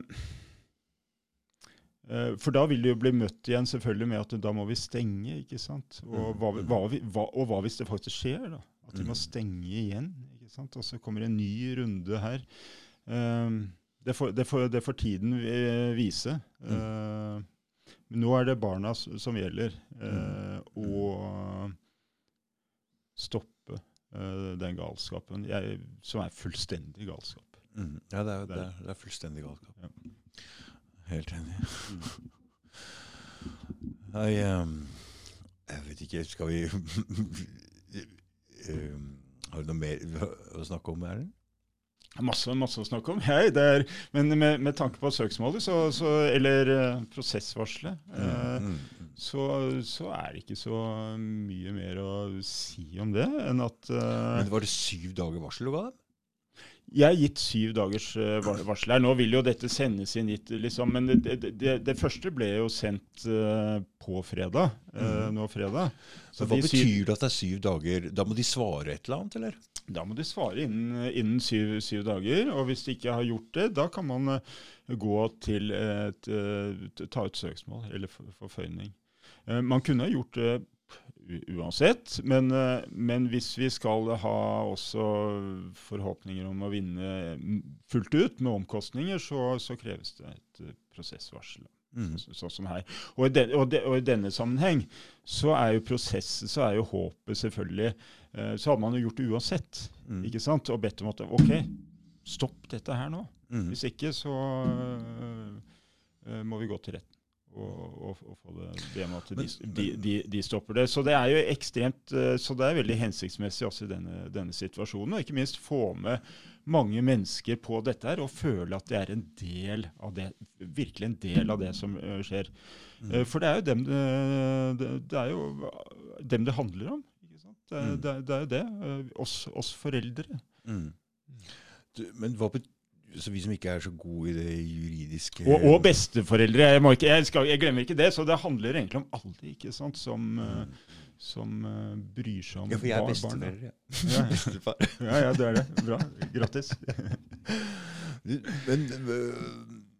uh, for da vil det jo bli møtt igjen selvfølgelig med at da må vi stenge. ikke sant? Og mm. hva, hva, hva, og hva hvis det faktisk skjer? da? At vi må mm. stenge igjen. ikke sant? Og så kommer en ny runde her. det, får, det, får, det får tiden vise. Mm. Nå er det barna som gjelder. Eh, og stoppe eh, den galskapen, jeg, som er fullstendig galskap. Mm. Ja, det er, det, er, det er, fullstendig galskap. Ja. Helt enig. Mm. Jeg, um, jeg vet ikke Skal vi um, Har du noe mer å snakke om, Erlend? Masse, masse å snakke om. Hei, er, men med, med, tanke på søksmålet, så, så, eller uh, prosessvarselet, uh, mm, mm. Så, så, er det ikke så mye mer å si om det enn at uh, Men Var det syv dager varsel du ga dem? Jeg har gitt syv dagers uh, varsel her. Nå vil jo dette sendes inn hit, liksom. Men det, det, det, første ble jo sendt uh, på fredag. Mm. nå fredag. Så hva betyr syv, det at det er syv dager? Da må de svare et eller annet, eller? Da må de svare innen, innen syv, syv, dager. Og hvis de ikke har gjort det, da kan man gå til et, ta ut søksmål eller forføyning. Man kunne ha gjort det uansett. Men, eh, men, hvis vi skal ha også forhåpninger om å vinne fullt ut med omkostninger, så, så kreves det et eh, prosessvarsel. Mm. Sånn så, som her. Og i, den, og, de, og i, denne sammenheng så er jo prosessen, så er jo håpet selvfølgelig eh, Så hadde man jo gjort det uansett. Mm. ikke sant? Og bedt om at OK, stopp dette her nå. Mm. Hvis ikke så øh, må vi gå til retten. Og, og, og få det, be at de, de, de, de, stopper det. Så det er jo ekstremt, eh, så det er veldig hensiktsmessig også i denne, denne situasjonen. Og ikke minst få med mange mennesker på dette her og føle at de er en del av det, virkelig en del av det som uh, skjer. Mm. Uh, for det er jo dem det, det, det, er jo dem det handler om. Ikke sant? Det, mm. det, det er jo det. Oss, oss, foreldre. Mm. Du, men hva betyr så vi som ikke er så gode i det juridiske Og, og besteforeldre. Jeg, ikke, jeg, skal, jeg, glemmer ikke det. Så det handler egentlig om alle ikke sant, som, mm. som uh, bryr seg om barn. Ja, for jeg er besteforelder. Ja. Ja. Bestefar. ja, ja, du er det. Bra. Grattis. Men uh,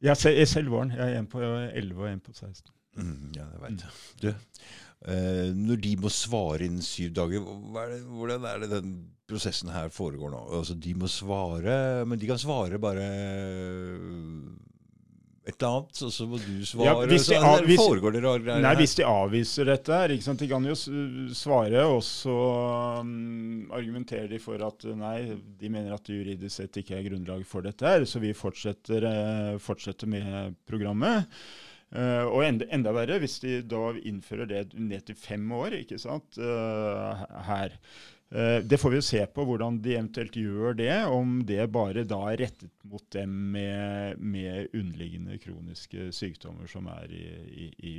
Jeg er selv barn. Jeg er en på 11 og en på 16. Mm, ja, det veit jeg. Du, uh, når de må svare innen syv dager, er det, hvordan er det den prosessen her foregår nå? Altså, De må svare, men de kan svare bare et eller annet, og så må du svare. Ja, hvis de, av, hvis, Nei, hvis de avviser dette her? De kan jo svare, og så um, argumenterer de for at nei, de mener at det juridisk sett ikke er grunnlag for dette her, så vi fortsetter, uh, fortsetter med programmet. Uh, og enda, enda, verre hvis de da innfører det ned til fem år ikke sant, uh, her. Uh, det får vi jo se på hvordan de eventuelt gjør det, om det bare da er rettet mot dem med, med underliggende kroniske sykdommer som er i, i, i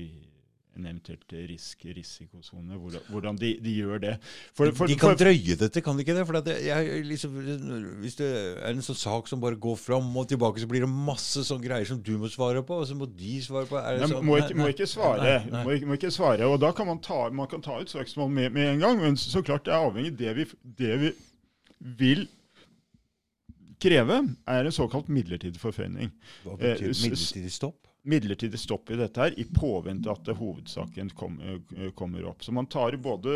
en eventuelt risk, risikosone, hvordan, hvordan de, de, gjør det. For, for, de kan for, drøye dette, kan de ikke det? For det, jeg, liksom, Hvis det er en sånn sak som bare går fram og tilbake, så blir det masse sånne greier som du må svare på, og så må de svare på. Er det sånn? må, ikke, må, ikke, svare. Nei, nei. Må, ikke, må, ikke, svare. Og da kan man ta, man kan ta ut søksmål med, med, en gang, men så klart det er avhengig det vi, det vi vil kreve, er en såkalt midlertidig forføyning. Hva betyr eh, midlertidig stopp? Midlertidig stopp i dette her, i påvente at hovedsaken kom, eh, kommer opp. Så man tar både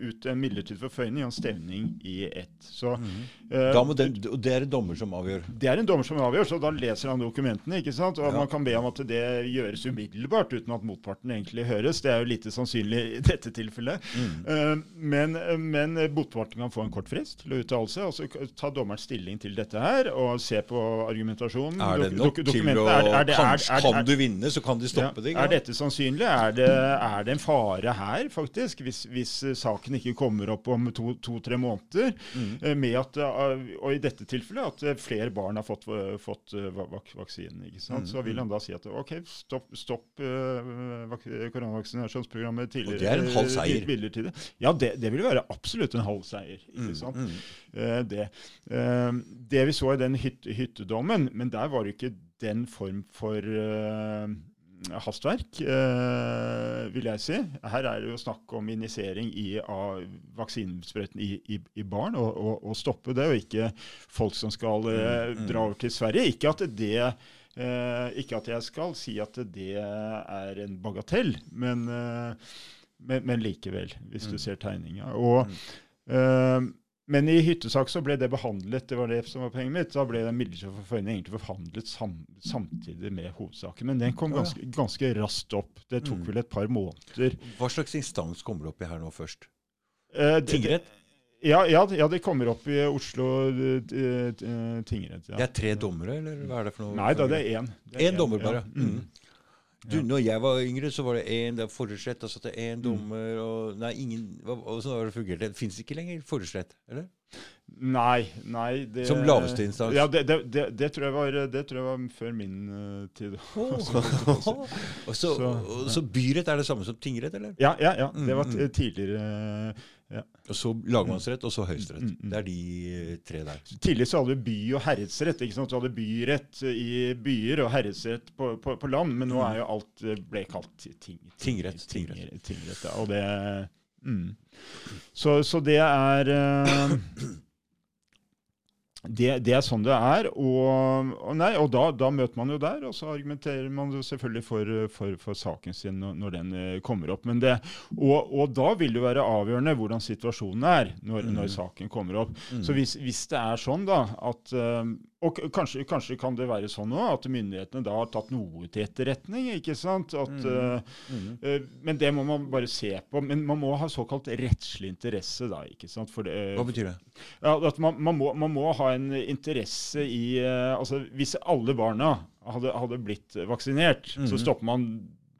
ut en midlertidig forføyning og en stevning i ett. Så, mm. uh, den, og det er en dommer som avgjør? Det er en dommer som avgjør, så da leser han dokumentene. ikke sant? Og ja. Man kan be om at det gjøres umiddelbart, uten at motparten egentlig høres. Det er jo lite sannsynlig i dette tilfellet. Mm. Uh, men, men motparten kan få en kort frist til å uttale seg, og så ta dommeren stilling til dette her, og se på argumentasjonen. Er det nok til å er, er, er, er, du vinne, så kan de stoppe det. Er dette sannsynlig? Er det, er det, en fare her, faktisk, hvis, hvis saken ikke kommer opp om to-tre to, måneder? Mm. Eh, med at, eh, og i dette tilfellet at eh, flere barn har fått, fått vak vaksinen. ikke sant? Mm. Så vil han da si at OK, stopp, stopp uh, koronavaksinasjonsprogrammet tidligere. Og det er en halv seier? Ja, det, det vil være absolutt en halv seier. ikke mm, sant? Mm. Uh, det. Uh, det vi så i den hyt hyttedommen, men der var det ikke den form for uh, hastverk, uh, vil jeg si. Her er det jo snakk om injisering av vaksinesprøyten i, i, i, barn, og, og, og, stoppe det, og ikke folk som skal uh, dra over til Sverige. Ikke at, det, ikke at jeg skal si at det er en bagatell, men, men, men likevel, hvis du mm. ser tegninga. Og. Men i hyttesak så ble det behandlet det var det som var poenget mitt, da ble den midlertidige forføyningen egentlig forhandlet sam, samtidig med hovedsaken. Men den kom ganske, ganske raskt opp. Det tok mm. vel et par måneder. Hva slags instans kommer det opp i her nå først? Eh, Tingrett? Ja, ja, ja, det kommer opp i Oslo uh, tingrett. Ja. Det er tre dommere, eller hva er det for noe? Nei da, det er én. Én dommer bare? Ja. Mm. Mm. Du, når jeg var yngre, så var det én forhørsrett, og så satt det én mm. dommer og Nei, ingen så har det fungert. Det fins ikke lenger forhørsrett, eller? Nei. nei det, Som laveste instans? Ja, det, det, det, tror var, det, tror jeg var, før min uh, tid. Oh. så, så, så, byrett er det samme som tingrett, eller? Ja, ja, ja. det var mm, mm. tidligere. Uh. Og så lagmannsrett, og så høyesterett. Mm, mm, mm. Det er de eh, tre der. Tidligere så hadde vi by- og herredsrett. ikke sant? Du hadde byrett i byer og herredsrett på, på, på, land, men nå er jo alt eh, ble kalt ting, ting, tingrett. tingrett. tingrett ja. Og det mm. så, så, det er uh, det, det, er sånn det er. Og, og, nei, og da, da, møter man jo der, og så argumenterer man jo selvfølgelig for, for, for saken sin når, når, den eh, kommer opp. Det, og, og, da vil det være avgjørende hvordan situasjonen er når, mm. når saken kommer opp. Mm. Så hvis, hvis, det er sånn da at eh, og kanskje, kanskje, kan det være sånn òg at myndighetene da har tatt noe til etterretning. ikke sant? At, mm. Mm. Uh, men det må man bare se på. Men man må ha såkalt rettslig interesse da. ikke sant? Det, Hva betyr det? Ja, at man, man, må, man, må, ha en interesse i uh, altså Hvis alle barna hadde, hadde blitt vaksinert, mm. så stopper man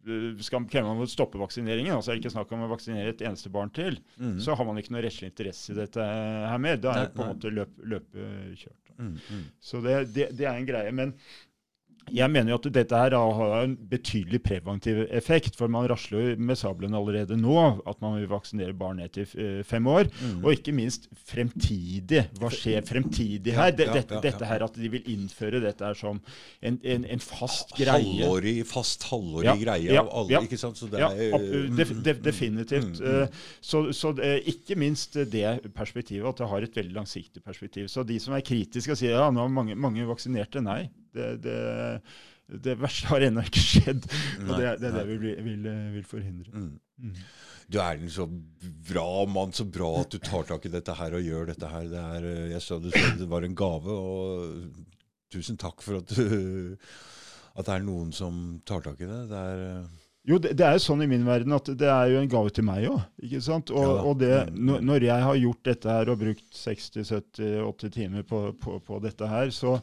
eh, skal man stoppe vaksineringen, altså er det ikke snakk om å vaksinere et eneste barn til, Mm. så har man ikke noe rettslig interesse i dette her mer. Da er Nei, på en måte løp, løpet kjørt. Mm, mm. Så det, det, det er en greie. Men jeg mener jo at dette her har en betydelig preventiv effekt. For man rasler jo med sabelen allerede nå at man vil vaksinere barn ned til eh, fem år. Mm. Og ikke minst fremtidig. Hva skjer fremtidig her? Det, dette, dette ja. her at de vil innføre dette her som en, en, en fast greie. Halvårig, fast halvårig Ja, greie av alle, ja. ikke sant? Så det Ja, er uh, def, def, definitivt. Mm, mm. Eh, Så, så eh, ikke minst det perspektivet, at det har et veldig langsiktig perspektiv. Så de som er kritiske og sier ja, nå er mange, mange vaksinerte, nei. Det, det, det verste har ennå ikke skjedd. Og det, er- det det vi vil, vil, eh, vil forhindre. Mm. Mm. Du er en så bra mann, så bra at du tar tak i dette her og gjør dette her. Det er, eh, jeg så du sa det var en gave, og tusen takk for at, du, at det er noen som tar tak i det. Det er eh, Jo, det, det er jo sånn i min verden at det er jo en gave til meg òg. Og, og det, når jeg har gjort dette her og brukt 60-70-80 timer på, på, på dette her, så,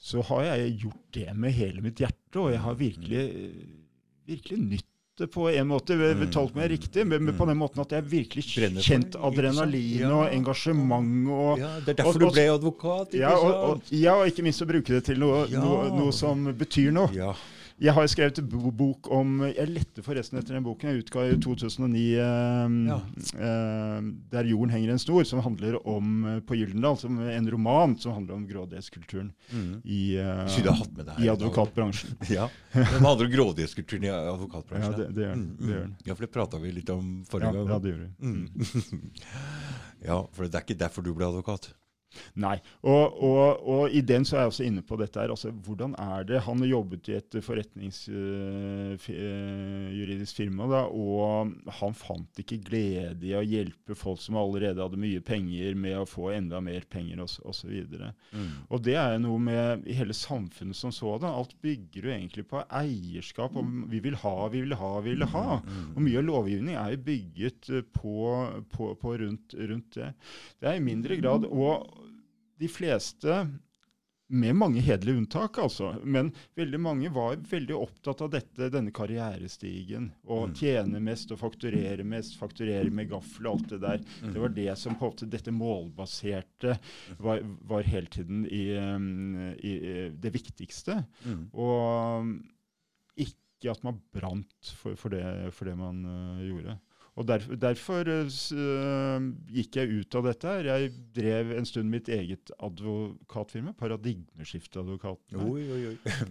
så har jeg gjort det med hele mitt hjerte. Og jeg har virkelig, virkelig nytt det på en måte. betalt Tolk meg riktig, men, men på den måten at jeg virkelig kjent adrenalin og engasjement. og ja, Det er derfor og- du ble advokat, ikke ja, og, og, ja, og ikke minst å bruke det til noe, noe, noe som betyr noe. Ja. Jeg har skrevet en bok om Jeg lette forresten etter den boken. Jeg utga i 2009 eh, Ja. eh, 'Der jorden henger en snor', som handler om eh, på Gyldendal, som en roman som handler om grådighetskulturen Mm. i, eh, i advokatbransjen. Ja. Det handler om grådighetskulturen i Ja, advokatbransjen. det, det gjør den. Mm, Det mm. Ja, for det prata vi litt om Ja, forrige ja, gang. det gjør vi. Mm. ja, for det er ikke derfor du ble advokat. Nei. Og, og, og i den så er jeg også inne på dette her. Altså, hvordan er det Han har jobbet i et forretningsjuridisk firma, da, og han fant ikke glede i å hjelpe folk som allerede hadde mye penger, med å få enda mer penger osv. Og, så. Mm. og det er noe med hele samfunnet som sådan. Alt bygger jo egentlig på eierskap. og Vi vil ha, vi vil ha, vi vil ha. Mm. Og mye av lovgivning er jo bygget eh, på, på, på rundt, rundt det. Det er i mindre grad Og de fleste, med mange hederlige unntak, altså, men veldig mange var veldig opptatt av dette, denne karrierestigen. Å Mm. tjene mest og fakturere mest, fakturere med gaffel og alt det der. Mm. Det var det som på en måte dette målbaserte var, var hele tiden i, um, i, i det viktigste. Mm. Og um, ikke at man brant for, for, det, for det man uh, gjorde. Og derf- derfor uh, uh, gikk jeg ut av dette. her. Jeg drev en stund mitt eget advokatfirma, Paradigmeskifteadvokatene.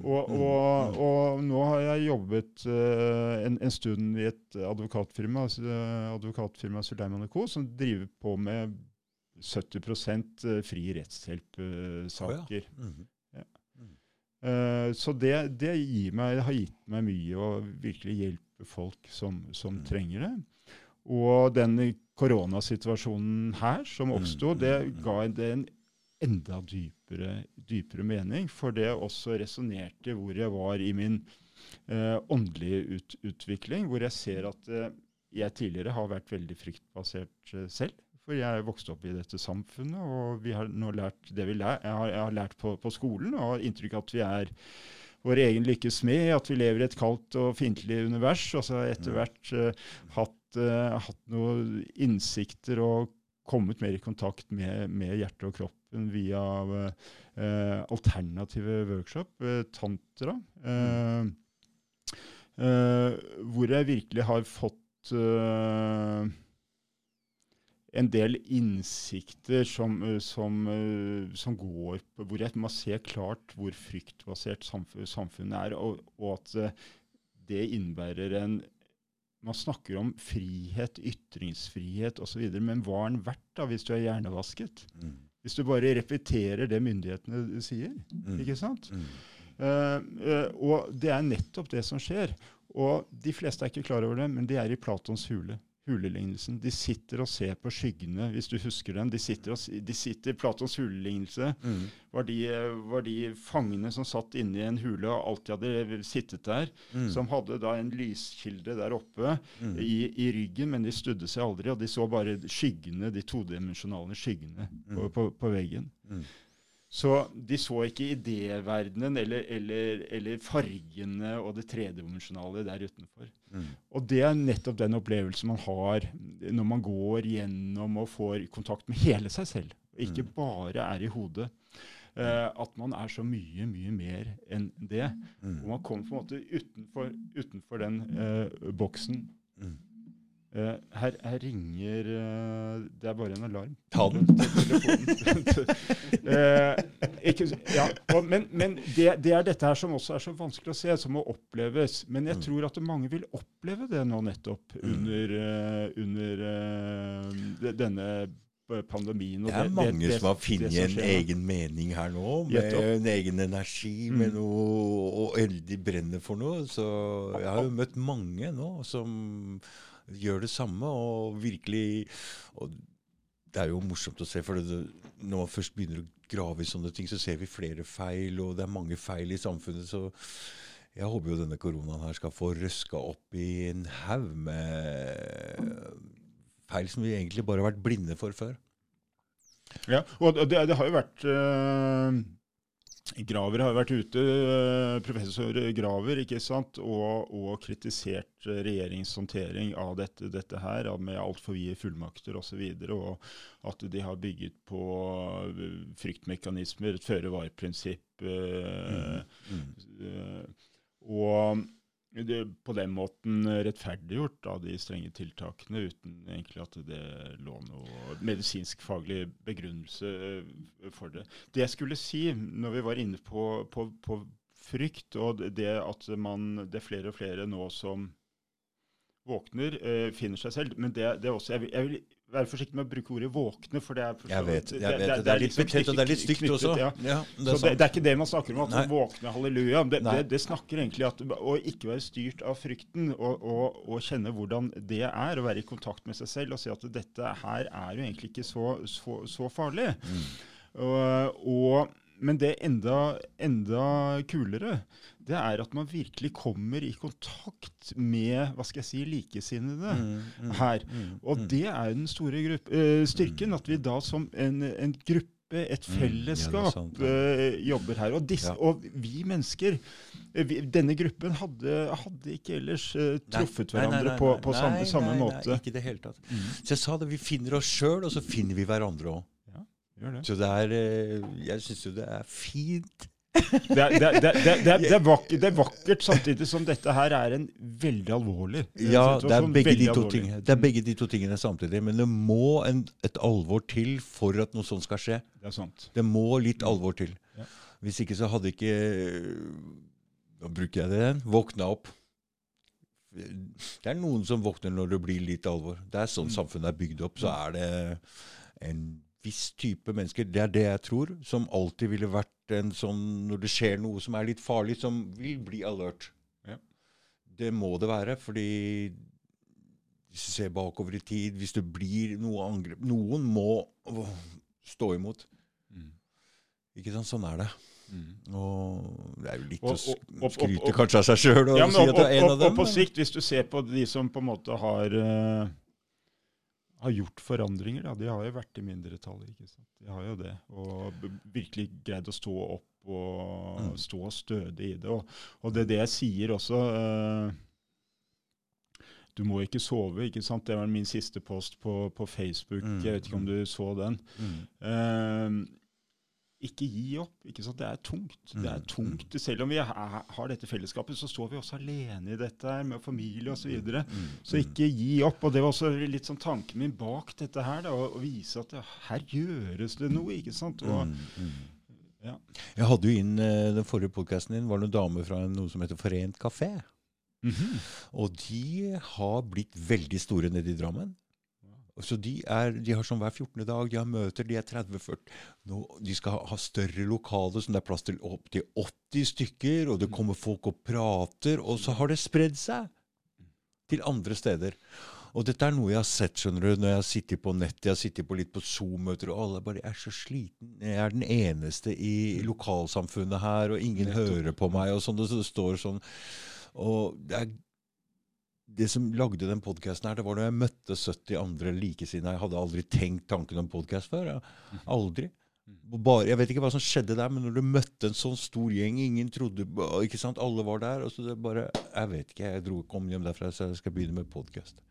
Og, og, og nå har jeg jobbet uh, en, en stund i et advokatfirma, uh, advokatfirma Suleiman Co., som driver på med 70% fri rettshjelp-saker. Mhm. Eh, så det, det meg, har gitt meg mye å virkelig hjelpe folk som, som Mm. trenger det. Og den koronasituasjonen her som oppsto, Mm, det mm, mm. ga det en enda dypere, dypere mening. For det også resonnerte hvor jeg var i min eh, åndelige ut, utvikling, hvor jeg ser at eh, jeg tidligere har vært veldig fryktbasert eh, selv. For jeg vokste opp i dette samfunnet, og vi har nå lært det vi lær, jeg, har, jeg har lært på, på skolen, og har inntrykk av at vi er vår egen lykkes smed, at vi lever i et kaldt og fiendtlig univers. Og så har jeg etter Mm. hvert uh, hatt, eh, hatt noen innsikter og kommet mer i kontakt med, med hjertet og kroppen via uh, alternative workshop, uh, tantra. Eh, eh, hvor jeg virkelig har fått eh, en del innsikter som, eh, som, eh, som går på Hvor jeg må se klart hvor fryktbasert samfunnet er, og, og at eh, det innebærer en Man snakker om frihet, ytringsfrihet osv., men hva er den verdt da hvis du er hjernevasket? Mm. Hvis du bare repeterer det myndighetene sier. Mm. ikke sant? Mm. Uh, uh, og det er nettopp det som skjer. Og de fleste er ikke klar over det, men de er i Platons hule. Hulelignelsen. De sitter og ser på skyggene, hvis du husker den. De sitter, og, de sitter Platons hulelignelse Mm. var de, var de fangene som satt inne i en hule og alltid hadde sittet der, Mm. som hadde da en lyskilde der oppe Mm. i, i ryggen, men de studde seg aldri, og de så bare skyggene, de todimensjonale skyggene på, Mm. på, på veggen. Så de så ikke idéverdenen eller, eller, eller fargene og det tredimensjonale der utenfor. Mm. Og det er nettopp den opplevelsen man har når man går gjennom og får kontakt med hele seg selv, og ikke Mm. bare er i hodet. Uh, at man er så mye, mye mer enn det. Mm. Og man kommer på en måte utenfor, utenfor den uh, boksen. Mm. Eh, her, her ringer uh, Det er bare en alarm. Ta den. Telefonen. eh, ikke, ja, og, men men det, det er dette her som også er så vanskelig å se, som må oppleves. Men jeg Mm. tror at mange vil oppleve det nå nettopp Mm. under, under de- denne pandemien. og Det er det- mange det- som har det funnet en egen mening her nå, med en egen energi, med Mm. noe, og eldig brenner for noe. Så jeg har jo møtt mange nå som gjør det samme, og virkelig og Det er jo morsomt å se, for det, når man først begynner å grave i sånne ting, så ser vi flere feil, og det er mange feil i samfunnet. så jeg håper jo denne koronaen her skal få røska opp i en haug med feil som vi egentlig bare har vært blinde for før. Ja, og det, det har jo vært eh, Graver har vært ute, eh, professor Graver, ikke sant, og, og kritisert eh, regjeringens håndtering av dette, dette her, med altfor vide fullmakter osv., og, så videre, og at de har bygget på eh, fryktmekanismer, et føre-var-prinsipp. Mm. Mm. eh, og det, på den måten rettferdiggjort av de strenge tiltakene, uten egentlig at det lå noe medisinsk-faglig begrunnelse eh, for det. Det jeg skulle si, når vi var inne på, på, på frykt, og det- at man, det er flere og flere nå som våkner, eh, finner seg selv, men det, det også, jeg vil, jeg vil være forsiktig med å bruke ordet våkne, for det er, Jeg vet, jeg vet det. Det er litt liksom betent, og det er litt stygt også. ja. Ja, det Så er det, det er ikke det man snakker om, at man våkne halleluja. Det, det, det snakker egentlig at å ikke være styrt av frykten, og, og, og kjenne hvordan det er, å være i kontakt med seg selv og si at dette her er jo egentlig ikke så, så, så farlig. Mm. Og, og, men det enda, enda kulere, det er at man virkelig kommer i kontakt med hva skal jeg si, likesinnede Mm, mm, her. mm, Og mm. det er jo den store gruppe, eh, styrken, at vi da som en, en gruppe, et ja, fellesskap, mm, ja. uh, jobber her. Og, disse, Ja. og vi mennesker, eh, vi, denne gruppen, hadde, hadde ikke ellers uh, truffet Nei, hverandre nei, på, nei, på nei, samme, samme måte. Nei, ikke det hele tatt. Mm. Så jeg sa det, vi finner oss sjøl, og så finner vi hverandre òg. Det. Så det er Jeg syns jo det er fint. Det er, det, er- det, er- er- er vakkert, det er vakkert, samtidig som dette her er en veldig alvorlig Ja, det er begge de er begge de to tingene samtidig. Men det må en, et alvor til for at noe sånt skal skje. Det er sant. Det må litt alvor til. Ja. Hvis ikke så hadde ikke Nå bruker jeg det igjen. Våkna opp. Det er noen som våkner når det blir litt alvor. Det er sånn Mm. samfunnet er bygd opp. Så er det en viss type mennesker, det er det jeg tror, som alltid ville vært en sånn Når det skjer noe som er litt farlig, som vil bli alert. Ja. Det må det være, fordi hvis du ser bakover i tid, hvis det blir noe angrep Noen må stå imot. Mm. Ikke sant? Sånn er det. Mm. Og det er jo litt Og- å og- og- skryte og- kanskje av seg sjøl og Ja, men si at du er en av dem. og på men- sikt, hvis du ser på de som på en måte har, eh, har gjort forandringer, da, de har jo vært i mindretall. ikke sant? De har jo det. Og virkelig greid å stå opp og Mm. stå stødig i det. Og, og det er det jeg sier også. Uh, du må ikke sove, ikke sant? Det var min siste post på, på Facebook. Mm, Jeg vet ikke om mm. du så den. Mm. Eh, ikke gi opp. ikke? Det er tungt. Det er Mm, tungt. Selv om vi ha- har dette fellesskapet, så står vi også alene i dette her med familie osv. Så, videre. Mm. så ikke gi opp. Og det var også litt sånn tanken min bak dette her. Da, å, vise at det, her gjøres det noe. ikke sant? Og, Mm, mm. ja. Jeg hadde jo inn eh, den forrige podkasten din, var det noen damer fra noe som heter Forent kafé. Mhm. Og de har blitt veldig store nede i Drammen. Så de, er, de har sånn hver 14. dag, de har møter, de er 30-40. De skal ha, større lokaler, som det er plass til opptil 80 stykker, og det kommer folk og prater, og så har det spredd seg til andre steder. Og dette er noe jeg har sett skjønner du, når jeg har sittet på nettet, jeg har sittet på litt på Zoom-møter, og alle bare er så sliten. Jeg er den eneste i lokalsamfunnet her, og ingen Nettopp. hører på meg, og sånn, og så det står sånn. Og det er det som lagde den podkasten her, det var da jeg møtte 70 andre likesinnede. Jeg hadde aldri tenkt tanken om podkast før. Jeg. Aldri. Bare, jeg vet ikke hva som skjedde der, men når du møtte en sånn stor gjeng Ingen trodde ikke sant, Alle var der. og så det bare, Jeg vet ikke, jeg dro kom hjem derfra, så jeg skal begynne med podkast.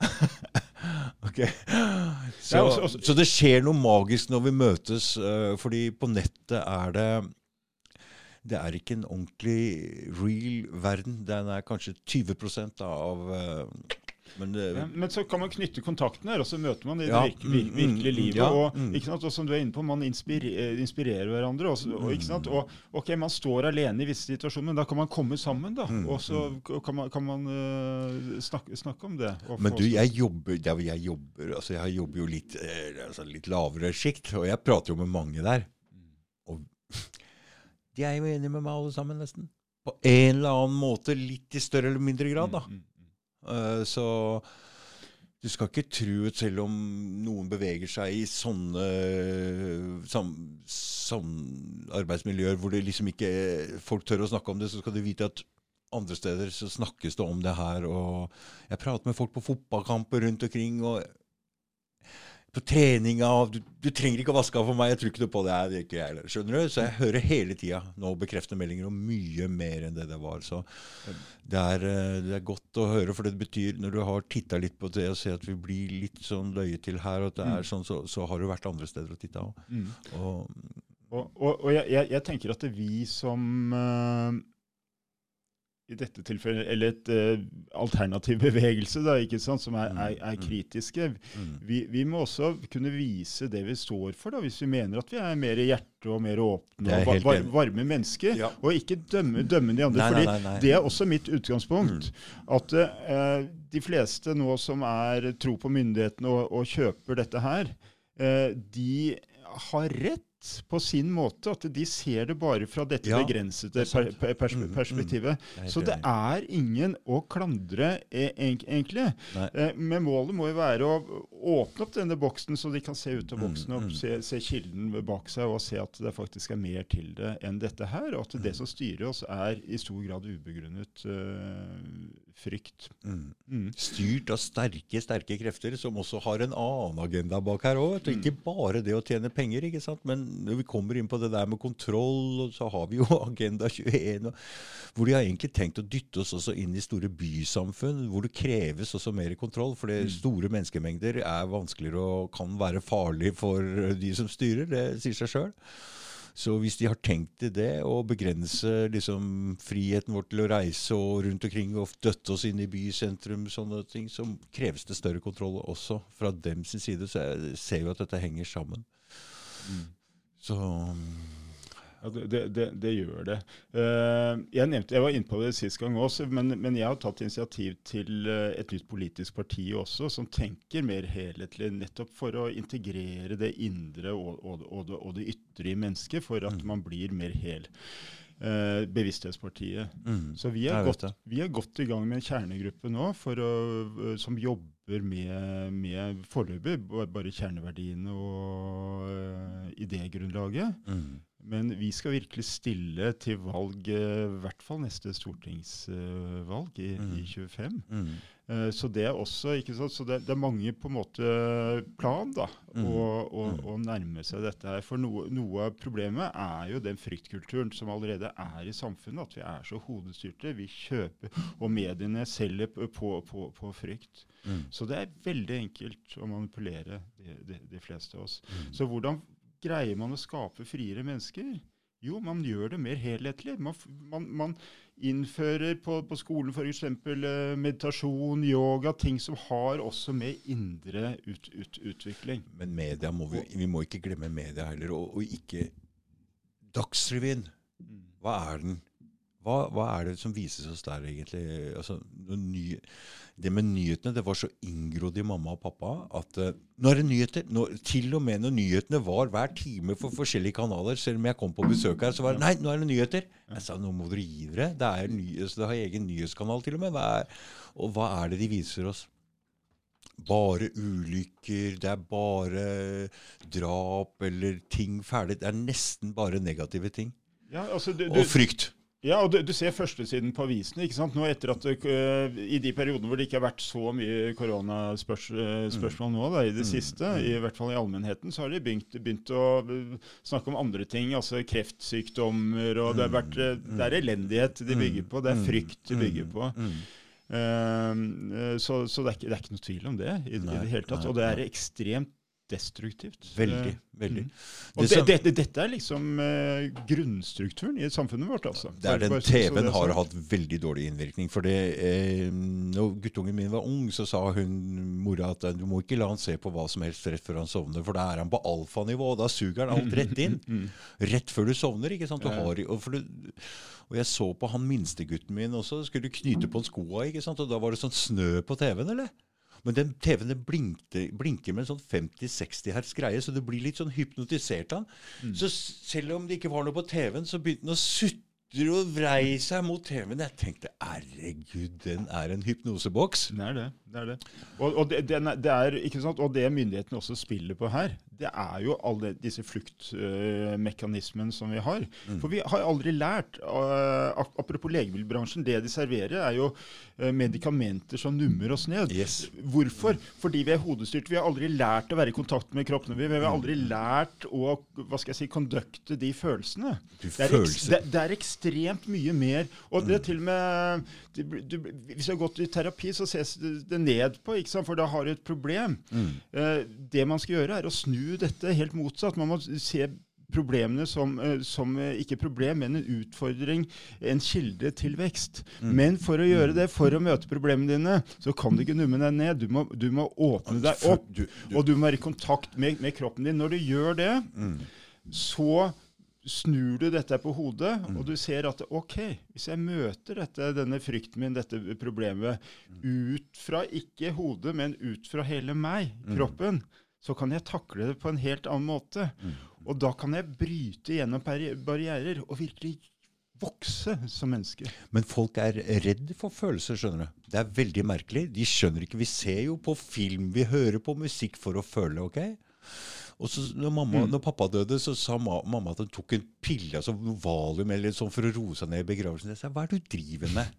okay. så, også, også, så, det skjer noe magisk når vi møtes, uh, fordi på nettet er det det er ikke en ordentlig real verden. Den er kanskje 20 av uh, men, det, ja, men, så kan man knytte kontaktene, og så møter man i det virke, mm, virkelige mm, livet. Ja, og, mm. og, som du er inne på, Man inspirerer, inspirerer hverandre. Og, og, og, ok, Man står alene i visse situasjoner, men da kan man komme sammen. da, Og så kan man, kan man uh, snakke, snakke, om det. men du, jeg jobber, jeg jobber, altså jeg jobber jo litt, eh, altså litt lavere sjikt, og jeg prater jo med mange der. Og de er jo enige med meg alle sammen, nesten. På en eller annen måte, litt i større eller mindre grad. da. Uh, så du skal ikke tro at selv om noen beveger seg i sånne sam, sam, arbeidsmiljøer hvor det liksom ikke folk tør å snakke om det, så skal du vite at andre steder så snakkes det om det her. og Jeg prater med folk på fotballkamper rundt omkring. og på treninga du, du, trenger ikke å vaske av for meg. Jeg tror ikke noe på det. det ikke jeg, skjønner du? Så jeg hører hele tida nå bekreftende meldinger om mye mer enn det det var. Så det er, eh, det er godt å høre, for det betyr, når du har titta litt på det og ser at vi blir litt sånn løye til her, og at det er mm. sånn, så, så har du vært andre steder og titta òg. Mm. Og, og, og, og jeg, jeg, tenker at vi som uh, i dette tilfellet, eller et uh, alternativ bevegelse da, som er, er, er mm. kritiske. Mm. Vi, vi, må også kunne vise det vi står for, da, hvis vi mener at vi er mer hjerte og mer åpne og var, varme mennesker. Ja. Og ikke dømme, dømme de andre. Nei, fordi nei, nei, det er også mitt utgangspunkt. Mm. At uh, de fleste nå som er tro på myndighetene og, og kjøper dette her, uh, de har rett på sin måte. At de ser det bare fra dette ja, begrensede per, per, pers mm, mm, perspektivet. Mm, Så det er ingen å klandre, e egentlig. Eh, men målet må jo være å åpne opp denne boksen, så de kan se ut av mm, boksen og mm, se, se, kilden bak seg, og se at det faktisk er mer til det enn dette her. Og at det som styrer oss, er i stor grad ubegrunnet uh, frykt. Mm. Styrt av sterke, sterke krefter, som også har en annen agenda bak her òg. Ikke bare det å tjene penger, ikke sant? men når vi kommer inn på det der med kontroll, så har vi jo Agenda 21, hvor de har egentlig tenkt å dytte oss også inn i store bysamfunn, hvor det kreves også mer kontroll. For det store menneskemengder er vanskeligere og kan være farlig for de som styrer. Det sier seg sjøl. Så hvis de har tenkt til det, å begrense liksom, friheten vår til å reise og rundt omkring og døtte oss inn i bysentrum, sånne ting, så kreves det større kontroll også fra dem sin side. Så jeg ser jo at dette henger sammen. Mm. Så ja, det, det, det, gjør det. Uh, jeg, nevnte, jeg var inne på det sist gang også, men, men, jeg har tatt initiativ til uh, et nytt politisk parti også, som tenker mer helhetlig, nettopp for å integrere det indre og, og, og, og det ytre i mennesket, for at mm. man blir mer hel. Uh, Bevissthetspartiet. Mm. Så vi er, godt, vi er, godt, i gang med en kjernegruppe nå å, som jobber med, med foreløpig bare kjerneverdiene og idégrunnlaget. Mm. Men vi skal virkelig stille til valg, eh, i hvert fall neste stortingsvalg i, mm. i 25. Mm. Uh, så det er også, ikke sant, så det, det, er mange på en måte plan da, mm. å, å, mm. å, nærme seg dette her. For noe, noe, av problemet er jo den fryktkulturen som allerede er i samfunnet. At vi er så hodestyrte. Vi kjøper, og mediene selger på, på, på frykt. Mm. Så det er veldig enkelt å manipulere de, de, de fleste av oss. Mm. Så hvordan greier man å skape friere mennesker? Jo, man gjør det mer helhetlig. Man, man, man innfører på, på skolen f.eks. Eh, meditasjon, yoga, ting som har også med indre ut, ut, utvikling. Men media må vi, vi må ikke glemme media heller. Og, og ikke Dagsrevyen. Mm. Hva er den? Hva, hva, er det som vises oss der, egentlig? Altså, ny, det med nyhetene det var så inngrodd i mamma og pappa at uh, nå er det nyheter. Nå, til og med når nyhetene var hver time for forskjellige kanaler, selv om jeg kom på besøk her, så var det nei, nå er det nyheter. Jeg sa nå må dere gi dere. Det, er ny, altså, det har egen nyhetskanal til og med. Hva er, og hva er det de viser oss? bare ulykker, det er bare drap eller ting ferdig. Det er nesten bare negative ting. Ja, altså, du, og frykt. Ja, og du, du ser førstesiden på avisene. ikke sant? Nå etter at øh, I de periodene hvor det ikke har vært så mye koronaspørsmål nå da, i det siste, i hvert fall i allmennheten, så har de begynt, begynt å øh, snakke om andre ting. Altså kreftsykdommer og Det, har vært, øh, det er elendighet de bygger på. Det er frykt de bygger på. Uh, så, så det, er ikke, det, er ikke, noe tvil om det i, nei, i det hele tatt. Og det er ekstremt destruktivt. Veldig. veldig. Mm. Og det, det, dette er liksom uh, grunnstrukturen i samfunnet vårt. altså. Det er den TV-en har hatt veldig dårlig innvirkning. for det, eh, når guttungen min var ung, så sa hun mora at du må ikke la han se på hva som helst rett før han sovner, for da er han på alfanivå, og da suger han alt rett inn. Mm. Rett før du sovner. ikke sant? Du har, og, du, og jeg så på han minstegutten min også. Skulle du knyte på skoa, ikke sant? og da var det sånn snø på TV-en, eller? Men den TV-en blinker med en sånn 50-60 hertz greie, så du blir litt sånn hypnotisert av den. Mm. Så selv om det ikke var noe på TV-en, så begynte den å sutte og vrei seg mot TV-en. Jeg tenkte herregud, den er en hypnoseboks. Det er det. det, er det. Og, og, det, det er, og det myndighetene også spiller på her, det er jo alle disse fluktmekanismene som vi har. Mm. For vi har aldri lært uh, Apropos legemiddelbransjen, det de serverer, er jo uh, medikamenter som nummer oss ned. Yes. Hvorfor? Fordi vi er hodestyrt. Vi har aldri lært å være i kontakt med kroppene. Vi, vi har aldri mm. lært å hva skal jeg si, kondukte de følelsene. De det, er det, det, er ekstremt mye mer. Og det er mm. til og med du, du, Hvis du har gått i terapi, så ses det ned på, for da har du et problem. Mm. det man skal gjøre, er å snu dette helt motsatt. Man må se problemene som, eh, som, eh, ikke problem, men en utfordring, en kilde til vekst. Mm. Men for å gjøre det, for å møte problemene dine, så kan du ikke numme deg ned. Du må, du må åpne deg opp, og du må være i kontakt med, med kroppen din. Når du gjør det, mm. så snur du dette på hodet, mm. og du ser at OK, hvis jeg møter dette, denne frykten min, dette problemet, ut fra ikke hodet, men ut fra hele meg, mm. kroppen, mm så kan jeg takle det på en helt annen måte. Mm. Og da kan jeg bryte gjennom barrierer og virkelig vokse som menneske. Men folk er redd for følelser, skjønner du. Det er veldig merkelig. De skjønner ikke. Vi ser jo på film, vi hører på musikk for å føle, OK? Og så når, mamma, mm. når pappa døde, så sa mamma at hun tok en pille, altså valium eller sånn for å roe seg ned i begravelsen. Jeg sa, hva er det du driver med?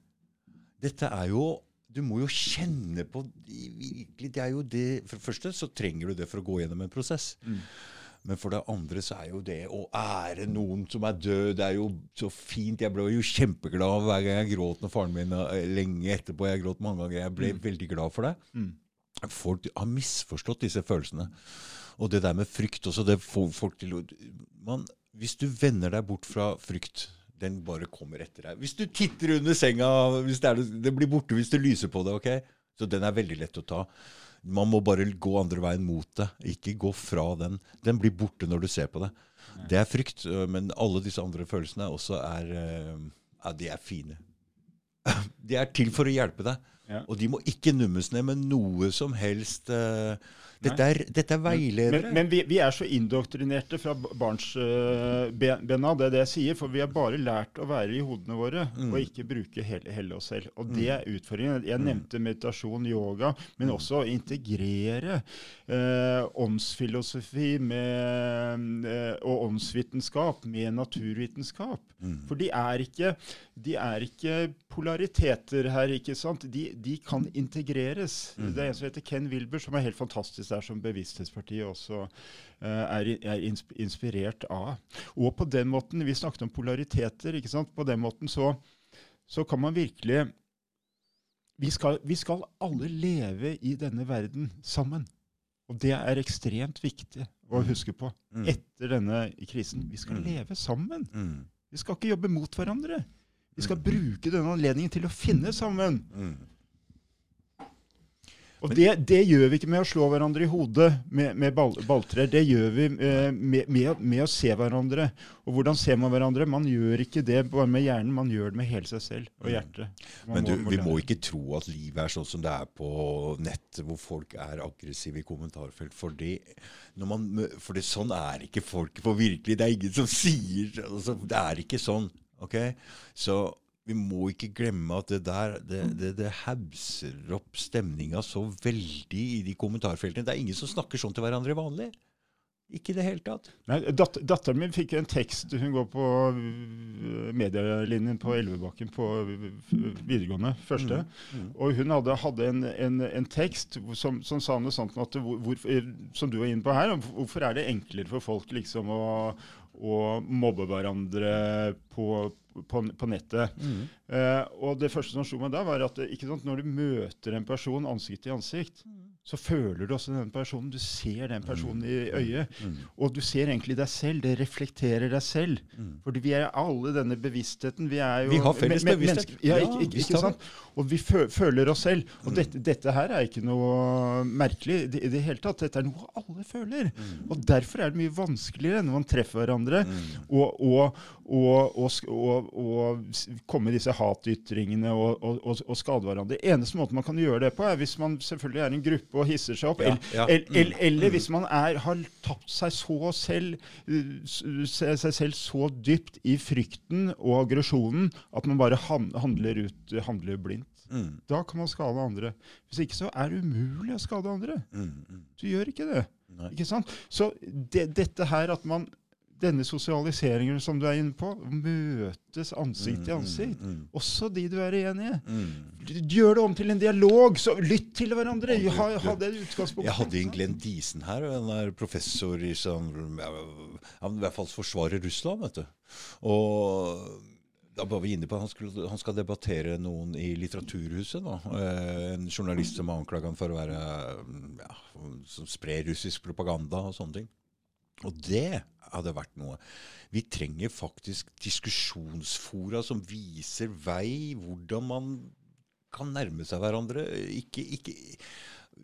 Dette er jo du må jo kjenne på virkelig, det er jo det, For det første så trenger du det for å gå gjennom en prosess. Mm. Men for det andre så er jo det å ære noen som er død, det er jo så fint. Jeg ble jo kjempeglad hver gang jeg gråt når faren min eh, lenge etterpå. Jeg gråt mange ganger. Jeg ble mm. veldig glad for det. Mm. Folk har misforstått disse følelsene. Og det der med frykt også. det får folk til å Hvis du vender deg bort fra frykt den bare kommer etter deg. Hvis du titter under senga, det, er, det, blir borte hvis du lyser på det. ok? Så den er veldig lett å ta. Man må bare gå andre veien mot det, ikke gå fra den. Den blir borte når du ser på det. Det er frykt, men alle disse andre følelsene også er ja, de er fine. De er til for å hjelpe deg. Ja. Og de må ikke nummes ned med noe som helst. Uh, dette er, dette er veiledere. Men, men vi, vi, er så indoktrinerte fra barnsbena, uh, det er det jeg sier. For vi har bare lært å være i hodene våre mm. og ikke bruke hele, hele, oss selv. Og det mm. er utfordringen. Jeg mm. nevnte meditasjon, yoga, men mm. også å integrere uh, åndsfilosofi med, uh, og åndsvitenskap med naturvitenskap. Mm. For de er, ikke, de er ikke polariteter her, ikke sant. De, de kan integreres. Mm. Det er en som heter Ken Wilber, som er helt fantastisk der, som Bevissthetspartiet også uh, er, er, inspirert av. Og på den måten, Vi snakket om polariteter. ikke sant? På den måten så, så kan man virkelig vi skal, vi skal, alle leve i denne verden sammen. Og det er ekstremt viktig å mm. huske på mm. etter denne krisen. Vi skal mm. leve sammen. Mm. Vi skal ikke jobbe mot hverandre. Vi skal bruke denne anledningen til å finne sammen. Og det, det, gjør vi ikke med å slå hverandre i hodet med, med ball, balltrær. Det gjør vi eh, med, med, med, å se hverandre. Og hvordan ser man hverandre? Man gjør ikke det bare med hjernen, man gjør det med hele seg selv og hjertet. Man Men du, må, vi må ikke tro at livet er sånn som det er på nettet, hvor folk er aggressive i kommentarfelt. For, det, man, for det, sånn er ikke folk for virkelig. Det er ingen som sier altså, Det er ikke sånn. ok? Så vi må ikke glemme at det der det, det, det hauser opp stemninga så veldig i de kommentarfeltene. Det er ingen som snakker sånn til hverandre vanlig. Ikke i det hele tatt. Nei, dat Datteren min fikk en tekst. Hun går på øh, medielinjen på Elvebakken på øh, videregående, første. Mm. Mm. Og hun hadde, hadde en, en, en, tekst som, som, sa noe sånt at hvor, som du var inne på her. Hvorfor er det enklere for folk liksom å, å mobbe hverandre på, på, på nettet? Mm. Eh, og det første som slo meg da, var at sant, når du møter en person ansikt til ansikt, mm så føler du også den personen. Du ser den personen i mm. øyet. Mm. mm. Og du ser egentlig deg selv. Det reflekterer deg selv. Mm. Fordi vi er alle denne bevisstheten. Vi er jo Vi har felles bevissthet. Ja, ikke, ikke, ikke sant? Og vi føler oss selv. Og mm. dette, dette, her er ikke noe merkelig i det, det, hele tatt. Dette er noe alle føler. Mm. Og derfor er det mye vanskeligere når man treffer hverandre, og, og, og, og, komme med disse hatytringene og, skade hverandre. Eneste måten man kan gjøre det på, er hvis man selvfølgelig er en gruppe og hisser seg opp. Ja, ja. Eller, eller, mm. eller, hvis man er, har tapt seg så selv, seg selv så dypt i frykten og aggresjonen at man bare handler, ut, handler blindt. Mm. Da kan man skade andre. Hvis ikke så er det umulig å skade andre. Mm, mm. Du gjør ikke det. Nei. Ikke sant? Så det, dette her at man denne sosialiseringen som du er inne på, møtes ansikt til ansikt. mm. Mm, mm, Også de du er enig i. Mm. Gjør det om til en dialog. så Lytt til hverandre. Du, ha, ha det utgangspunktet. Jeg hadde en Glenn Diesen her. en der professor i sånn Han i hvert fall forsvarer Russland, vet du. Og da var vi inne på han, skulle, han skal debattere noen i Litteraturhuset. nå. Eh, en journalist som anklager ham for å være ja, som sprer russisk propaganda og sånne ting. Og det hadde vært noe. Vi trenger faktisk diskusjonsfora som viser vei, hvordan man kan nærme seg hverandre. Ikke, ikke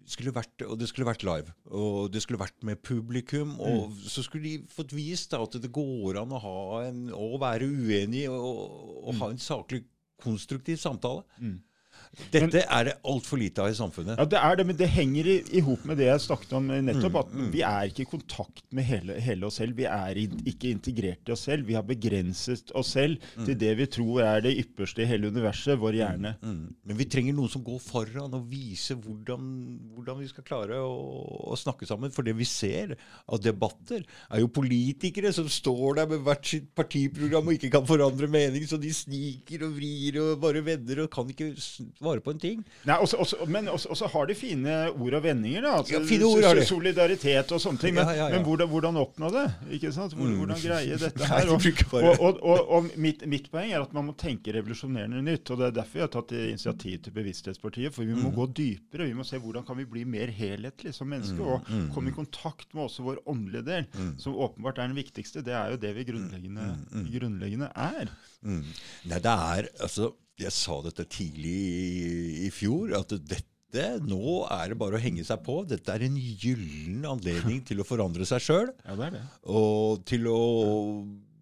skulle vært, og det skulle vært live. Og det skulle vært med publikum. Og mm. så skulle de fått vist da, at det går an å, ha en, å være uenig og, og mm. ha en saklig, konstruktiv samtale. Mm. Dette er det altfor lite av i samfunnet. Ja, det er det, men det henger i, i hop med det jeg snakket om nettopp. At mm, mm. vi er ikke i kontakt med hele, hele oss selv. Vi er i, ikke integrert i oss selv. Vi har begrenset oss selv mm. til det vi tror er det ypperste i hele universet, vår hjerne. Mm, mm. Men vi trenger noen som går foran og viser hvordan, hvordan vi skal klare å, å, snakke sammen. For det vi ser av debatter, er jo politikere som står der med hvert sitt partiprogram og ikke kan forandre mening, så de sniker og vrir og bare vender og kan ikke svare på en ting. Nei, også, også, Men også har de fine ord og vendinger. da. Altså, ja, fine ord har de. Solidaritet og sånne ting. Men, ja, ja, men hvordan, hvordan, oppnå det? ikke sant? Hvordan, mm. hvordan greie dette her? Og, og, og, og mitt, mitt, poeng er at man må tenke revolusjonerende nytt. og Det er derfor jeg har tatt initiativ til Bevissthetspartiet. For vi må mm. gå dypere. Vi må se hvordan kan vi bli mer helhetlig som mennesker. Mm. Og mm. komme i kontakt med også vår åndelige del, mm. som åpenbart er den viktigste. Det er jo det vi grunnleggende, grunnleggende er. Nei, det er altså jeg sa dette tidlig i, i fjor, at dette nå er det bare å henge seg på. Dette er en gyllen anledning til å forandre seg sjøl. Ja, og til å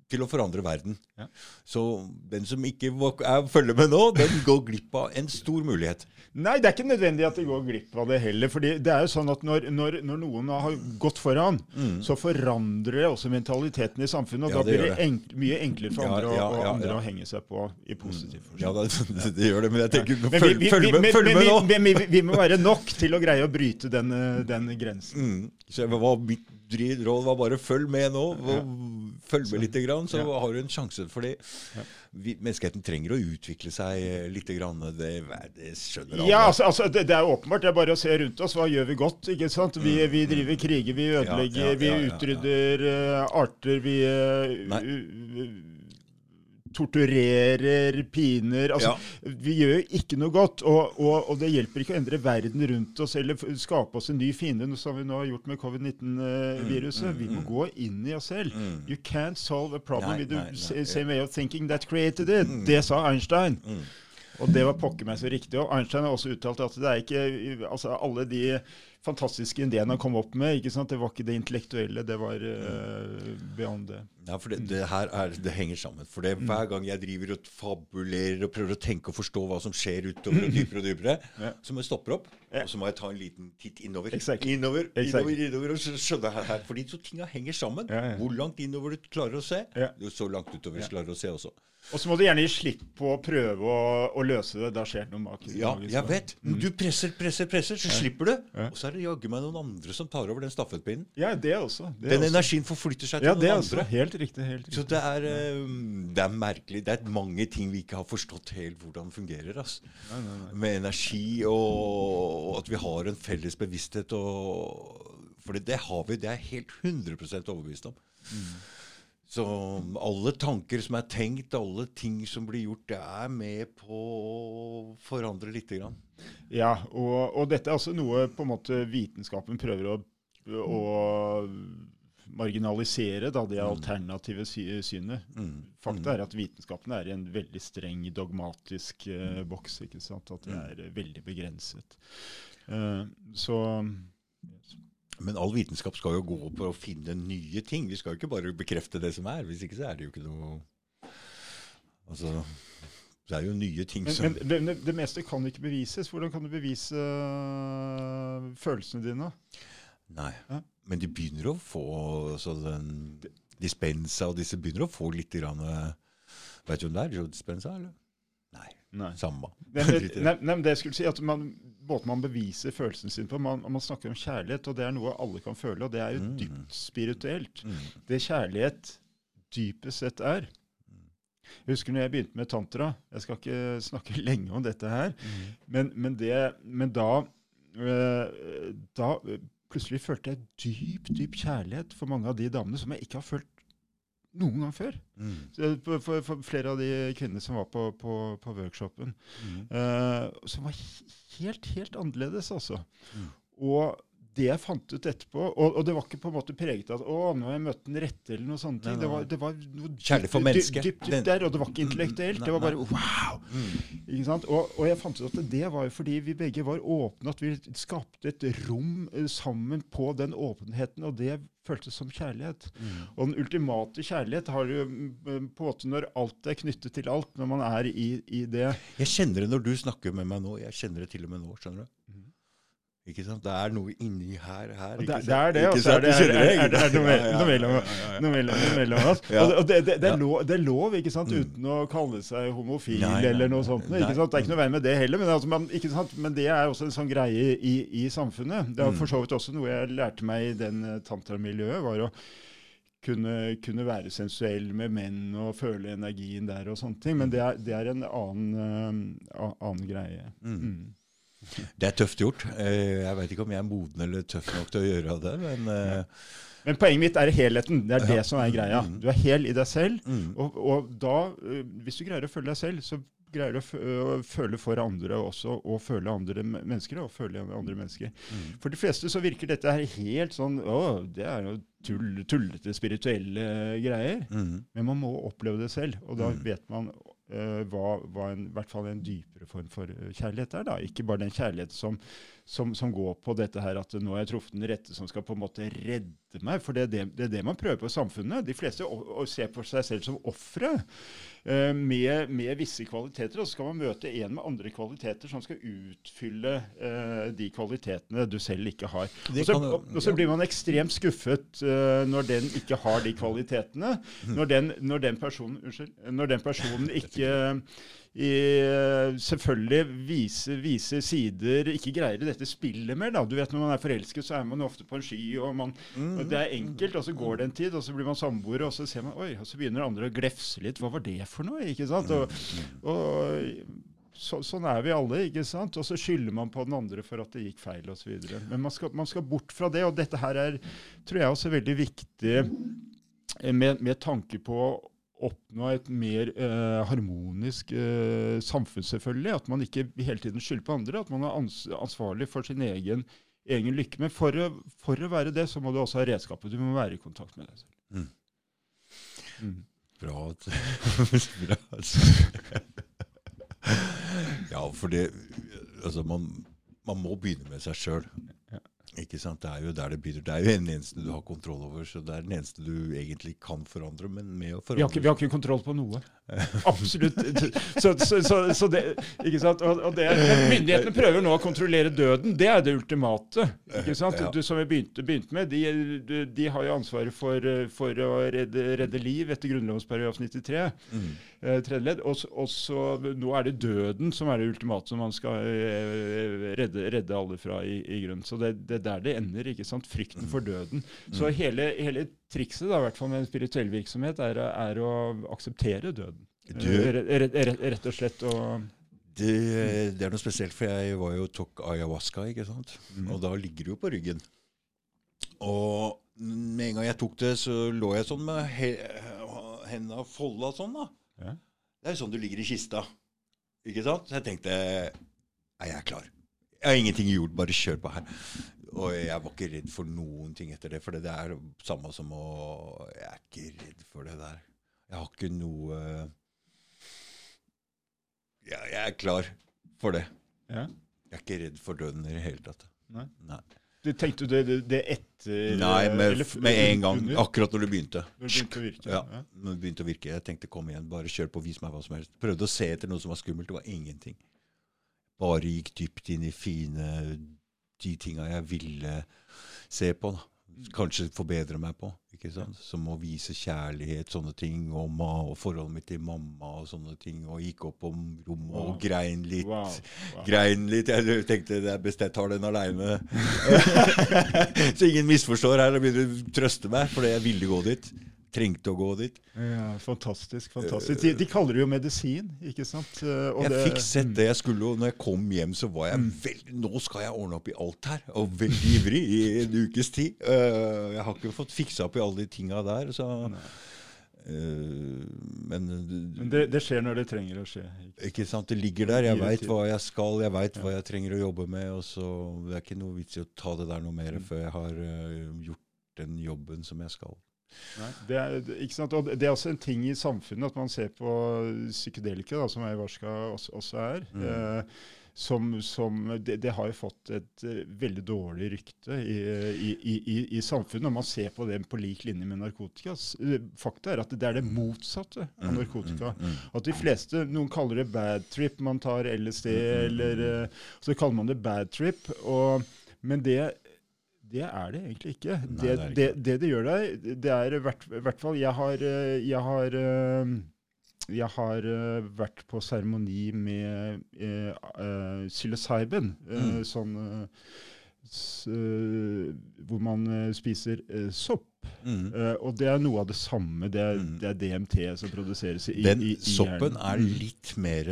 til å forandre verden. Ja. Så den som ikke er, følger med nå, den går glipp av en stor mulighet. Nei, det er ikke nødvendig at de går glipp av det heller. fordi det er jo sånn at når, når, når noen har gått foran, mm. så forandrer det også mentaliteten i samfunnet. Og ja, da blir det enk, mye enklere for andre, ja, ja, andre å henge seg på i positiv forstand. Ja, det, det, gjør det, men jeg tenker men følg, vi, følg, med, følg med, nå! Vi, vi, vi, må være nok til å greie å bryte den, den grensen. Mm. Så jeg var mitt råd var bare følg med nå. Følg med litt, så har du en sjanse. Fordi menneskeheten trenger å utvikle seg litt. Det, det skjønner alle. Ja, altså, altså det, det, er åpenbart. Det er bare å se rundt oss. Hva gjør vi godt? ikke sant? Vi, mm, vi driver kriger, vi ødelegger, vi utrydder uh, arter. vi... Uh, torturerer, piner altså, ja. Vi gjør jo ikke noe godt. Og, og, og, det hjelper ikke å endre verden rundt oss eller skape oss en ny fiende, som vi nå har gjort med covid-19-viruset. Mm, mm, vi må mm. gå inn i oss selv. You can't solve a problem nei, with the same way of thinking that created it. Det sa Einstein. Og det var pokker meg så riktig. Og Einstein har også uttalt at det er ikke altså alle de fantastiske ideene han kom opp med. ikke sant? Det var ikke det intellektuelle, det var uh, beyond det. Ja, for det, det her er, det henger sammen. For det, hver gang jeg driver og fabulerer og prøver å tenke og forstå hva som skjer utover og dypere og dypere, ja. så må jeg stoppe opp, ja. og så må jeg ta en liten titt innover. Exactly. Innover, exactly. innover, innover, og skjønne her, her. Fordi så tinga henger sammen. Ja, Hvor langt innover du klarer å se, så langt utover du klarer å se også. Og så må du gjerne gi slipp på å prøve å, å løse det. Da skjer det noe magisk. Ja, jeg vet. Men du presser, presser, presser, så slipper du. Ja. Og så er det jaggu meg noen andre som tar over den stafettpinnen. Ja, det også. Det Den også. energien forflytter seg til Ja, det noen også. Helt riktig. helt riktig. Så det er, eh, det er merkelig. Det er mange ting vi ikke har forstått helt hvordan fungerer. Altså. Nei, nei, nei. Med energi og, og at vi har en felles bevissthet. Og, for det, det har vi. Det er jeg helt 100 overbevist om. Så alle tanker som er tenkt, alle ting som blir gjort, det er med på å forandre lite grann. Ja, og, og dette er altså noe på en måte vitenskapen prøver å, å marginalisere, da, det alternative sy synet. Mm. Fakta er at vitenskapen er i en veldig streng dogmatisk eh, boks. ikke sant? At det er eh, veldig begrenset. Uh, så Men all vitenskap skal jo gå på å finne nye ting. Vi skal jo ikke bare bekrefte det som er. Hvis ikke så er det jo ikke noe Altså Det er jo nye ting Men, som men det, det meste kan ikke bevises. Hvordan kan du bevise øh, følelsene dine? Nei. Ja. Men de begynner å få så den Dispensa og disse begynner å få litt grann eh, Vet du om det er? Joe Dispensa, eller? Nei. Nei. Samba. Nei, men, det. skulle si at man, Måten man beviser følelsen sin på man, man snakker om kjærlighet, og det er noe alle kan føle, og det er jo Mm. dypt spirituelt. Mm. Det kjærlighet dypest sett er. Jeg husker når jeg begynte med tantra. Jeg skal ikke snakke lenge om dette her. Mm. Men, men, det, men da, øh, da plutselig følte jeg dyp, dyp kjærlighet for mange av de damene som jeg ikke har følt noen gang før. Mm. For, for, for flere av de kvinnene som var på, på, på workshopen. Mm. eh, som var helt, helt annerledes, altså. Mm. Og det jeg fant ut etterpå Og, og det var ikke på en måte preget av at å, nå har jeg møtt den rette, eller noe sånt. Nei, nei, Det var, det var noe dypt, for mennesket. dypt, dypt Den- der, og det var ikke intellektuelt. Nei, Det var bare wow! Mm. Ikke sant? Og, og jeg fant ut at det var jo fordi vi begge var åpne, at vi skapte et rom eh, sammen på den åpenheten, og det føltes som kjærlighet. Mm. Og den ultimate kjærlighet har du mm, på en måte når alt er knyttet til alt, når man er i, i det. Jeg kjenner det når du snakker med meg nå. Jeg kjenner det til og med nå. skjønner du? Ikke sant? Det er noe inni her. her ikke sant? det er det, og så er det, er, er, er, er, noe mellom oss. Og det, det, det, er lov, det er lov, ikke sant, Mm. uten å kalle seg homofil Nei, nei, eller noe sånt. Ikke sant? Det er ikke noe vei med det heller, men, altså, man, ikke sant? men det er også en sånn greie i, i samfunnet. Det er Mm. for så vidt også noe jeg lærte meg i den uh, tantramiljøet, var å kunne, kunne være sensuell med menn og føle energien der og sånne ting. Men det er, det er en annen, uh, annen greie. Mm. Det er tøft gjort. Eh, Jeg vet ikke om jeg er moden eller tøff nok til å gjøre det, men ja. Men poenget mitt er helheten. Det er Ja. det som er greia. Mm. Du er hel i deg selv. mm. Og, og da, øh, hvis du greier å følge deg selv, så greier du å føle for andre også, og føle andre mennesker, og føle andre mennesker. Mm. For de fleste så virker dette her helt sånn Å, det er jo tull, tullete spirituelle greier. Mm. Men man må oppleve det selv, og da Mm. vet man øh, hva, hva en, i hvert fall en dypere form for øh, kjærlighet er. da. Ikke bare den kjærlighet som, som, som går på dette her at nå har jeg truffet den rette som skal på en måte redde meg. For det er det, det, er det man prøver på i samfunnet. De fleste å, å ser på seg selv som ofre eh, med, med visse kvaliteter. Og så skal man møte en med andre kvaliteter som skal utfylle eh, de kvalitetene du selv ikke har. Også, Og så, kan- og, og så ja. blir man ekstremt skuffet eh, når den ikke har de kvalitetene. Mm. Når den, når den, personen, unnskyld, når den personen ikke i, selvfølgelig vise, vise, sider Ikke greier dette spillet mer. da. Du vet Når man er forelsket, så er man ofte på en sky. og man, og Det er enkelt, og så går det en tid, og så blir man samboere, og så ser man, oi, og så begynner andre å glefse litt. Hva var det for noe? ikke sant? Og, og så, sånn er vi alle, ikke sant? Og så skylder man på den andre for at det gikk feil osv. Men man skal, man skal bort fra det, og dette her er, tror jeg, også veldig viktig eh, med, med tanke på oppnå et mer eh, harmonisk eh, samfunn, selvfølgelig. At man ikke hele tiden skylder på andre. At man er ans ansvarlig for sin egen, egen lykke. Men for å, for å være det, så må du også ha redskapet. Du må være i kontakt med deg selv. Mm. Mm. Bra. ja, for det Altså, man, man må begynne med seg sjøl. Ikke sant? Det er jo der det begynner. Det er jo den eneste du har kontroll over. Så det er den eneste du egentlig kan forandre, men med å Vi, har ikke, forandre vi har ikke kontroll på noe. Absolutt. Så, så, så, så det, ikke sant? Og, og det, myndighetene prøver nå å kontrollere døden. Det er det ultimate. ikke sant? Du, som vi begynte, begynte med, de, de, har jo ansvaret for, for å redde, redde, liv etter Grunnlovens paragraf 93. Mm. Eh, tredje ledd. Og, så nå er det døden som er det ultimate som man skal eh, redde, redde alle fra i, i grunnen. Så det, er der det ender. ikke sant? Frykten for døden. Så mm. hele, hele trikset da, i hvert fall med en spirituell virksomhet er, er å akseptere døden. Rett, rett, og slett. Og det, det, er noe spesielt, for jeg var jo tok ayahuasca, ikke sant? Mm. og da ligger du jo på ryggen. Og med en gang jeg tok det, så lå jeg sånn med he hendene folda sånn. da. Ja. Det er jo sånn du ligger i kista. Ikke sant? Så jeg tenkte Nei, jeg er klar? Jeg har ingenting gjort, bare kjør på her. Og jeg var ikke redd for noen ting etter det, for det er samme som å Jeg er ikke redd for det der. Jeg har ikke noe ja, Jeg er klar for det. Ja. Jeg er ikke redd for døden i det hele tatt. Nei. Nei. Du tenkte du det, det etter Nei, med, eller, med en gang. Under? Akkurat når det begynte. Når det begynte å virke? Ja, ja. Når det begynte å virke. Jeg tenkte kom igjen, bare kjør på, vis meg hva som helst. Prøvde å se etter noe som var skummelt. Det var ingenting. Bare gikk dypt inn i fine de tinga jeg ville se på. da. Kanskje forbedre meg på. ikke sant? Som å vise kjærlighet, sånne ting. Og, og forholdet mitt til mamma og sånne ting. Og gikk opp om rommet wow. og grein litt. Wow. Wow. Grein litt. Jeg tenkte det er best jeg tar den aleine. Så ingen misforstår her og begynner å trøste meg, fordi jeg ville gå dit trengte å gå dit. Ja, Fantastisk. fantastisk. De, de kaller det jo medisin, ikke sant? Eh, og jeg det, fikk sett det jeg skulle, og når jeg kom hjem, så var jeg mm. veldig Nå skal jeg ordne opp i alt her! Og veldig ivrig i en ukes tid. Eh, jeg har ikke fått fiksa opp i alle de tinga der. så... Uh, men, men det, det, skjer når det trenger å skje. Ikke, ikke sant? Det ligger der. Jeg veit hva jeg skal, jeg veit ja. hva jeg trenger å jobbe med. og så Det er ikke noe vits i å ta det der noe mer mm. før jeg har uh, gjort den jobben som jeg skal. Det er, ikke sant? Og det er også en ting i samfunnet at man ser på psykedelika, da, som ayahuasca også, også er. Mm. Eh, som, som det, det, har jo fått et uh, veldig dårlig rykte i, i, i, i, samfunnet. Når man ser på det på lik linje med narkotika. Eh, fakta er at det er det motsatte av mm, narkotika. Mm, mm, at de fleste, Noen kaller det bad trip. Man tar LSD, eller uh, så kaller man det bad trip. Og, men det det er det egentlig ikke. Nei, det, det, det, det, det gjør deg, det er i hvert, hvert, fall Jeg har, jeg har, eh, jeg har eh, vært på seremoni med uh, psilocybin. Mm. sånn hvor man spiser sopp. Mm. og det er noe av det samme. Det er, mm. er DMT som produseres i, Den i, i soppen er mm. litt mer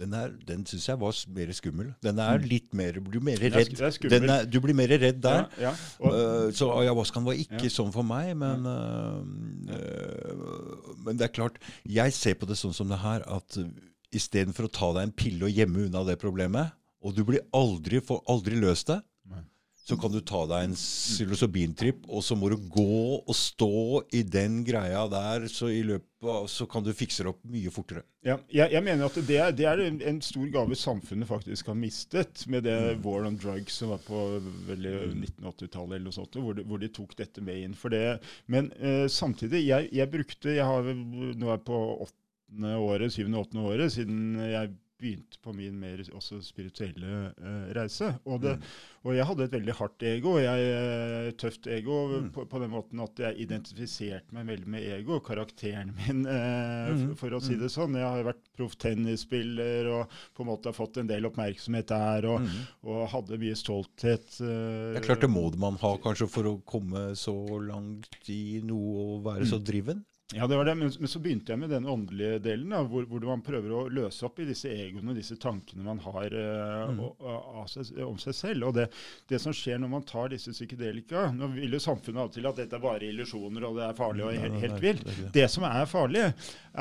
den, er, den syns jeg var mer skummel. Den er mm. litt mer Du blir mer redd. Er, du blir mer redd der. Ja, ja. Og, uh, så ayahuascaen var ikke ja. sånn for meg. Men, uh, uh, men det er klart, jeg ser på det sånn som det her at istedenfor å ta deg en pille og gjemme unna det problemet, og du blir aldri, får aldri løst det, så kan du ta deg en psilocybin-tripp, og så må du gå og stå i den greia der, så i løpet av, så kan du fikse det opp mye fortere. Ja, jeg, jeg mener at det er, det er, en stor gave samfunnet faktisk har mistet, med det mm. War on Drugs som var på 1980-tallet, eller noe sånt, hvor de, hvor de, tok dette med inn. for det. Men eh, samtidig, jeg, jeg, brukte Jeg har nå er på åttende året, syvende-åttende året siden jeg begynte på min mer også spirituelle uh, reise. Og, det, mm. og, jeg hadde et veldig hardt ego, jeg, uh, tøft ego, mm. på, på, den måten at jeg identifiserte meg veldig med ego, karakteren min, uh, mm. for, for, å si mm. det sånn. Jeg har vært proff tennisspiller og på en måte har fått en del oppmerksomhet der, og, mm. og hadde mye stolthet. det er klart det må man ha kanskje for å komme så langt i noe og være så driven? Ja, det var det. Men, men, så begynte jeg med den åndelige delen, da, hvor, hvor, man prøver å løse opp i disse egoene, disse tankene man har uh, mm. og, og, seg, om seg selv. Og det, det, som skjer når man tar disse psykedelika Nå vil jo samfunnet av og til at dette er bare illusjoner, og det er farlig og helt, helt vilt. Det som er farlig,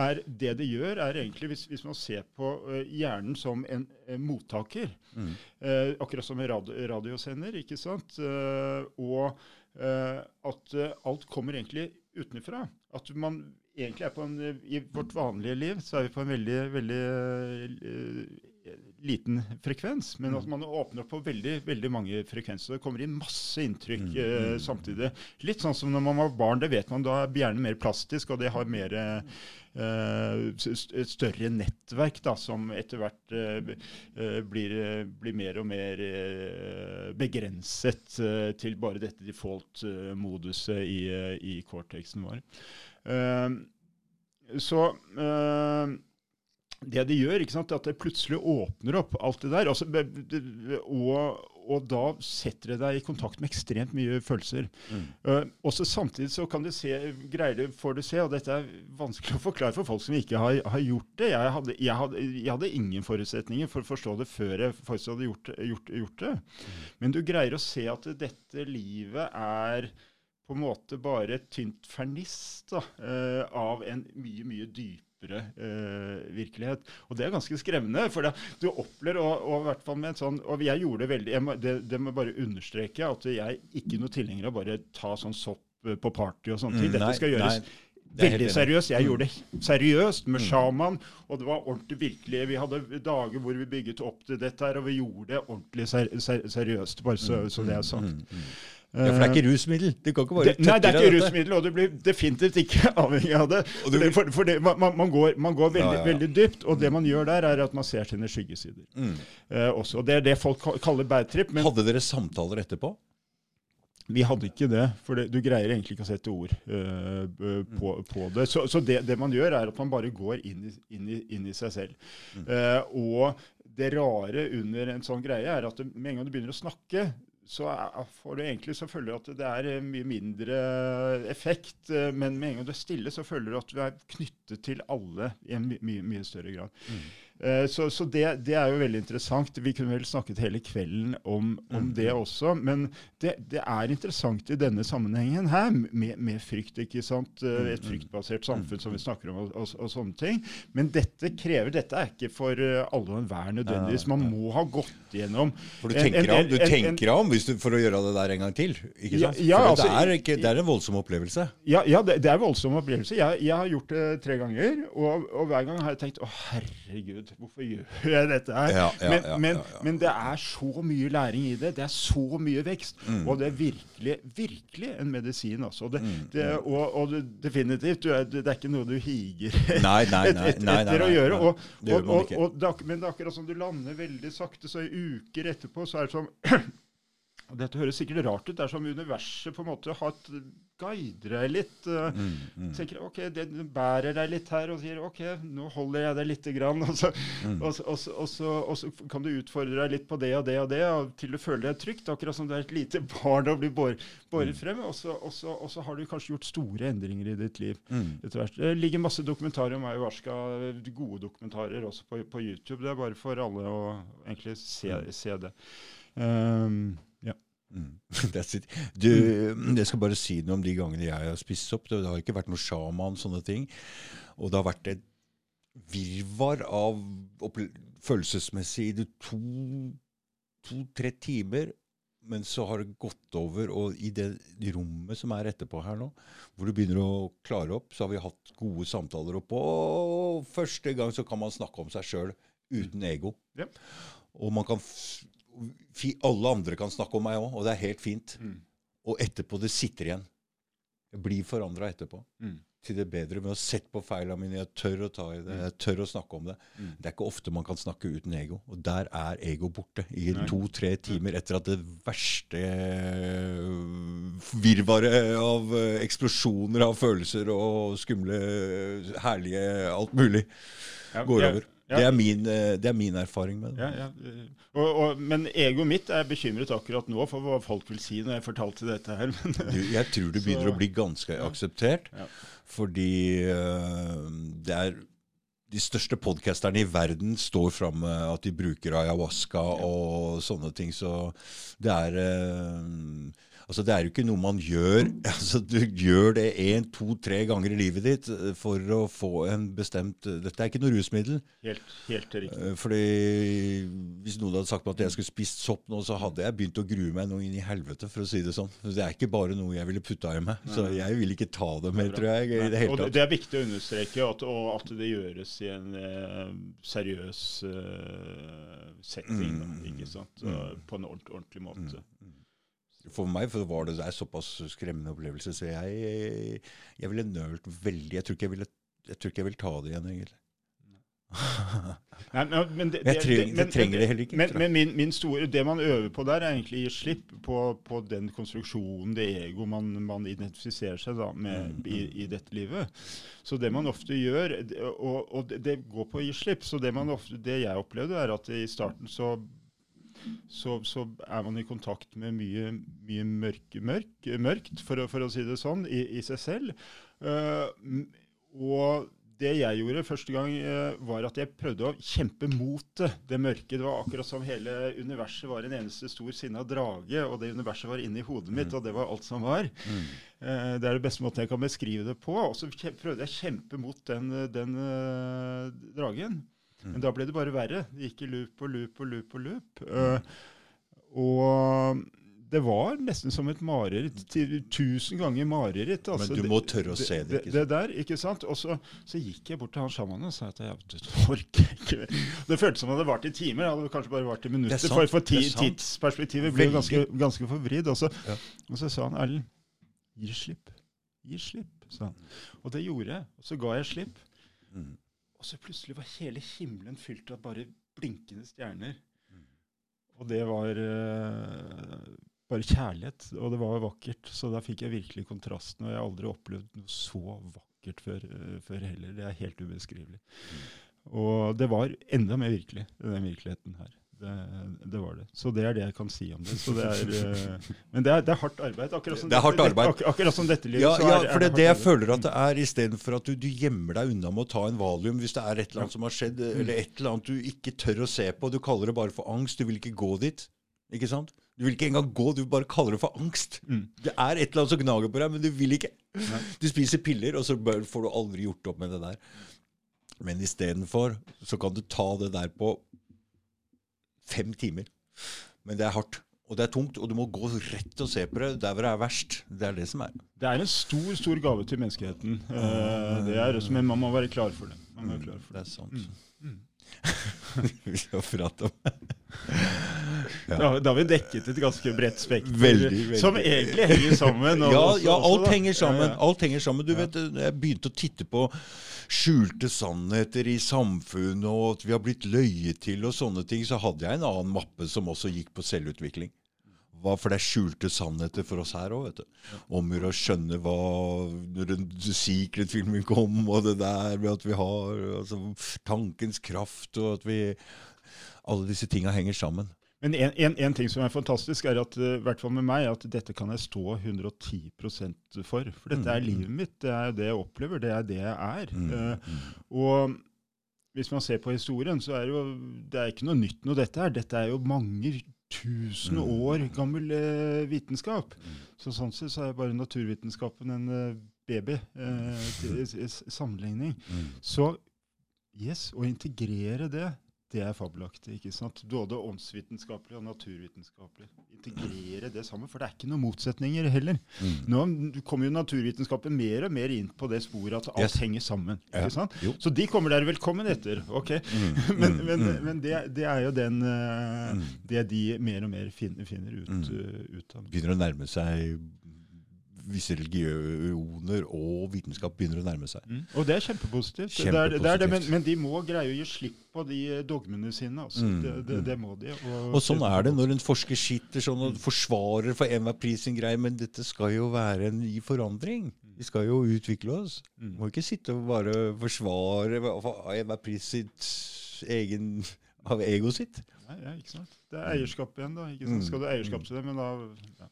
er det det gjør, er egentlig, hvis, hvis man ser på uh, hjernen som en uh, mottaker, mm. akkurat som en radio, radiosender, ikke sant, og at alt kommer egentlig utenfra. At man egentlig er på en I vårt vanlige liv så er vi på en veldig, veldig uh, liten frekvens, men at man åpner opp på veldig veldig mange frekvenser. Det kommer inn masse inntrykk Mm, eh, mm. samtidig. Litt sånn som når man var barn, det vet man. Da er hjernen mer plastisk, og det har mer eh, et større nettverk da, som etter hvert eh, eh, blir, blir mer og mer eh, begrenset eh, til bare dette default-moduset i, i cortexen vår. Så det de gjør, ikke sant, at det plutselig åpner opp alt det der. Altså, og, og da setter det deg i kontakt med ekstremt mye følelser. Mm. Uh, også Samtidig så kan du se, greier du, får du se, og dette er vanskelig å forklare for folk som ikke har, har gjort det. Jeg hadde, jeg, hadde, jeg hadde ingen forutsetninger for å forstå det før jeg faktisk hadde gjort, gjort, gjort det. Men du greier å se at dette livet er på en måte bare et tynt ferniss da, uh, av en mye, mye dypere eh, virkelighet. Og det er ganske skremmende. For det, du opplever, og, og med et sånn Og jeg gjorde det veldig jeg det, det må bare understreke, at jeg ikke noe tilhenger av bare ta sånn sopp eh, på party og sånne ting. Mm, Dette skal gjøres nei, Veldig seriøst. Jeg Mm. gjorde det seriøst med sjaman, og det var ordentlig virkelig. Vi hadde dager hvor vi bygget opp til dette her, og vi gjorde det ordentlig ser, ser, seriøst. Bare så, så det er sagt. Ja, for det er ikke rusmiddel. Du kan ikke bare Det, nei, det er ikke rusmiddel, og du blir definitivt ikke avhengig av det. For for, for det man, man- går, man går veldig, Ja, ja, veldig dypt, og det man gjør der, er at man ser sine skyggesider. Mm. Eh, også. Og Det er det folk kaller bad trip. Hadde dere samtaler etterpå? vi hadde ikke det, for det, du greier egentlig ikke å sette ord uh, på, på det. Så, så det, det man gjør, er at man bare går inn i, inn i, inn i seg selv. Uh, og det rare under en sånn greie er at du, med en gang du begynner å snakke, så er, får du egentlig så føler du at det er eh, mye mindre effekt. eh, Men med en gang du er stille, så føler du at du er knyttet til alle i en mye, mye større grad. Eh, Så, så det, det er jo veldig interessant. Vi kunne vel snakket hele kvelden om, om det også. Men det, det er interessant i denne sammenhengen her, med, med frykt. ikke sant? Eh, Et fryktbasert samfunn som vi snakker om, og, og, og sånne ting. Men dette krever Dette er ikke for eh, alle og enhver nødvendigvis. Man må ha gått gjennom For du tenker deg om, du en- en- tenker om hvis du, for å gjøre det der en gang til. Ikke Ja, sant? ja, for altså, det, er ikke, det er en voldsom opplevelse. Ja, ja det, det er en voldsom opplevelse. Jeg, jeg har gjort det tre ganger, og, og hver gang har jeg tenkt å herregud, hvorfor gjør jeg dette her? Ja, ja, men, men, men det er så mye læring i det. Det er så mye vekst. Mm. Og det er virkelig, virkelig en medisin. Altså. Det, Mm, det, og, og det, definitivt, du er, det, er ikke noe du higer Nei, nei, nei. et, etter å gjøre. Og, og, og, og men det er akkurat som du lander veldig sakte, så i uker etterpå så er det som og Dette høres sikkert rart ut. Det er som universet på en måte har guider deg litt. eh, Mm, mm. tenker ok, det bærer deg litt her og sier ok, nå holder jeg deg lite grann. Og så, Mm. og, så, og, og, så, kan du utfordre deg litt på det og det og det, og til du føler deg trygt. Akkurat som du er et lite barn og blir båret, båret Mm. frem. Og så, har du kanskje gjort store endringer i ditt liv. Mm. etter hvert. Det ligger masse dokumentarer om ayahuasca, gode dokumentarer også på, på YouTube. Det er bare for alle å egentlig se, Mm. se det. Um. Mm. Du, jeg skal bare si noe om de gangene jeg har spist opp. Det har ikke vært noe sjaman, sånne ting. Og det har vært et virvar av følelsesmessig i det to, to-tre timer. Men så har det gått over, og i det rommet som er etterpå her nå, hvor du begynner å klare opp, så har vi hatt gode samtaler oppå. Og første gang så kan man snakke om seg sjøl uten ego. Ja. Og man kan alle andre kan snakke om meg òg, og det er helt fint. Mm. Og etterpå det sitter igjen. Jeg blir forandra etterpå. Mm. Til det bedre med å sette på feilene mine. Jeg tør å ta i det. Jeg tør å snakke om det. Mm. Det er ikke ofte man kan snakke uten ego. Og der er ego borte i to-tre timer etter at det verste øh, virvaret av øh, eksplosjoner av følelser og skumle, herlige alt mulig Ja, går over. Ja. Det, er min, øh, det er min erfaring med det. Ja, ja. eh, Og, og, men egoet mitt er bekymret akkurat nå for hva folk vil si når jeg fortalte dette her. Du, jeg tror du begynner Så- å bli ganske akseptert. Fordi uh, det er de største podcasterne i verden står fram med at de bruker ayahuasca og sånne ting. Så det er øh, Altså, Det er jo ikke noe man gjør altså, Du gjør det én, to, tre ganger i livet ditt eh, for å få en bestemt Dette er ikke noe rusmiddel. Helt, helt riktig. Eh, Fordi Hvis noen hadde sagt meg at jeg skulle spist sopp nå, så hadde jeg begynt å grue meg noe inn i helvete, for å si det sånn. Det er ikke bare noe jeg ville putta i meg. Så jeg vil ikke ta det mer, tror jeg. i det hele tatt. Og det er viktig å understreke at, og at det gjøres i en eh, seriøs eh, setting. Da, Mm. ikke sant? Og På en ordentlig, ordentlig måte. For meg for var det en såpass skremmende opplevelse, så jeg, jeg ville nølt veldig. Jeg tror ikke jeg ville, jeg tror ikke jeg ville ta det igjen, egentlig. Nei, men, men det, jeg det- trenger- det- det trenger det heller ikke, Men, men min, min store, det man øver på der, er egentlig å gi slipp på, på den konstruksjonen, det ego man, man identifiserer seg da med Mm, i, i dette livet. Så det man ofte gjør, og, og det, det går på å gi slipp, så det, man ofte, det jeg opplevde, er at i starten så så, så er man i kontakt med mye, mye mørk, mørk, mørkt, for å, for å si det sånn, i, i seg selv. Uh, og det jeg gjorde første gang, uh, var at jeg prøvde å kjempe mot det, det mørke. Det var akkurat som hele universet var en eneste stor sinna drage, og det universet var inni hodet mitt, og det var alt som var. Eh, det er det beste måten jeg kan beskrive det på. Og så prøvde jeg å kjempe mot den, den eh, Men da ble det bare verre. Det gikk i loop og loop og loop og loop. Uh, og det var nesten som et mareritt. Tusen ganger mareritt. Men altså. du må tørre å se det, ikke ikke det der, ikke sant? Og så, så gikk jeg bort til han sjamanen og sa at jeg orker ikke. Det føltes som om det hadde vart i timer. Det hadde kanskje bare vart i minutter. sant, for for ti, det er sant. tidsperspektivet ble ganske, ganske forvridd. Og, så- Ja. og så sa han Erlend, gi slipp. Gi slipp, sa han. Og det gjorde jeg. Og så ga jeg slipp. Mm. Og så plutselig var hele himmelen fylt av bare blinkende stjerner. Mm. Og det var uh, bare kjærlighet, og det var vakkert. Så da fikk jeg virkelig kontrasten, og jeg har aldri opplevd noe så vakkert før, uh, før heller. Det er helt ubeskrivelig. Mm. Og det var enda mer virkelig, den virkeligheten her. Det, det var det. Så det er det jeg kan si om det. Så det er, eh, men det er, det er hardt arbeid. Akkurat som Det er hardt dette- arbeid. Ak akkurat som dette livet. Ja, ja, er, for det er det jeg arbeid. føler at det er, istedenfor at du, du gjemmer deg unna med å ta en valium hvis det er et eller annet som har skjedd, eller et eller annet du ikke tør å se på. Du kaller det bare for angst. Du vil ikke gå dit. Ikke sant? Du vil ikke engang gå, du bare kaller det for angst. Mm. Det er et eller annet som gnager på deg, men du vil ikke. Du spiser piller, og så får du aldri gjort opp med det der. Men istedenfor så kan du ta det der på fem timer. Men det er hardt. Og det er tungt, og du må gå rett og se på det der hvor det er verst. Det er det som er. Det er en stor stor gave til menneskeheten. Eh, det er, men man må være klar for det. Man må være klar for Det det. er sant. Mm. vi skal prate om. Da, da har vi dekket et ganske bredt spekter, som egentlig henger sammen. Ja, også- ja, alt henger sammen. Alt henger sammen. Du vet, Jeg begynte å titte på skjulte sannheter i samfunnet, og at vi har blitt løyet til og sånne ting. Så hadde jeg en annen mappe som også gikk på selvutvikling. Hva, for det er skjulte sannheter for oss her òg, vet du. Om å skjønne hva Secret-filmen kom, og det der med at vi har altså, tankens kraft, og at vi Alle disse tinga henger sammen. Men en, en, en ting som er fantastisk, er at eh, i hvert fall med meg, at dette kan jeg stå 110 for. For dette er Mm, mm. livet mitt. Det er det jeg opplever. Det er det jeg er. Mm, mm. og hvis man ser på historien, så er det jo det er ikke noe nytt noe dette er. Dette er jo mange tusen år gammel eh, vitenskap. Så sånn sett så er bare naturvitenskapen en eh, baby eh, til, i, i sammenligning. Mm. Så yes, å integrere det, det er fabelaktig. ikke sant? Både åndsvitenskapelig og naturvitenskapelig. Integrere det sammen, for det er ikke noen motsetninger heller. Mm. Nå kommer jo naturvitenskapen mer og mer inn på det sporet at alt Yes. henger sammen. Ja. ikke sant? Jo. Så de kommer dere velkommen etter. ok? Mm, Men, mm, men, mm. men det, det er jo den, eh, Mm. det de mer og mer finner, finner ut, Mm. eh, ut av. begynner å nærme seg Visse religioner og vitenskap begynner å nærme seg. Mm. Og det er kjempepositivt. Det er, det er det, men, men de må greie å gi slipp på de eh, dogmene sine. Altså. Mm, Det, det, mm. det må de. Og sånn er det når en forsker sitter sånn og forsvarer for enhver pris sin greie, men dette skal jo være en ny forandring. Vi skal jo utvikle oss. Vi Må ikke sitte og bare forsvare for enhver pris sitt egen av egoet sitt. Nei, ja, ikke sant? Det er eierskap igjen, da. Mm. Skal du ha eierskap til det, men da ja.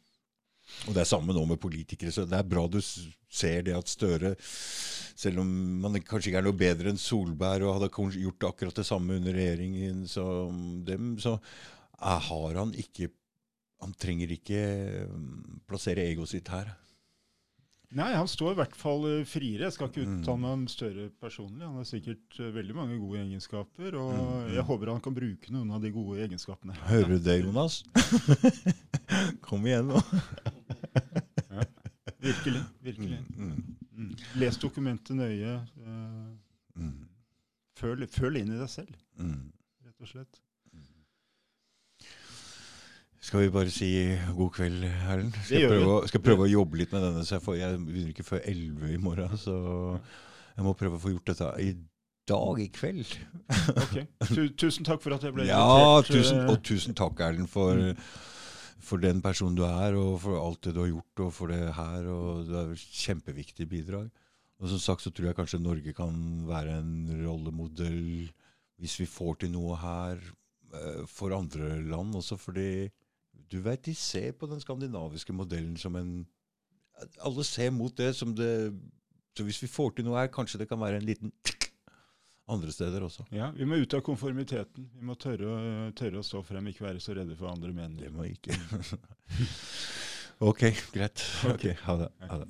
Og det er samme nå med politikere. så Det er bra du ser det at Støre, selv om man kanskje ikke er noe bedre enn Solberg og hadde gjort akkurat det samme under regjeringen som dem, så er, har han ikke han trenger ikke mm, plassere egoet sitt her. Nei, han står i hvert fall eh, friere. Jeg skal ikke Mm. uttale meg om Støre personlig. Han har sikkert eh, veldig mange gode egenskaper, og mm. jeg håper han kan bruke noen av de gode egenskapene. Hører du det, Jonas? Kom igjen, nå. Virkelig. virkelig. Mm, Mm. Les dokumentet nøye. eh, mm, føl, føl inn i deg selv, mm. rett og slett. Skal vi bare si god kveld, Erlend? Skal, jeg prøve, skal prøve å jobbe litt med denne, så jeg, får, jeg begynner ikke før 11 i morgen. Så jeg må prøve å få gjort dette i dag i kveld. Ok. Tusen takk for at jeg ble Ja, tusen, eh, og tusen takk, Erlend, for, Mm. For den personen du er, og for alt det du har gjort, og for det her. og Det er et kjempeviktig bidrag. Og som sagt så tror jeg kanskje Norge kan være en rollemodell hvis vi får til noe her eh, for andre land også, fordi du vet, de ser på den skandinaviske modellen som en Alle ser mot det som det Så hvis vi får til noe her, kanskje det kan være en liten andre steder også. Ja, Vi må ut av konformiteten. Vi må tørre, tørre å stå frem, ikke være så redde for andre meninger. Det må ikke. ok, greit. Ok, Ha det. Ha det.